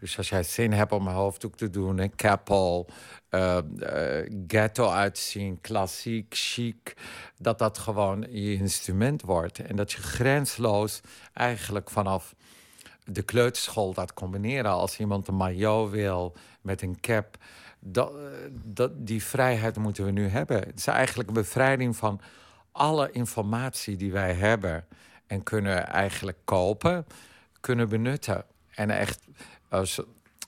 Dus als jij zin hebt om een hoofddoek te doen, een keppel, eh, eh, ghetto uitzien, klassiek, chic, dat dat gewoon je instrument wordt. En dat je grensloos eigenlijk vanaf de kleuterschool dat combineren. Als iemand een maillot wil met een cap. Dat, dat, die vrijheid moeten we nu hebben. Het is eigenlijk een bevrijding van alle informatie die wij hebben. En kunnen eigenlijk kopen, kunnen benutten. En echt,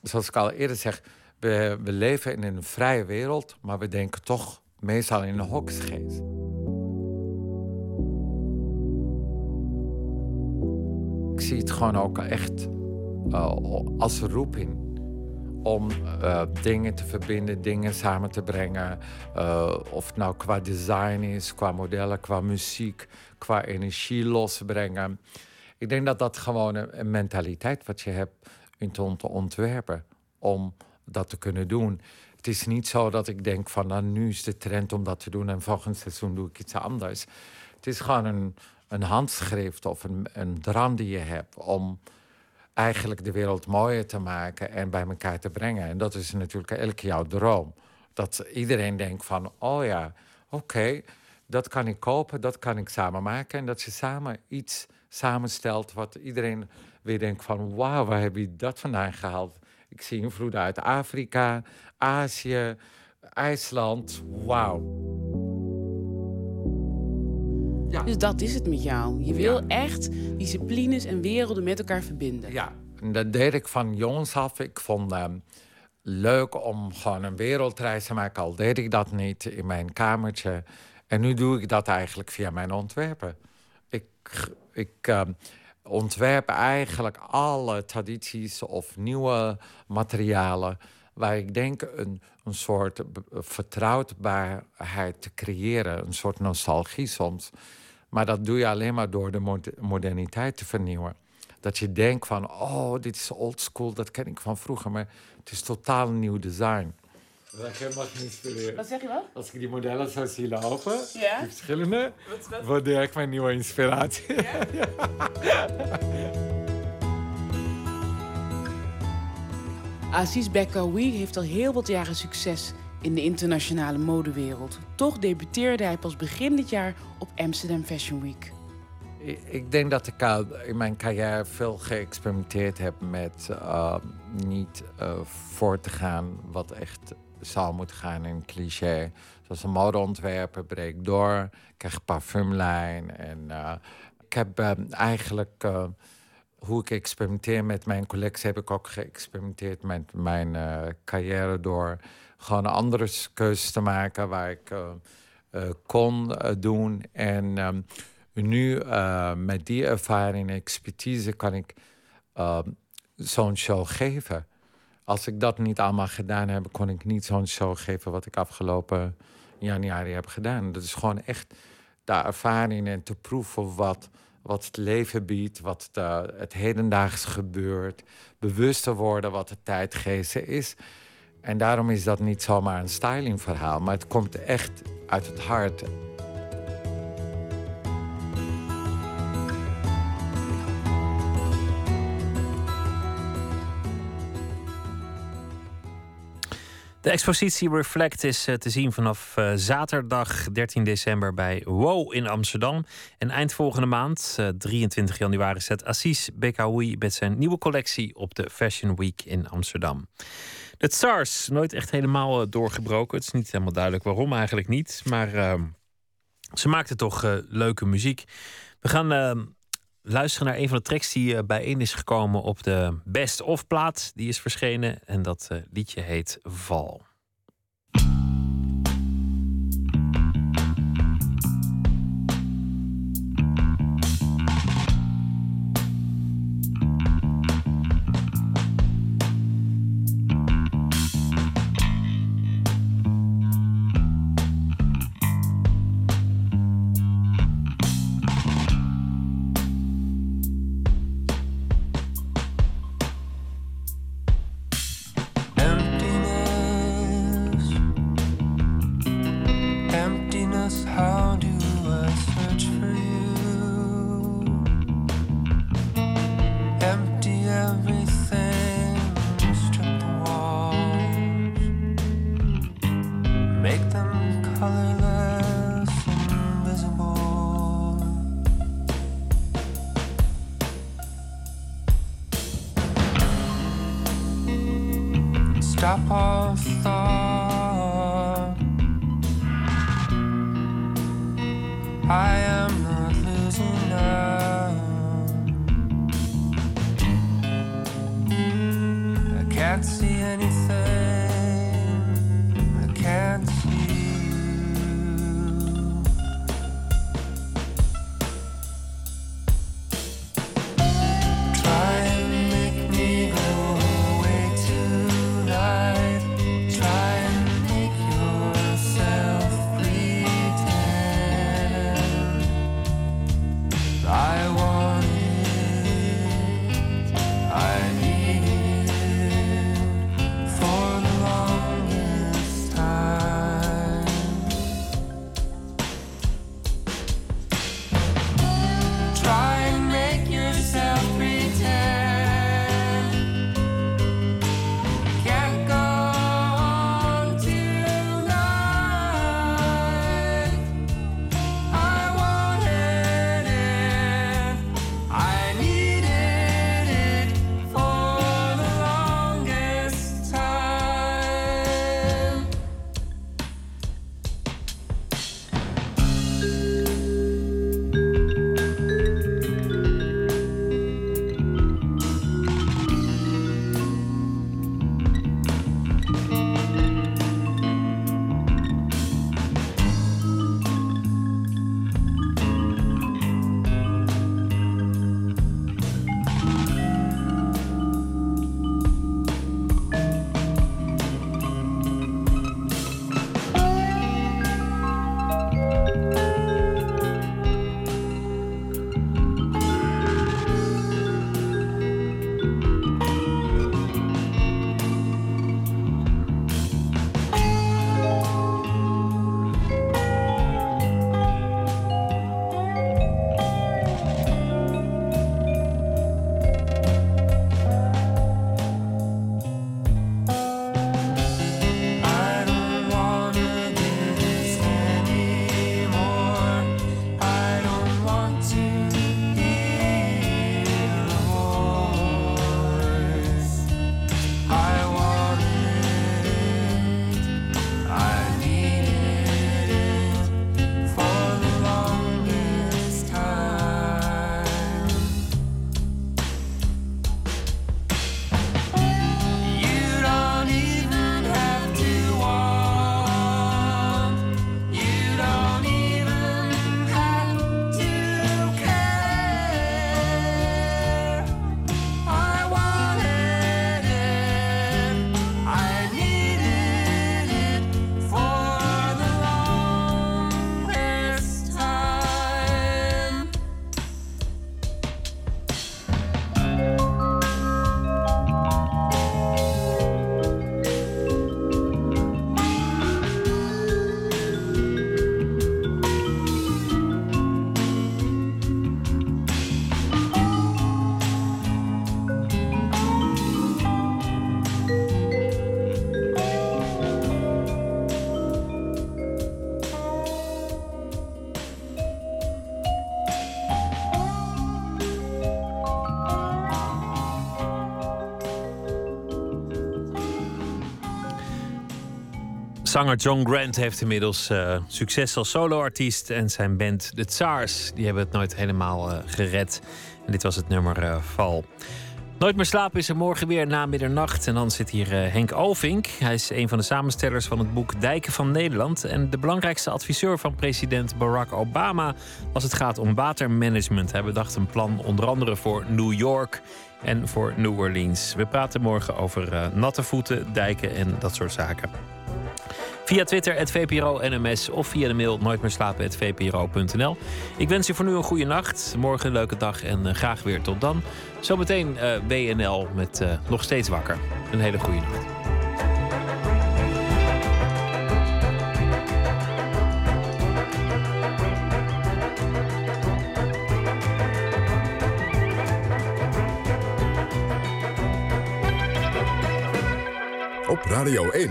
zoals ik al eerder zeg, we, we leven in een vrije wereld, maar we denken toch meestal in een hoksgeest. Ik zie het gewoon ook echt eh, als roeping om eh, dingen te verbinden, dingen samen te brengen. Eh, of het nou qua design is, qua modellen, qua muziek, qua energie losbrengen. Ik denk dat dat gewoon een mentaliteit wat je hebt in te ont- ontwerpen om dat te kunnen doen. Het is niet zo dat ik denk van nou, nu is de trend om dat te doen en volgend seizoen doe ik iets anders. Het is gewoon een, een handschrift of een, een drang die je hebt om eigenlijk de wereld mooier te maken en bij elkaar te brengen. En dat is natuurlijk elke jouw droom. Dat iedereen denkt van, oh ja, oké, dat kan ik kopen, dat kan ik samen maken. En dat je samen iets samenstelt wat iedereen weer denkt van, wauw, waar heb je dat vandaan gehaald? Ik zie invloeden uit Afrika, Azië, IJsland, wauw. Dus dat is het met jou. Je wil echt disciplines en werelden met elkaar verbinden. Ja, en dat deed ik van jongens af. Ik vond het leuk om gewoon een wereldreis te maken. Al deed ik dat niet in mijn kamertje. En nu doe ik dat eigenlijk via mijn ontwerpen. Ik, ik ehm, ontwerp eigenlijk alle tradities of nieuwe materialen... waar ik denk een, een soort vertrouwbaarheid te creëren. Een soort nostalgie soms. Maar dat doe je alleen maar door de mod- moderniteit te vernieuwen. Dat je denkt van, oh, dit is old school, dat ken ik van vroeger. Maar het is totaal nieuw design. Dat ik helemaal geïnspireerd. Wat zeg je wel? Als ik die modellen zo zie lopen, Ja? die verschillende, waardeer ik mijn nieuwe inspiratie. Aziz Bekaoui heeft al heel wat jaren succes in de internationale modewereld. Toch debuteerde hij pas begin dit jaar op Amsterdam Fashion Week. Ik- Ik denk dat ik al in mijn carrière veel geëxperimenteerd heb met eh, niet eh, voor te gaan wat echt zou moeten gaan in cliché. Zoals een modeontwerper breekt door, krijg parfumlijn. En eh, ik heb eh, eigenlijk eh, hoe ik experimenteer met mijn collectie, heb ik ook geëxperimenteerd met mijn eh, carrière door gewoon andere keuzes te maken waar ik kon doen. En ehm, nu met die ervaring en expertise kan ik eh, zo'n show geven. Als ik dat niet allemaal gedaan heb, kon ik niet zo'n show geven wat ik afgelopen januari heb gedaan. Dat is gewoon echt de ervaring en te proeven wat, wat het leven biedt, wat het hedendaags gebeurt. Bewust te worden wat de tijdgeest is. En daarom is dat niet zomaar een stylingverhaal, maar het komt echt uit het hart. De expositie Reflect is eh, te zien vanaf eh, zaterdag 13 december bij WOW in Amsterdam. En eind volgende maand, eh, 23 januari, zet Assis Bekaoui met zijn nieuwe collectie op de Fashion Week in Amsterdam. Het SARS, nooit echt helemaal eh, doorgebroken. Het is niet helemaal duidelijk waarom eigenlijk niet. Maar ehm, ze maakte toch eh, leuke muziek. We gaan ehm, luisteren naar een van de tracks die eh, bijeen is gekomen op de Best of plaat. Die is verschenen en dat eh, liedje heet Val. Zanger John Grant heeft inmiddels eh, succes als soloartiest. En zijn band The Tsars, die hebben het nooit helemaal eh, gered. En dit was het nummer eh, Val. Nooit meer slapen is er morgen weer na middernacht. En dan zit hier Henk Alvink. Hij is een van de samenstellers van het boek Dijken van Nederland. En de belangrijkste adviseur van president Barack Obama als het gaat om watermanagement. Hij bedacht een plan onder andere voor New York en voor New Orleans. We praten morgen over natte voeten, dijken en dat soort zaken. Via Twitter, het VPRO NMS of via de mail nooitmeerslapen.vpro.nl. Ik wens u voor nu een goede nacht. Morgen een leuke dag en eh, graag weer tot dan. Zometeen eh WNL met eh, Nog Steeds Wakker. Een hele goede nacht. Radio 1,